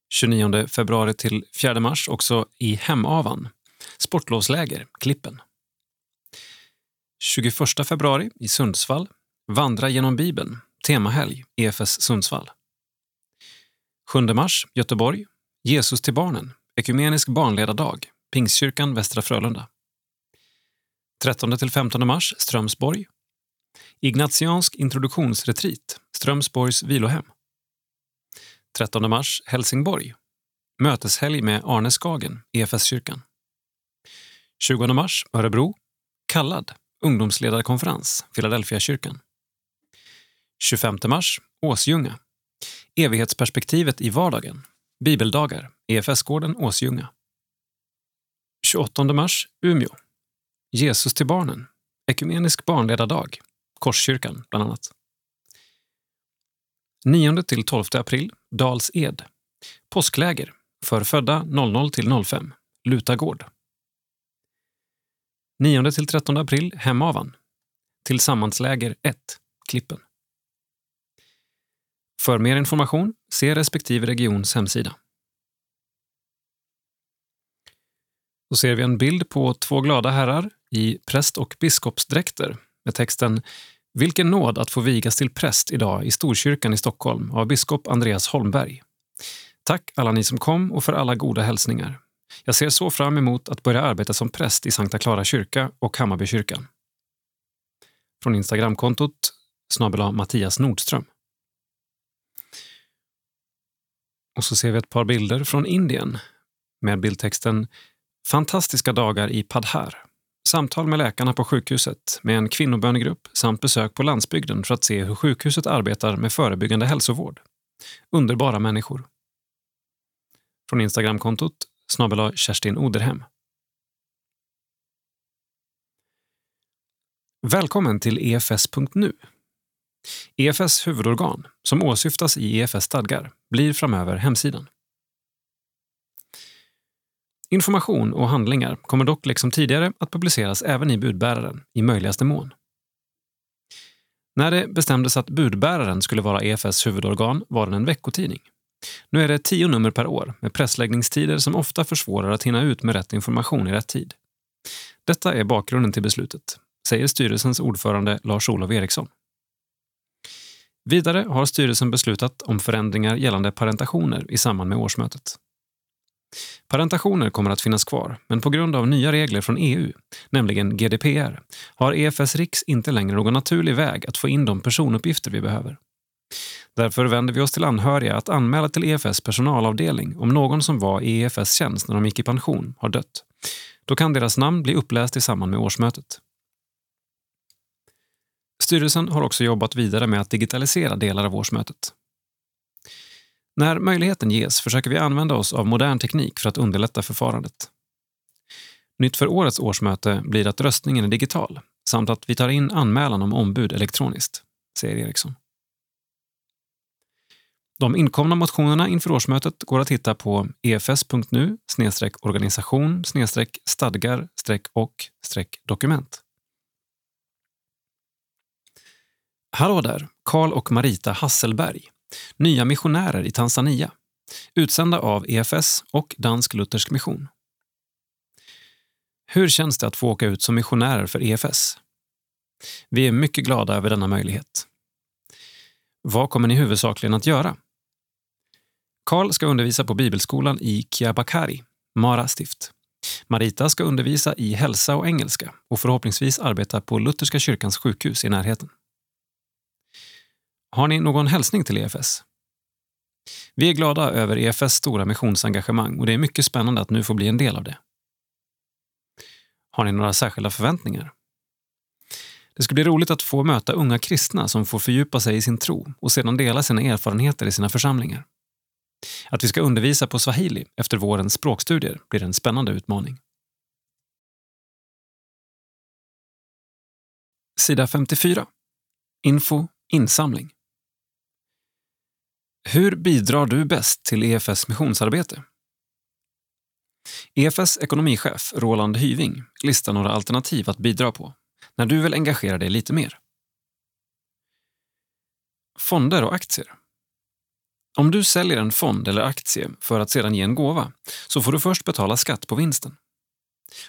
29 februari till 4 mars också i Hemavan. Sportlovsläger. Klippen. 21 februari i Sundsvall. Vandra genom Bibeln. Temahelg. EFS Sundsvall. 7 mars, Göteborg. Jesus till barnen. Ekumenisk barnledardag. Pingstkyrkan Västra Frölunda. 13-15 mars, Strömsborg. Ignatiansk introduktionsretreat, Strömsborgs vilohem. 13 mars, Helsingborg. Möteshelg med Arne Skagen, EFS-kyrkan. 20 mars, Örebro. Kallad, ungdomsledarkonferens, Philadelphia-kyrkan. 25 mars, Åsljunga. Evighetsperspektivet i vardagen. Bibeldagar, EFS-gården Åsljunga. 28 mars, Umeå. Jesus till barnen. Ekumenisk barnledardag. Korskyrkan, bland annat. 9 till 12 april, Dals Ed. Påskläger för födda 00 till 05, Lutagård. 9 till 13 april, Hemavan. Tillsammansläger 1, Klippen. För mer information, se respektive regions hemsida. Då ser vi en bild på två glada herrar i präst och biskopsdräkter med texten “Vilken nåd att få vigas till präst idag i Storkyrkan i Stockholm av biskop Andreas Holmberg. Tack alla ni som kom och för alla goda hälsningar. Jag ser så fram emot att börja arbeta som präst i Sankta Clara kyrka och Hammarbykyrkan.” Från Instagramkontot snabel Mattias Nordström. Och så ser vi ett par bilder från Indien med bildtexten Fantastiska dagar i Padhar. Samtal med läkarna på sjukhuset med en kvinnobönegrupp samt besök på landsbygden för att se hur sjukhuset arbetar med förebyggande hälsovård. Underbara människor. Från Instagramkontot snabel Kerstin Oderhem. Välkommen till EFS.nu. EFS huvudorgan, som åsyftas i EFS stadgar, blir framöver hemsidan. Information och handlingar kommer dock liksom tidigare att publiceras även i budbäraren i möjligaste mån. När det bestämdes att budbäraren skulle vara EFS huvudorgan var den en veckotidning. Nu är det tio nummer per år med pressläggningstider som ofta försvårar att hinna ut med rätt information i rätt tid. Detta är bakgrunden till beslutet, säger styrelsens ordförande Lars-Olof Eriksson. Vidare har styrelsen beslutat om förändringar gällande parentationer i samband med årsmötet. Parentationer kommer att finnas kvar, men på grund av nya regler från EU, nämligen GDPR, har EFS Riks inte längre någon naturlig väg att få in de personuppgifter vi behöver. Därför vänder vi oss till anhöriga att anmäla till EFS personalavdelning om någon som var i EFS tjänst när de gick i pension har dött. Då kan deras namn bli uppläst i samband med årsmötet. Styrelsen har också jobbat vidare med att digitalisera delar av årsmötet. När möjligheten ges försöker vi använda oss av modern teknik för att underlätta förfarandet. Nytt för årets årsmöte blir att röstningen är digital samt att vi tar in anmälan om ombud elektroniskt, säger Eriksson. De inkomna motionerna inför årsmötet går att hitta på efs.nu organisation stadgar och dokument. Hallå där, Karl och Marita Hasselberg Nya missionärer i Tanzania, utsända av EFS och Dansk Luthersk Mission. Hur känns det att få åka ut som missionärer för EFS? Vi är mycket glada över denna möjlighet. Vad kommer ni huvudsakligen att göra? Karl ska undervisa på bibelskolan i Kiabakari, Mara stift. Marita ska undervisa i hälsa och engelska och förhoppningsvis arbeta på Lutherska kyrkans sjukhus i närheten. Har ni någon hälsning till EFS? Vi är glada över EFS stora missionsengagemang och det är mycket spännande att nu få bli en del av det. Har ni några särskilda förväntningar? Det ska bli roligt att få möta unga kristna som får fördjupa sig i sin tro och sedan dela sina erfarenheter i sina församlingar. Att vi ska undervisa på swahili efter vårens språkstudier blir en spännande utmaning. Sida 54. Info Insamling. Hur bidrar du bäst till EFS missionsarbete? EFS ekonomichef Roland Hyving listar några alternativ att bidra på när du vill engagera dig lite mer. Fonder och aktier. Om du säljer en fond eller aktie för att sedan ge en gåva så får du först betala skatt på vinsten.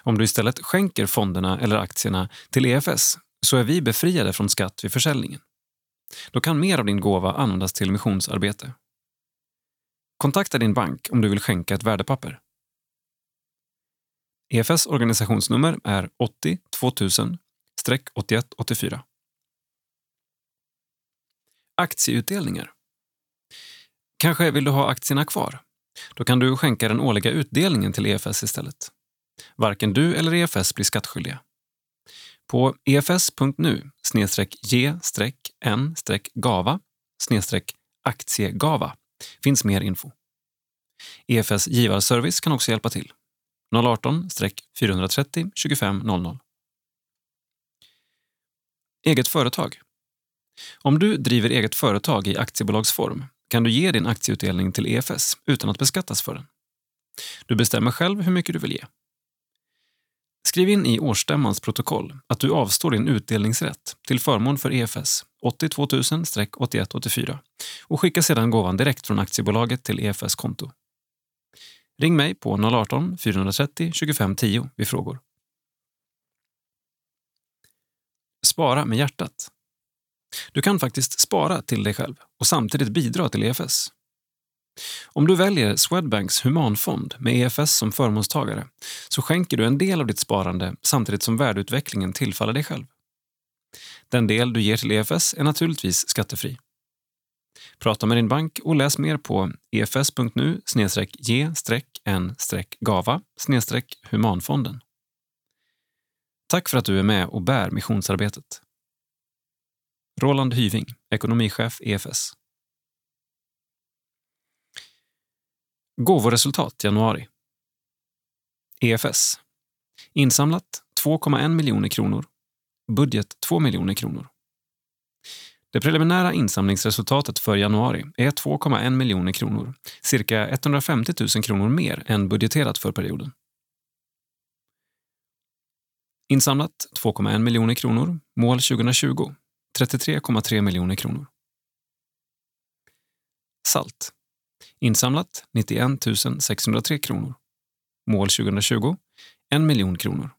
Om du istället skänker fonderna eller aktierna till EFS så är vi befriade från skatt vid försäljningen. Då kan mer av din gåva användas till missionsarbete. Kontakta din bank om du vill skänka ett värdepapper. EFS organisationsnummer är 80 2000 8184. Aktieutdelningar. Kanske vill du ha aktierna kvar? Då kan du skänka den årliga utdelningen till EFS istället. Varken du eller EFS blir skattskyldiga. På efs.nu ge-n-gava aktiegava finns mer info. EFS givarservice kan också hjälpa till. 018-430 25 00. Eget företag. Om du driver eget företag i aktiebolagsform kan du ge din aktieutdelning till EFS utan att beskattas för den. Du bestämmer själv hur mycket du vill ge. Skriv in i årsstämmans protokoll att du avstår din utdelningsrätt till förmån för EFS 82 000-8184 och skicka sedan gåvan direkt från aktiebolaget till EFS konto. Ring mig på 018-430 25 10 vid frågor. Spara med hjärtat. Du kan faktiskt spara till dig själv och samtidigt bidra till EFS. Om du väljer Swedbanks humanfond med EFS som förmånstagare så skänker du en del av ditt sparande samtidigt som värdeutvecklingen tillfaller dig själv. Den del du ger till EFS är naturligtvis skattefri. Prata med din bank och läs mer på efs.nu ge-en-gava humanfonden. Tack för att du är med och bär missionsarbetet. Roland Hyving, ekonomichef EFS. Gåvoresultat januari. EFS. Insamlat 2,1 miljoner kronor. Budget 2 miljoner kronor. Det preliminära insamlingsresultatet för januari är 2,1 miljoner kronor, cirka 150 000 kronor mer än budgeterat för perioden. Insamlat 2,1 miljoner kronor, mål 2020 33,3 miljoner kronor. Salt. Insamlat 91 603 kronor. Mål 2020 1 miljon kronor.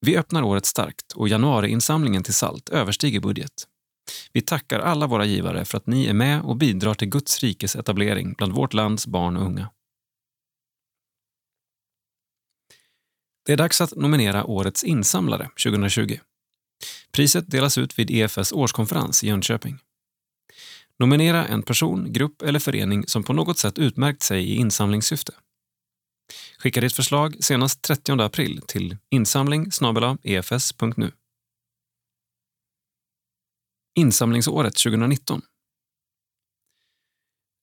Vi öppnar året starkt och januariinsamlingen till SALT överstiger budget. Vi tackar alla våra givare för att ni är med och bidrar till Guds rikes etablering bland vårt lands barn och unga. Det är dags att nominera Årets insamlare 2020. Priset delas ut vid EFS årskonferens i Jönköping. Nominera en person, grupp eller förening som på något sätt utmärkt sig i insamlingssyfte. Skicka ditt förslag senast 30 april till insamling efs.nu. Insamlingsåret 2019.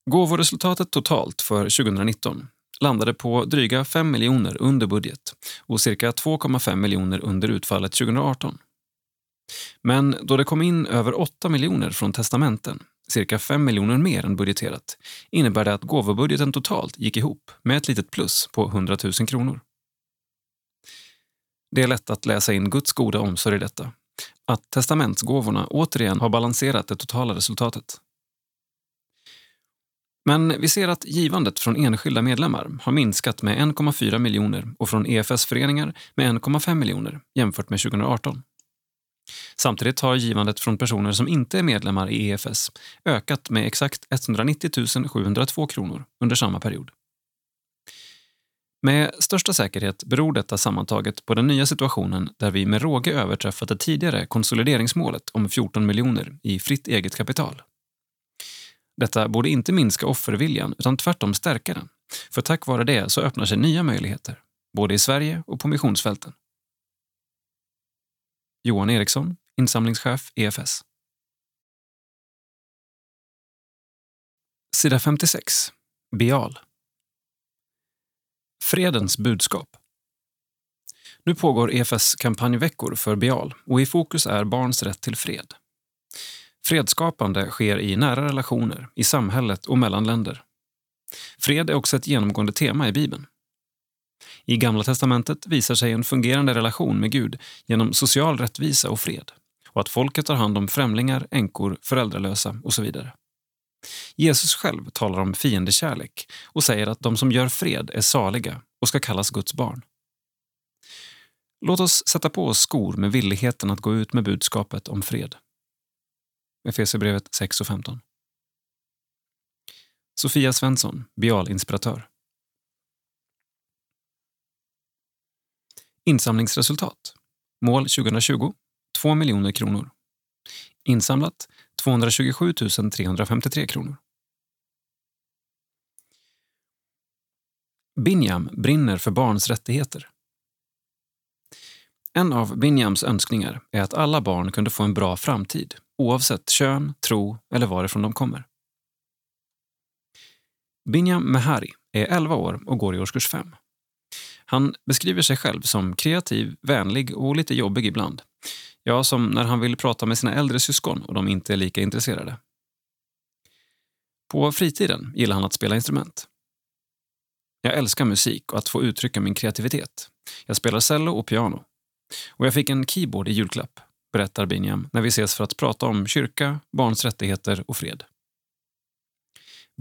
Gåvoresultatet totalt för 2019 landade på dryga 5 miljoner under budget och cirka 2,5 miljoner under utfallet 2018. Men då det kom in över 8 miljoner från testamenten, cirka 5 miljoner mer än budgeterat, innebär det att gåvobudgeten totalt gick ihop med ett litet plus på 100 000 kronor. Det är lätt att läsa in Guds goda omsorg i detta. Att testamentsgåvorna återigen har balanserat det totala resultatet. Men vi ser att givandet från enskilda medlemmar har minskat med 1,4 miljoner och från EFS-föreningar med 1,5 miljoner jämfört med 2018. Samtidigt har givandet från personer som inte är medlemmar i EFS ökat med exakt 190 702 kronor under samma period. Med största säkerhet beror detta sammantaget på den nya situationen där vi med råge överträffat det tidigare konsolideringsmålet om 14 miljoner i fritt eget kapital. Detta borde inte minska offerviljan utan tvärtom stärka den, för tack vare det så öppnar sig nya möjligheter, både i Sverige och på missionsfälten. Johan Eriksson, insamlingschef EFS. Sida 56. Bial. Fredens budskap. Nu pågår EFS kampanjveckor för Bial och i fokus är barns rätt till fred. Fredsskapande sker i nära relationer, i samhället och mellan länder. Fred är också ett genomgående tema i Bibeln. I Gamla testamentet visar sig en fungerande relation med Gud genom social rättvisa och fred och att folket tar hand om främlingar, änkor, föräldralösa och så vidare. Jesus själv talar om fiendekärlek och säger att de som gör fred är saliga och ska kallas Guds barn. Låt oss sätta på oss skor med villigheten att gå ut med budskapet om fred. Efesierbrevet 6 och 15. Sofia Svensson, Bialinspiratör Insamlingsresultat. Mål 2020 2 miljoner kronor. Insamlat 227 353 kronor. Binjam brinner för barns rättigheter. En av Binjams önskningar är att alla barn kunde få en bra framtid oavsett kön, tro eller varifrån de kommer. Binjam Mehari är 11 år och går i årskurs 5. Han beskriver sig själv som kreativ, vänlig och lite jobbig ibland. Ja, som när han vill prata med sina äldre syskon och de inte är lika intresserade. På fritiden gillar han att spela instrument. Jag älskar musik och att få uttrycka min kreativitet. Jag spelar cello och piano. Och jag fick en keyboard i julklapp, berättar Binjam när vi ses för att prata om kyrka, barns rättigheter och fred.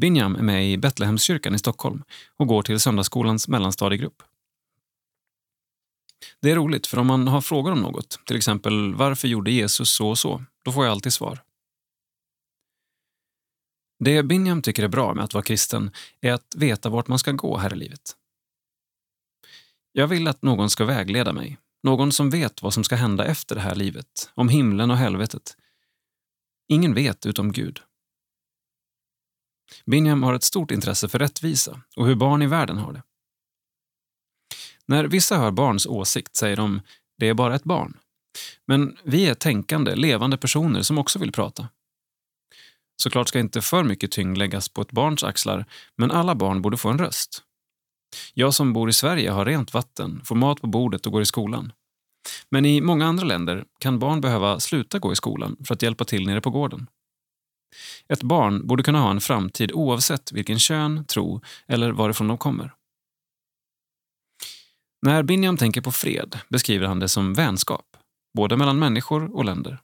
Binjam är med i Betlehemskyrkan i Stockholm och går till söndagsskolans mellanstadiegrupp. Det är roligt, för om man har frågor om något, till exempel varför gjorde Jesus så och så, då får jag alltid svar. Det Binyam tycker är bra med att vara kristen är att veta vart man ska gå här i livet. Jag vill att någon ska vägleda mig, någon som vet vad som ska hända efter det här livet, om himlen och helvetet. Ingen vet utom Gud. Binyam har ett stort intresse för rättvisa och hur barn i världen har det. När vissa hör barns åsikt säger de det är bara ett barn. Men vi är tänkande, levande personer som också vill prata. Såklart ska inte för mycket tyngd läggas på ett barns axlar, men alla barn borde få en röst. Jag som bor i Sverige har rent vatten, får mat på bordet och går i skolan. Men i många andra länder kan barn behöva sluta gå i skolan för att hjälpa till nere på gården. Ett barn borde kunna ha en framtid oavsett vilken kön, tro eller varifrån de kommer. När Binyam tänker på fred beskriver han det som vänskap, både mellan människor och länder.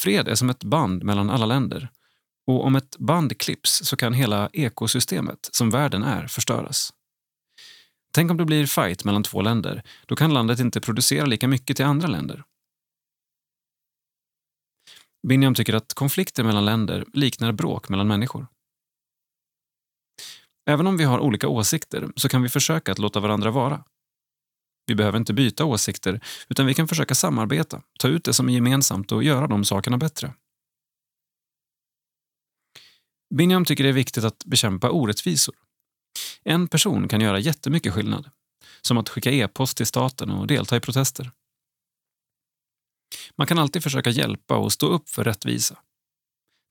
Fred är som ett band mellan alla länder och om ett band klipps så kan hela ekosystemet, som världen är, förstöras. Tänk om det blir fight mellan två länder. Då kan landet inte producera lika mycket till andra länder. Binyam tycker att konflikter mellan länder liknar bråk mellan människor. Även om vi har olika åsikter så kan vi försöka att låta varandra vara. Vi behöver inte byta åsikter, utan vi kan försöka samarbeta, ta ut det som är gemensamt och göra de sakerna bättre. Binyam tycker det är viktigt att bekämpa orättvisor. En person kan göra jättemycket skillnad, som att skicka e-post till staten och delta i protester. Man kan alltid försöka hjälpa och stå upp för rättvisa.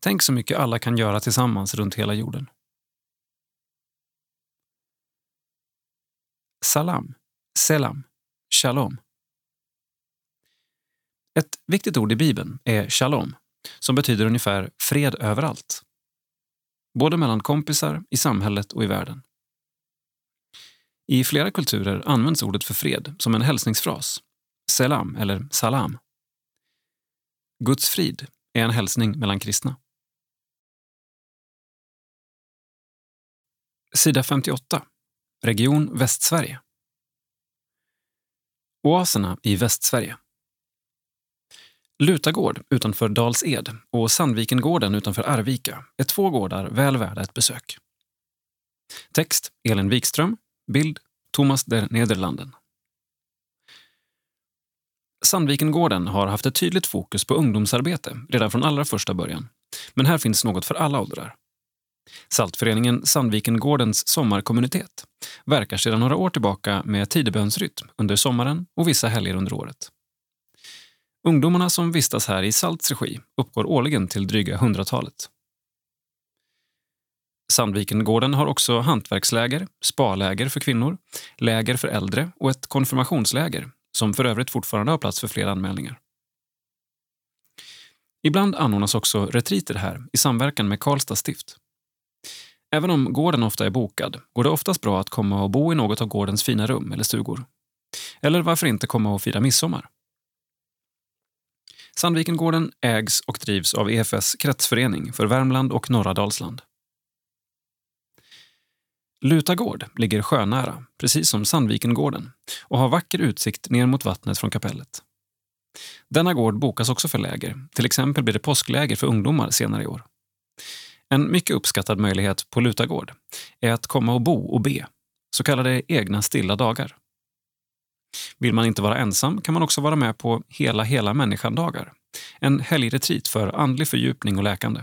Tänk så mycket alla kan göra tillsammans runt hela jorden. Salam, selam, shalom. Ett viktigt ord i Bibeln är shalom, som betyder ungefär fred överallt. Både mellan kompisar, i samhället och i världen. I flera kulturer används ordet för fred som en hälsningsfras, selam eller salam. Guds frid är en hälsning mellan kristna. Sida 58. Region Västsverige. Oaserna i Västsverige. Lutagård utanför Dals-Ed och Sandvikengården utanför Arvika är två gårdar väl värda ett besök. Text Elin Wikström. Bild Thomas der Nederlanden. Sandvikengården har haft ett tydligt fokus på ungdomsarbete redan från allra första början. Men här finns något för alla åldrar. Saltföreningen Sandvikengårdens sommarkommunitet verkar sedan några år tillbaka med tidebönsrytm under sommaren och vissa helger under året. Ungdomarna som vistas här i Salts regi uppgår årligen till dryga hundratalet. Sandvikengården har också hantverksläger, spaläger för kvinnor, läger för äldre och ett konfirmationsläger som för övrigt fortfarande har plats för fler anmälningar. Ibland anordnas också retriter här i samverkan med Karlstad stift. Även om gården ofta är bokad går det oftast bra att komma och bo i något av gårdens fina rum eller stugor. Eller varför inte komma och fira midsommar? Sandvikengården ägs och drivs av EFS kretsförening för Värmland och norra Dalsland. Lutagård ligger sjönära, precis som Sandvikengården och har vacker utsikt ner mot vattnet från kapellet. Denna gård bokas också för läger, till exempel blir det påskläger för ungdomar senare i år. En mycket uppskattad möjlighet på Lutagård är att komma och bo och be, så kallade egna stilla dagar. Vill man inte vara ensam kan man också vara med på Hela hela människan-dagar, en helgretreat för andlig fördjupning och läkande.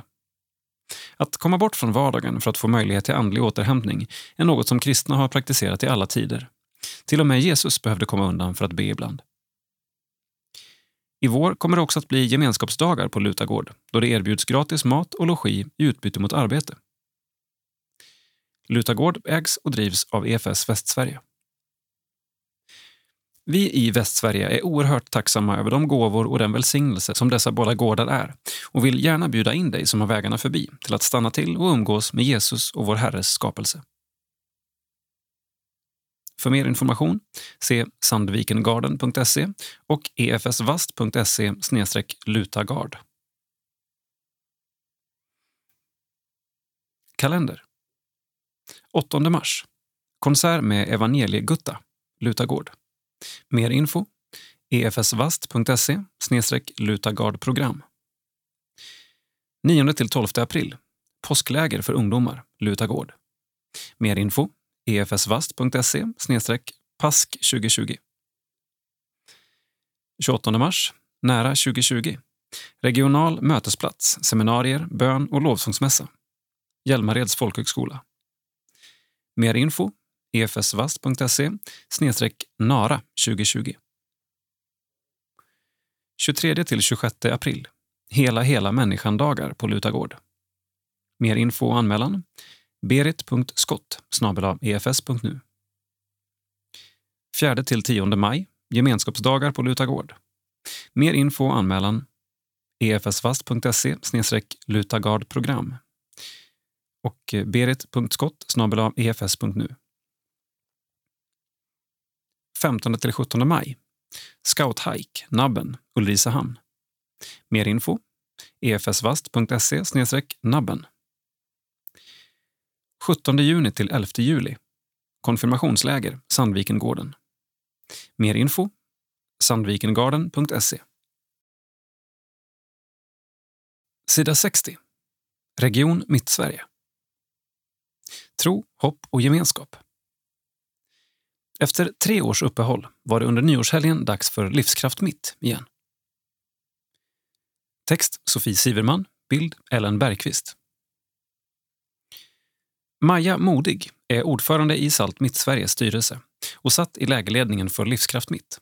Att komma bort från vardagen för att få möjlighet till andlig återhämtning är något som kristna har praktiserat i alla tider. Till och med Jesus behövde komma undan för att be ibland. I vår kommer det också att bli gemenskapsdagar på Lutagård då det erbjuds gratis mat och logi i utbyte mot arbete. Lutagård ägs och drivs av EFS Västsverige. Vi i Västsverige är oerhört tacksamma över de gåvor och den välsignelse som dessa båda gårdar är och vill gärna bjuda in dig som har vägarna förbi till att stanna till och umgås med Jesus och vår Herres skapelse. För mer information se sandvikengarden.se och efsvast.se lutagard. Kalender 8 mars Konsert med Evangeliegutta, Lutagård. Mer info efsvast.se lutagardprogram. 9-12 april Påskläger för ungdomar, Lutagård. Mer info efsvast.se pask 2020. 28 mars, nära 2020. Regional mötesplats, seminarier, bön och lovsångsmässa. Hjälmareds folkhögskola. Mer info efsvast.se nara 2020. 23 till 26 april. Hela hela människan-dagar på Lutagård. Mer info och anmälan berit.skott efs.nu. 4 till 10 maj, gemenskapsdagar på Lutagård. Mer info och anmälan efsvast.se lutagardprogram och berit.skott efs.nu. 15 till 17 maj. Scouthike, Nabben, Ulricehamn. Mer info efsvast.se nabben. 17 juni till 11 juli. Konfirmationsläger, Sandvikengården. Mer info sandvikengarden.se. Sida 60. Region Mittsverige. Tro, hopp och gemenskap. Efter tre års uppehåll var det under nyårshelgen dags för Livskraft Mitt igen. Text Sofie Siverman, bild Ellen Bergqvist. Maja Modig är ordförande i Salt Mittsveriges styrelse och satt i lägerledningen för Livskraft Mitt.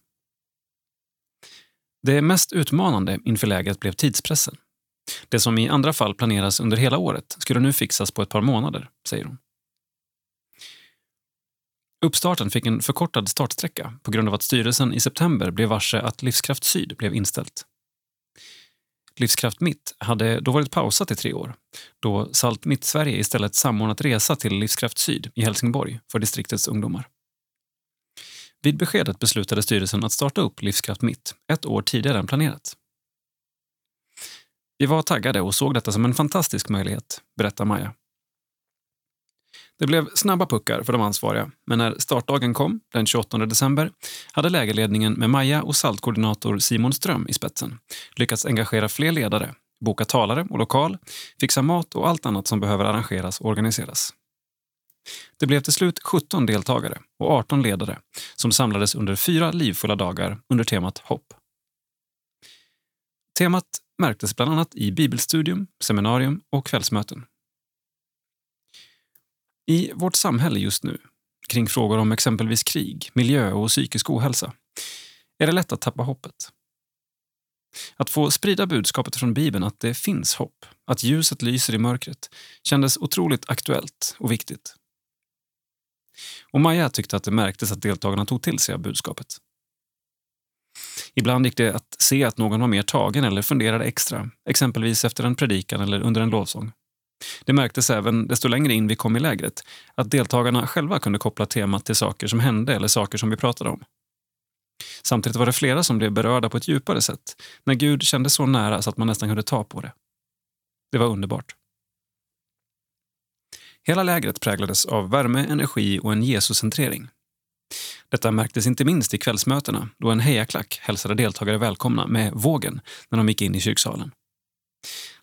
Det mest utmanande inför lägret blev tidspressen. Det som i andra fall planeras under hela året skulle nu fixas på ett par månader, säger hon. Uppstarten fick en förkortad startsträcka på grund av att styrelsen i september blev varse att Livskraft Syd blev inställt. Livskraft Mitt hade då varit pausat i tre år då Salt Mitt-Sverige istället samordnat resa till Livskraft Syd i Helsingborg för distriktets ungdomar. Vid beskedet beslutade styrelsen att starta upp Livskraft Mitt ett år tidigare än planerat. Vi var taggade och såg detta som en fantastisk möjlighet, berättar Maja. Det blev snabba puckar för de ansvariga, men när startdagen kom, den 28 december, hade lägerledningen med Maja och saltkoordinator Simon Ström i spetsen lyckats engagera fler ledare, boka talare och lokal, fixa mat och allt annat som behöver arrangeras och organiseras. Det blev till slut 17 deltagare och 18 ledare som samlades under fyra livfulla dagar under temat hopp. Temat märktes bland annat i bibelstudium, seminarium och kvällsmöten. I vårt samhälle just nu, kring frågor om exempelvis krig, miljö och psykisk ohälsa, är det lätt att tappa hoppet. Att få sprida budskapet från Bibeln att det finns hopp, att ljuset lyser i mörkret, kändes otroligt aktuellt och viktigt. Och Maja tyckte att det märktes att deltagarna tog till sig av budskapet. Ibland gick det att se att någon var mer tagen eller funderade extra, exempelvis efter en predikan eller under en lovsång. Det märktes även desto längre in vi kom i lägret att deltagarna själva kunde koppla temat till saker som hände eller saker som vi pratade om. Samtidigt var det flera som blev berörda på ett djupare sätt när Gud kändes så nära så att man nästan kunde ta på det. Det var underbart. Hela lägret präglades av värme, energi och en Jesuscentrering. Detta märktes inte minst i kvällsmötena då en hejaklack hälsade deltagare välkomna med vågen när de gick in i kyrksalen.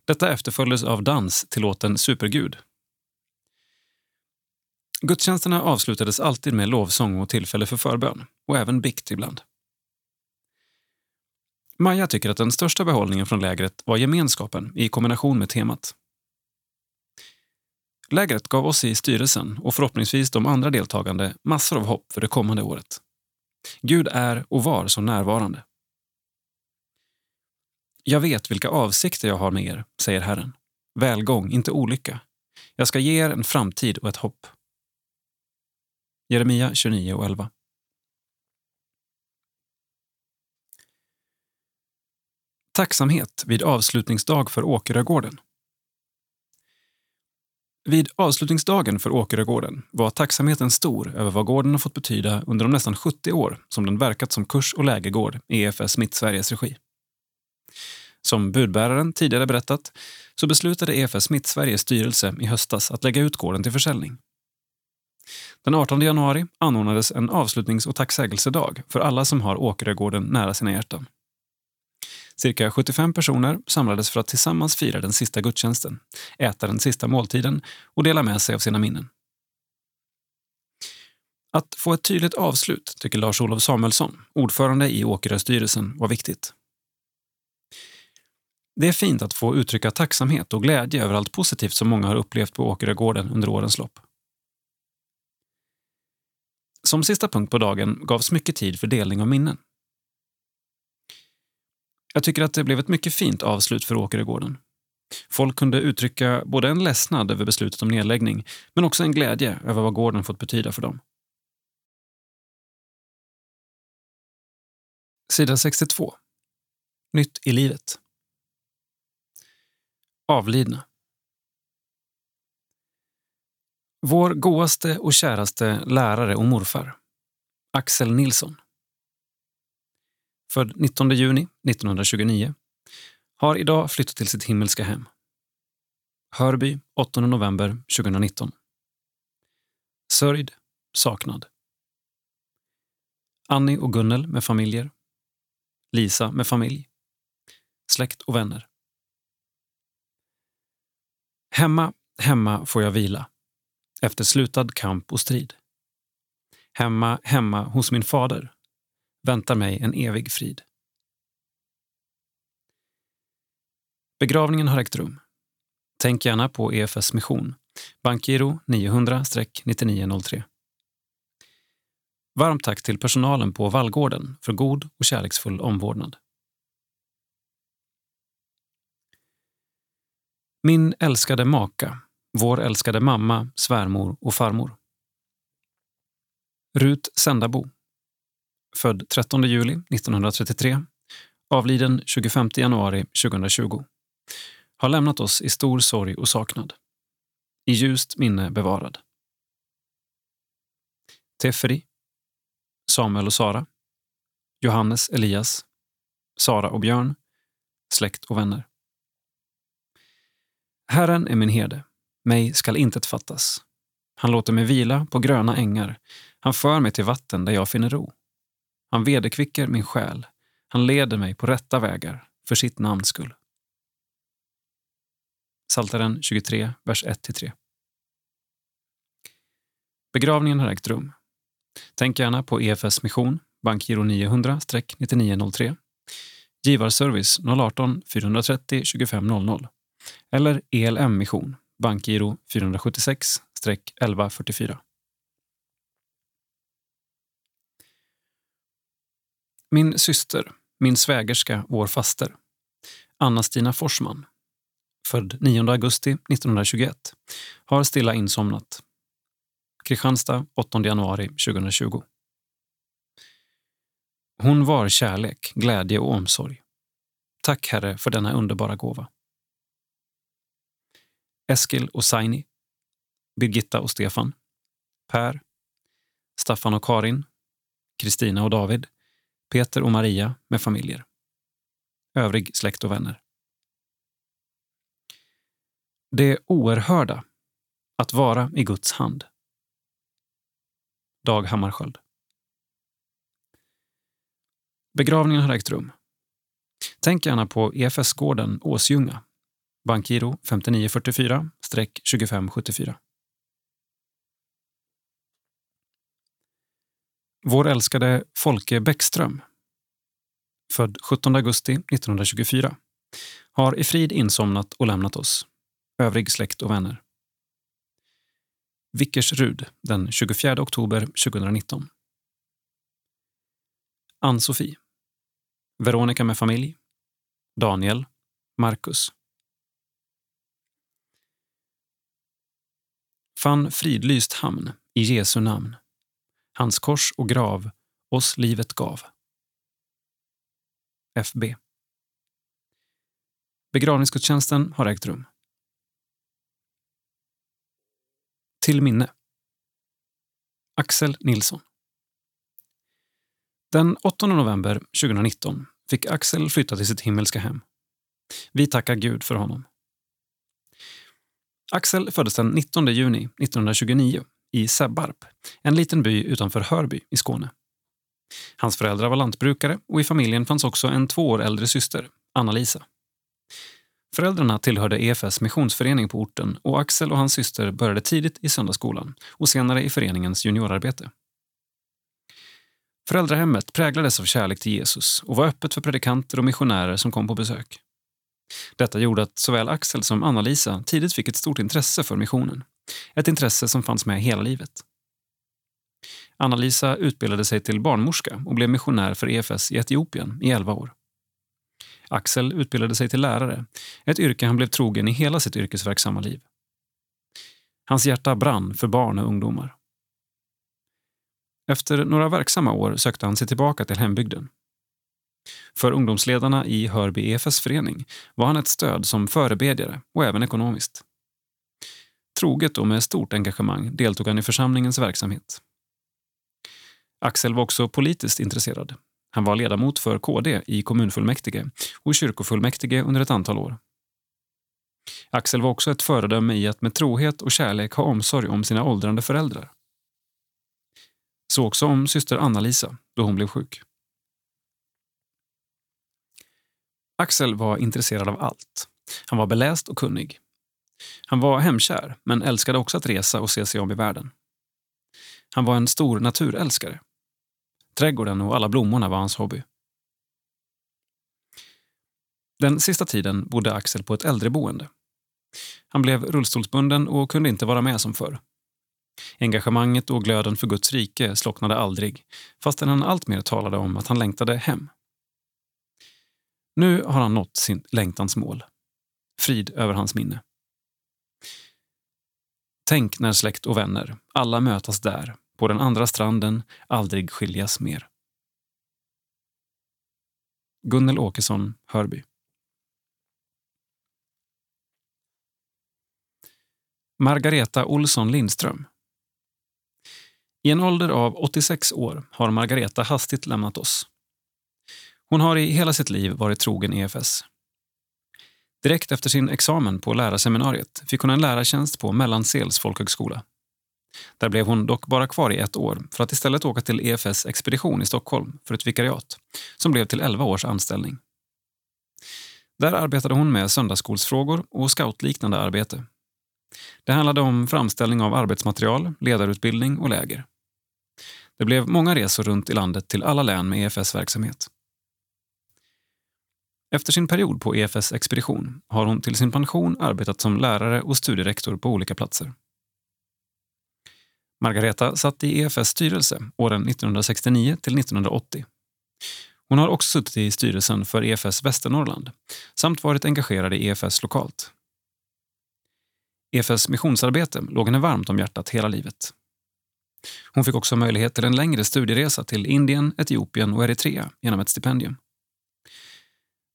Detta efterföljdes av dans till låten Supergud. Gudstjänsterna avslutades alltid med lovsång och tillfälle för förbön, och även bikt ibland. Maja tycker att den största behållningen från lägret var gemenskapen i kombination med temat. Lägret gav oss i styrelsen och förhoppningsvis de andra deltagande massor av hopp för det kommande året. Gud är och var så närvarande. Jag vet vilka avsikter jag har med er, säger Herren. Välgång, inte olycka. Jag ska ge er en framtid och ett hopp. Jeremia 29 och 11. Tacksamhet vid avslutningsdag för Åkerögården. Vid avslutningsdagen för Åkerögården var tacksamheten stor över vad gården har fått betyda under de nästan 70 år som den verkat som kurs och lägergård i EFS Mittsveriges regi. Som budbäraren tidigare berättat så beslutade EFS MittSveriges styrelse i höstas att lägga ut gården till försäljning. Den 18 januari anordnades en avslutnings och tacksägelsedag för alla som har Åkerögården nära sina hjärtan. Cirka 75 personer samlades för att tillsammans fira den sista gudstjänsten, äta den sista måltiden och dela med sig av sina minnen. Att få ett tydligt avslut tycker Lars-Olof Samuelsson, ordförande i Åkeröstyrelsen, var viktigt. Det är fint att få uttrycka tacksamhet och glädje över allt positivt som många har upplevt på Åkerögården under årens lopp. Som sista punkt på dagen gavs mycket tid för delning av minnen. Jag tycker att det blev ett mycket fint avslut för Åkerögården. Folk kunde uttrycka både en ledsnad över beslutet om nedläggning men också en glädje över vad gården fått betyda för dem. Sida 62. Nytt i livet. Avlidna. Vår godaste och käraste lärare och morfar, Axel Nilsson, född 19 juni 1929, har idag flyttat till sitt himmelska hem. Hörby 8 november 2019. Sörjd, saknad. Annie och Gunnel med familjer. Lisa med familj. Släkt och vänner. Hemma, hemma får jag vila efter slutad kamp och strid. Hemma, hemma hos min fader väntar mig en evig frid. Begravningen har ägt rum. Tänk gärna på EFS mission, bankgiro 900-9903. Varmt tack till personalen på Vallgården för god och kärleksfull omvårdnad. Min älskade maka, vår älskade mamma, svärmor och farmor. Rut Sändabo född 13 juli 1933, avliden 25 januari 2020, har lämnat oss i stor sorg och saknad. I ljust minne bevarad. Teferi, Samuel och Sara, Johannes Elias, Sara och Björn, släkt och vänner. Herren är min herde, mig skall intet fattas. Han låter mig vila på gröna ängar, han för mig till vatten där jag finner ro. Han vederkvicker min själ. Han leder mig på rätta vägar för sitt namns skull. Saltaren 23, vers 1-3. Begravningen har ägt rum. Tänk gärna på EFS mission, bankgiro 900-9903, givarservice 018 430 2500 eller ELM mission, bankgiro 476-1144. Min syster, min svägerska, vår faster, Anna-Stina Forsman, född 9 augusti 1921, har stilla insomnat. Kristianstad 8 januari 2020. Hon var kärlek, glädje och omsorg. Tack, Herre, för denna underbara gåva. Eskil och Saini, Birgitta och Stefan, Per, Staffan och Karin, Kristina och David, Peter och Maria med familjer. Övrig släkt och vänner. Det oerhörda. Att vara i Guds hand. Dag Hammarskjöld. Begravningen har ägt rum. Tänk gärna på EFS-gården Åsljunga, bankgiro 5944-2574. Vår älskade Folke Bäckström, född 17 augusti 1924, har i frid insomnat och lämnat oss, övrig släkt och vänner. Vickersrud den 24 oktober 2019. Ann-Sofie. Veronica med familj. Daniel. Marcus. Fann fridlyst hamn i Jesu namn hans kors och grav oss livet gav. FB Begravningsgudstjänsten har ägt rum. Till minne. Axel Nilsson. Den 8 november 2019 fick Axel flytta till sitt himmelska hem. Vi tackar Gud för honom. Axel föddes den 19 juni 1929 i Sebbarp, en liten by utanför Hörby i Skåne. Hans föräldrar var lantbrukare och i familjen fanns också en två år äldre syster, Anna-Lisa. Föräldrarna tillhörde EFS missionsförening på orten och Axel och hans syster började tidigt i söndagsskolan och senare i föreningens juniorarbete. Föräldrahemmet präglades av kärlek till Jesus och var öppet för predikanter och missionärer som kom på besök. Detta gjorde att såväl Axel som Anna-Lisa tidigt fick ett stort intresse för missionen. Ett intresse som fanns med hela livet. Anna-Lisa utbildade sig till barnmorska och blev missionär för EFS i Etiopien i 11 år. Axel utbildade sig till lärare, ett yrke han blev trogen i hela sitt yrkesverksamma liv. Hans hjärta brann för barn och ungdomar. Efter några verksamma år sökte han sig tillbaka till hembygden. För ungdomsledarna i Hörby EFS förening var han ett stöd som förebedjare och även ekonomiskt. Troget och med stort engagemang deltog han i församlingens verksamhet. Axel var också politiskt intresserad. Han var ledamot för KD i kommunfullmäktige och kyrkofullmäktige under ett antal år. Axel var också ett föredöme i att med trohet och kärlek ha omsorg om sina åldrande föräldrar. Så också om syster Anna-Lisa, då hon blev sjuk. Axel var intresserad av allt. Han var beläst och kunnig. Han var hemkär, men älskade också att resa och se sig om i världen. Han var en stor naturälskare. Trädgården och alla blommorna var hans hobby. Den sista tiden bodde Axel på ett äldreboende. Han blev rullstolsbunden och kunde inte vara med som förr. Engagemanget och glöden för Guds rike slocknade aldrig fastän han alltmer talade om att han längtade hem. Nu har han nått sin längtans mål. Frid över hans minne. Tänk när släkt och vänner, alla mötas där, på den andra stranden, aldrig skiljas mer. Gunnel Åkesson, Hörby. Margareta Olsson Lindström. I en ålder av 86 år har Margareta hastigt lämnat oss. Hon har i hela sitt liv varit trogen EFS. Direkt efter sin examen på lärarseminariet fick hon en lärartjänst på Mellansels folkhögskola. Där blev hon dock bara kvar i ett år för att istället åka till EFS expedition i Stockholm för ett vikariat som blev till 11 års anställning. Där arbetade hon med söndagsskolsfrågor och scoutliknande arbete. Det handlade om framställning av arbetsmaterial, ledarutbildning och läger. Det blev många resor runt i landet till alla län med EFS verksamhet. Efter sin period på EFS expedition har hon till sin pension arbetat som lärare och studierektor på olika platser. Margareta satt i EFS styrelse åren 1969 till 1980. Hon har också suttit i styrelsen för EFS Västernorrland samt varit engagerad i EFS lokalt. EFS missionsarbete låg henne varmt om hjärtat hela livet. Hon fick också möjlighet till en längre studieresa till Indien, Etiopien och Eritrea genom ett stipendium.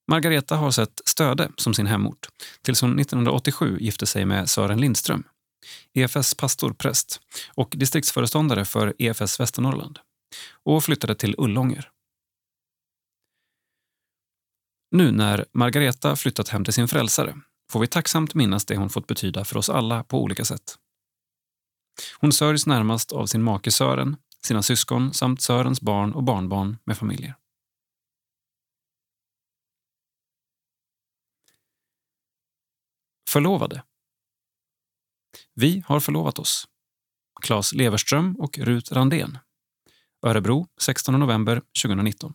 Margareta har sett Stöde som sin hemort tills hon 1987 gifte sig med Sören Lindström, EFS pastor präst och distriktsföreståndare för EFS Västernorrland och flyttade till Ullånger. Nu när Margareta flyttat hem till sin frälsare får vi tacksamt minnas det hon fått betyda för oss alla på olika sätt. Hon sörjs närmast av sin make Sören, sina syskon samt Sörens barn och barnbarn med familjer. Förlovade. Vi har förlovat oss. Claes Leverström och Rut Randén. Örebro 16 november 2019.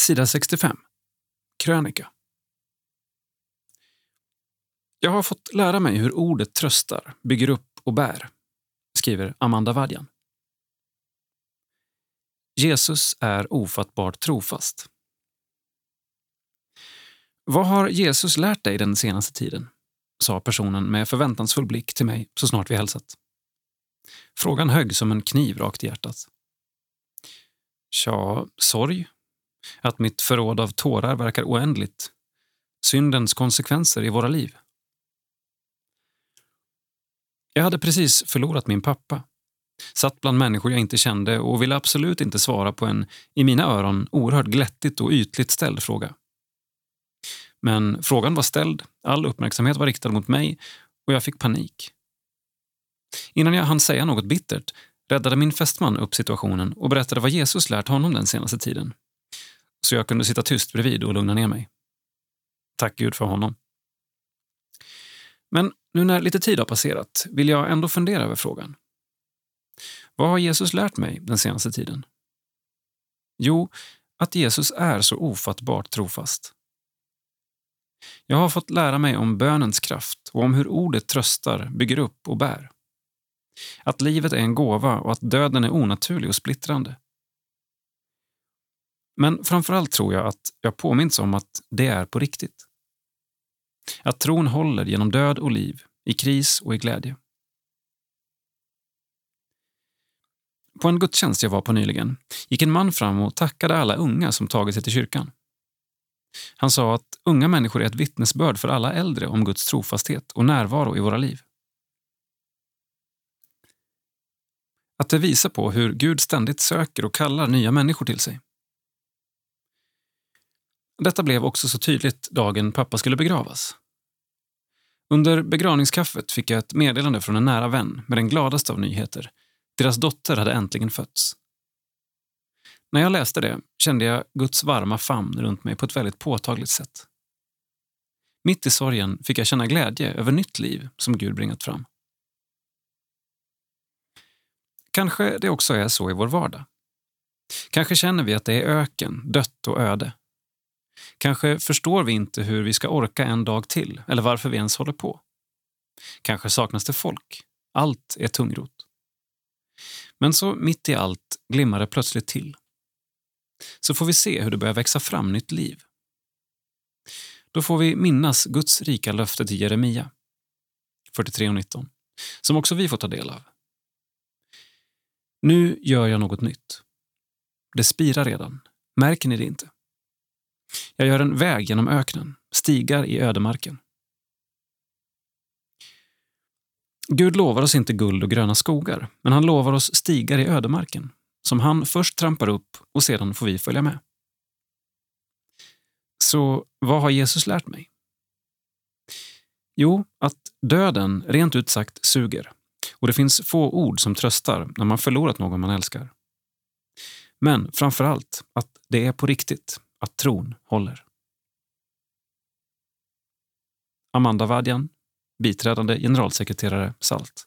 Sida 65. Krönika. Jag har fått lära mig hur ordet tröstar, bygger upp och bär, skriver Amanda Vadjan. Jesus är ofattbart trofast. Vad har Jesus lärt dig den senaste tiden? sa personen med förväntansfull blick till mig så snart vi hälsat. Frågan högg som en kniv rakt i hjärtat. Tja, sorg. Att mitt förråd av tårar verkar oändligt. Syndens konsekvenser i våra liv. Jag hade precis förlorat min pappa. Satt bland människor jag inte kände och ville absolut inte svara på en, i mina öron, oerhört glättigt och ytligt ställd fråga. Men frågan var ställd, all uppmärksamhet var riktad mot mig och jag fick panik. Innan jag hann säga något bittert räddade min fästman upp situationen och berättade vad Jesus lärt honom den senaste tiden. Så jag kunde sitta tyst bredvid och lugna ner mig. Tack Gud för honom. Men nu när lite tid har passerat vill jag ändå fundera över frågan. Vad har Jesus lärt mig den senaste tiden? Jo, att Jesus är så ofattbart trofast. Jag har fått lära mig om bönens kraft och om hur ordet tröstar, bygger upp och bär. Att livet är en gåva och att döden är onaturlig och splittrande. Men framförallt tror jag att jag påminns om att det är på riktigt. Att tron håller genom död och liv, i kris och i glädje. På en gudstjänst jag var på nyligen gick en man fram och tackade alla unga som tagit sig till kyrkan. Han sa att unga människor är ett vittnesbörd för alla äldre om Guds trofasthet och närvaro i våra liv. Att det visar på hur Gud ständigt söker och kallar nya människor till sig. Detta blev också så tydligt dagen pappa skulle begravas. Under begravningskaffet fick jag ett meddelande från en nära vän med den gladaste av nyheter. Deras dotter hade äntligen fötts. När jag läste det kände jag Guds varma famn runt mig på ett väldigt påtagligt sätt. Mitt i sorgen fick jag känna glädje över nytt liv som Gud bringat fram. Kanske det också är så i vår vardag. Kanske känner vi att det är öken, dött och öde. Kanske förstår vi inte hur vi ska orka en dag till eller varför vi ens håller på. Kanske saknas det folk. Allt är tungrot. Men så mitt i allt glimmar det plötsligt till. Så får vi se hur det börjar växa fram nytt liv. Då får vi minnas Guds rika löfte till Jeremia 43.19, som också vi får ta del av. Nu gör jag något nytt. Det spirar redan. Märker ni det inte? Jag gör en väg genom öknen, stigar i ödemarken. Gud lovar oss inte guld och gröna skogar, men han lovar oss stigar i ödemarken, som han först trampar upp och sedan får vi följa med. Så vad har Jesus lärt mig? Jo, att döden rent ut sagt suger och det finns få ord som tröstar när man förlorat någon man älskar. Men framför allt att det är på riktigt, att tron håller. Amanda Vadjan, biträdande generalsekreterare SALT.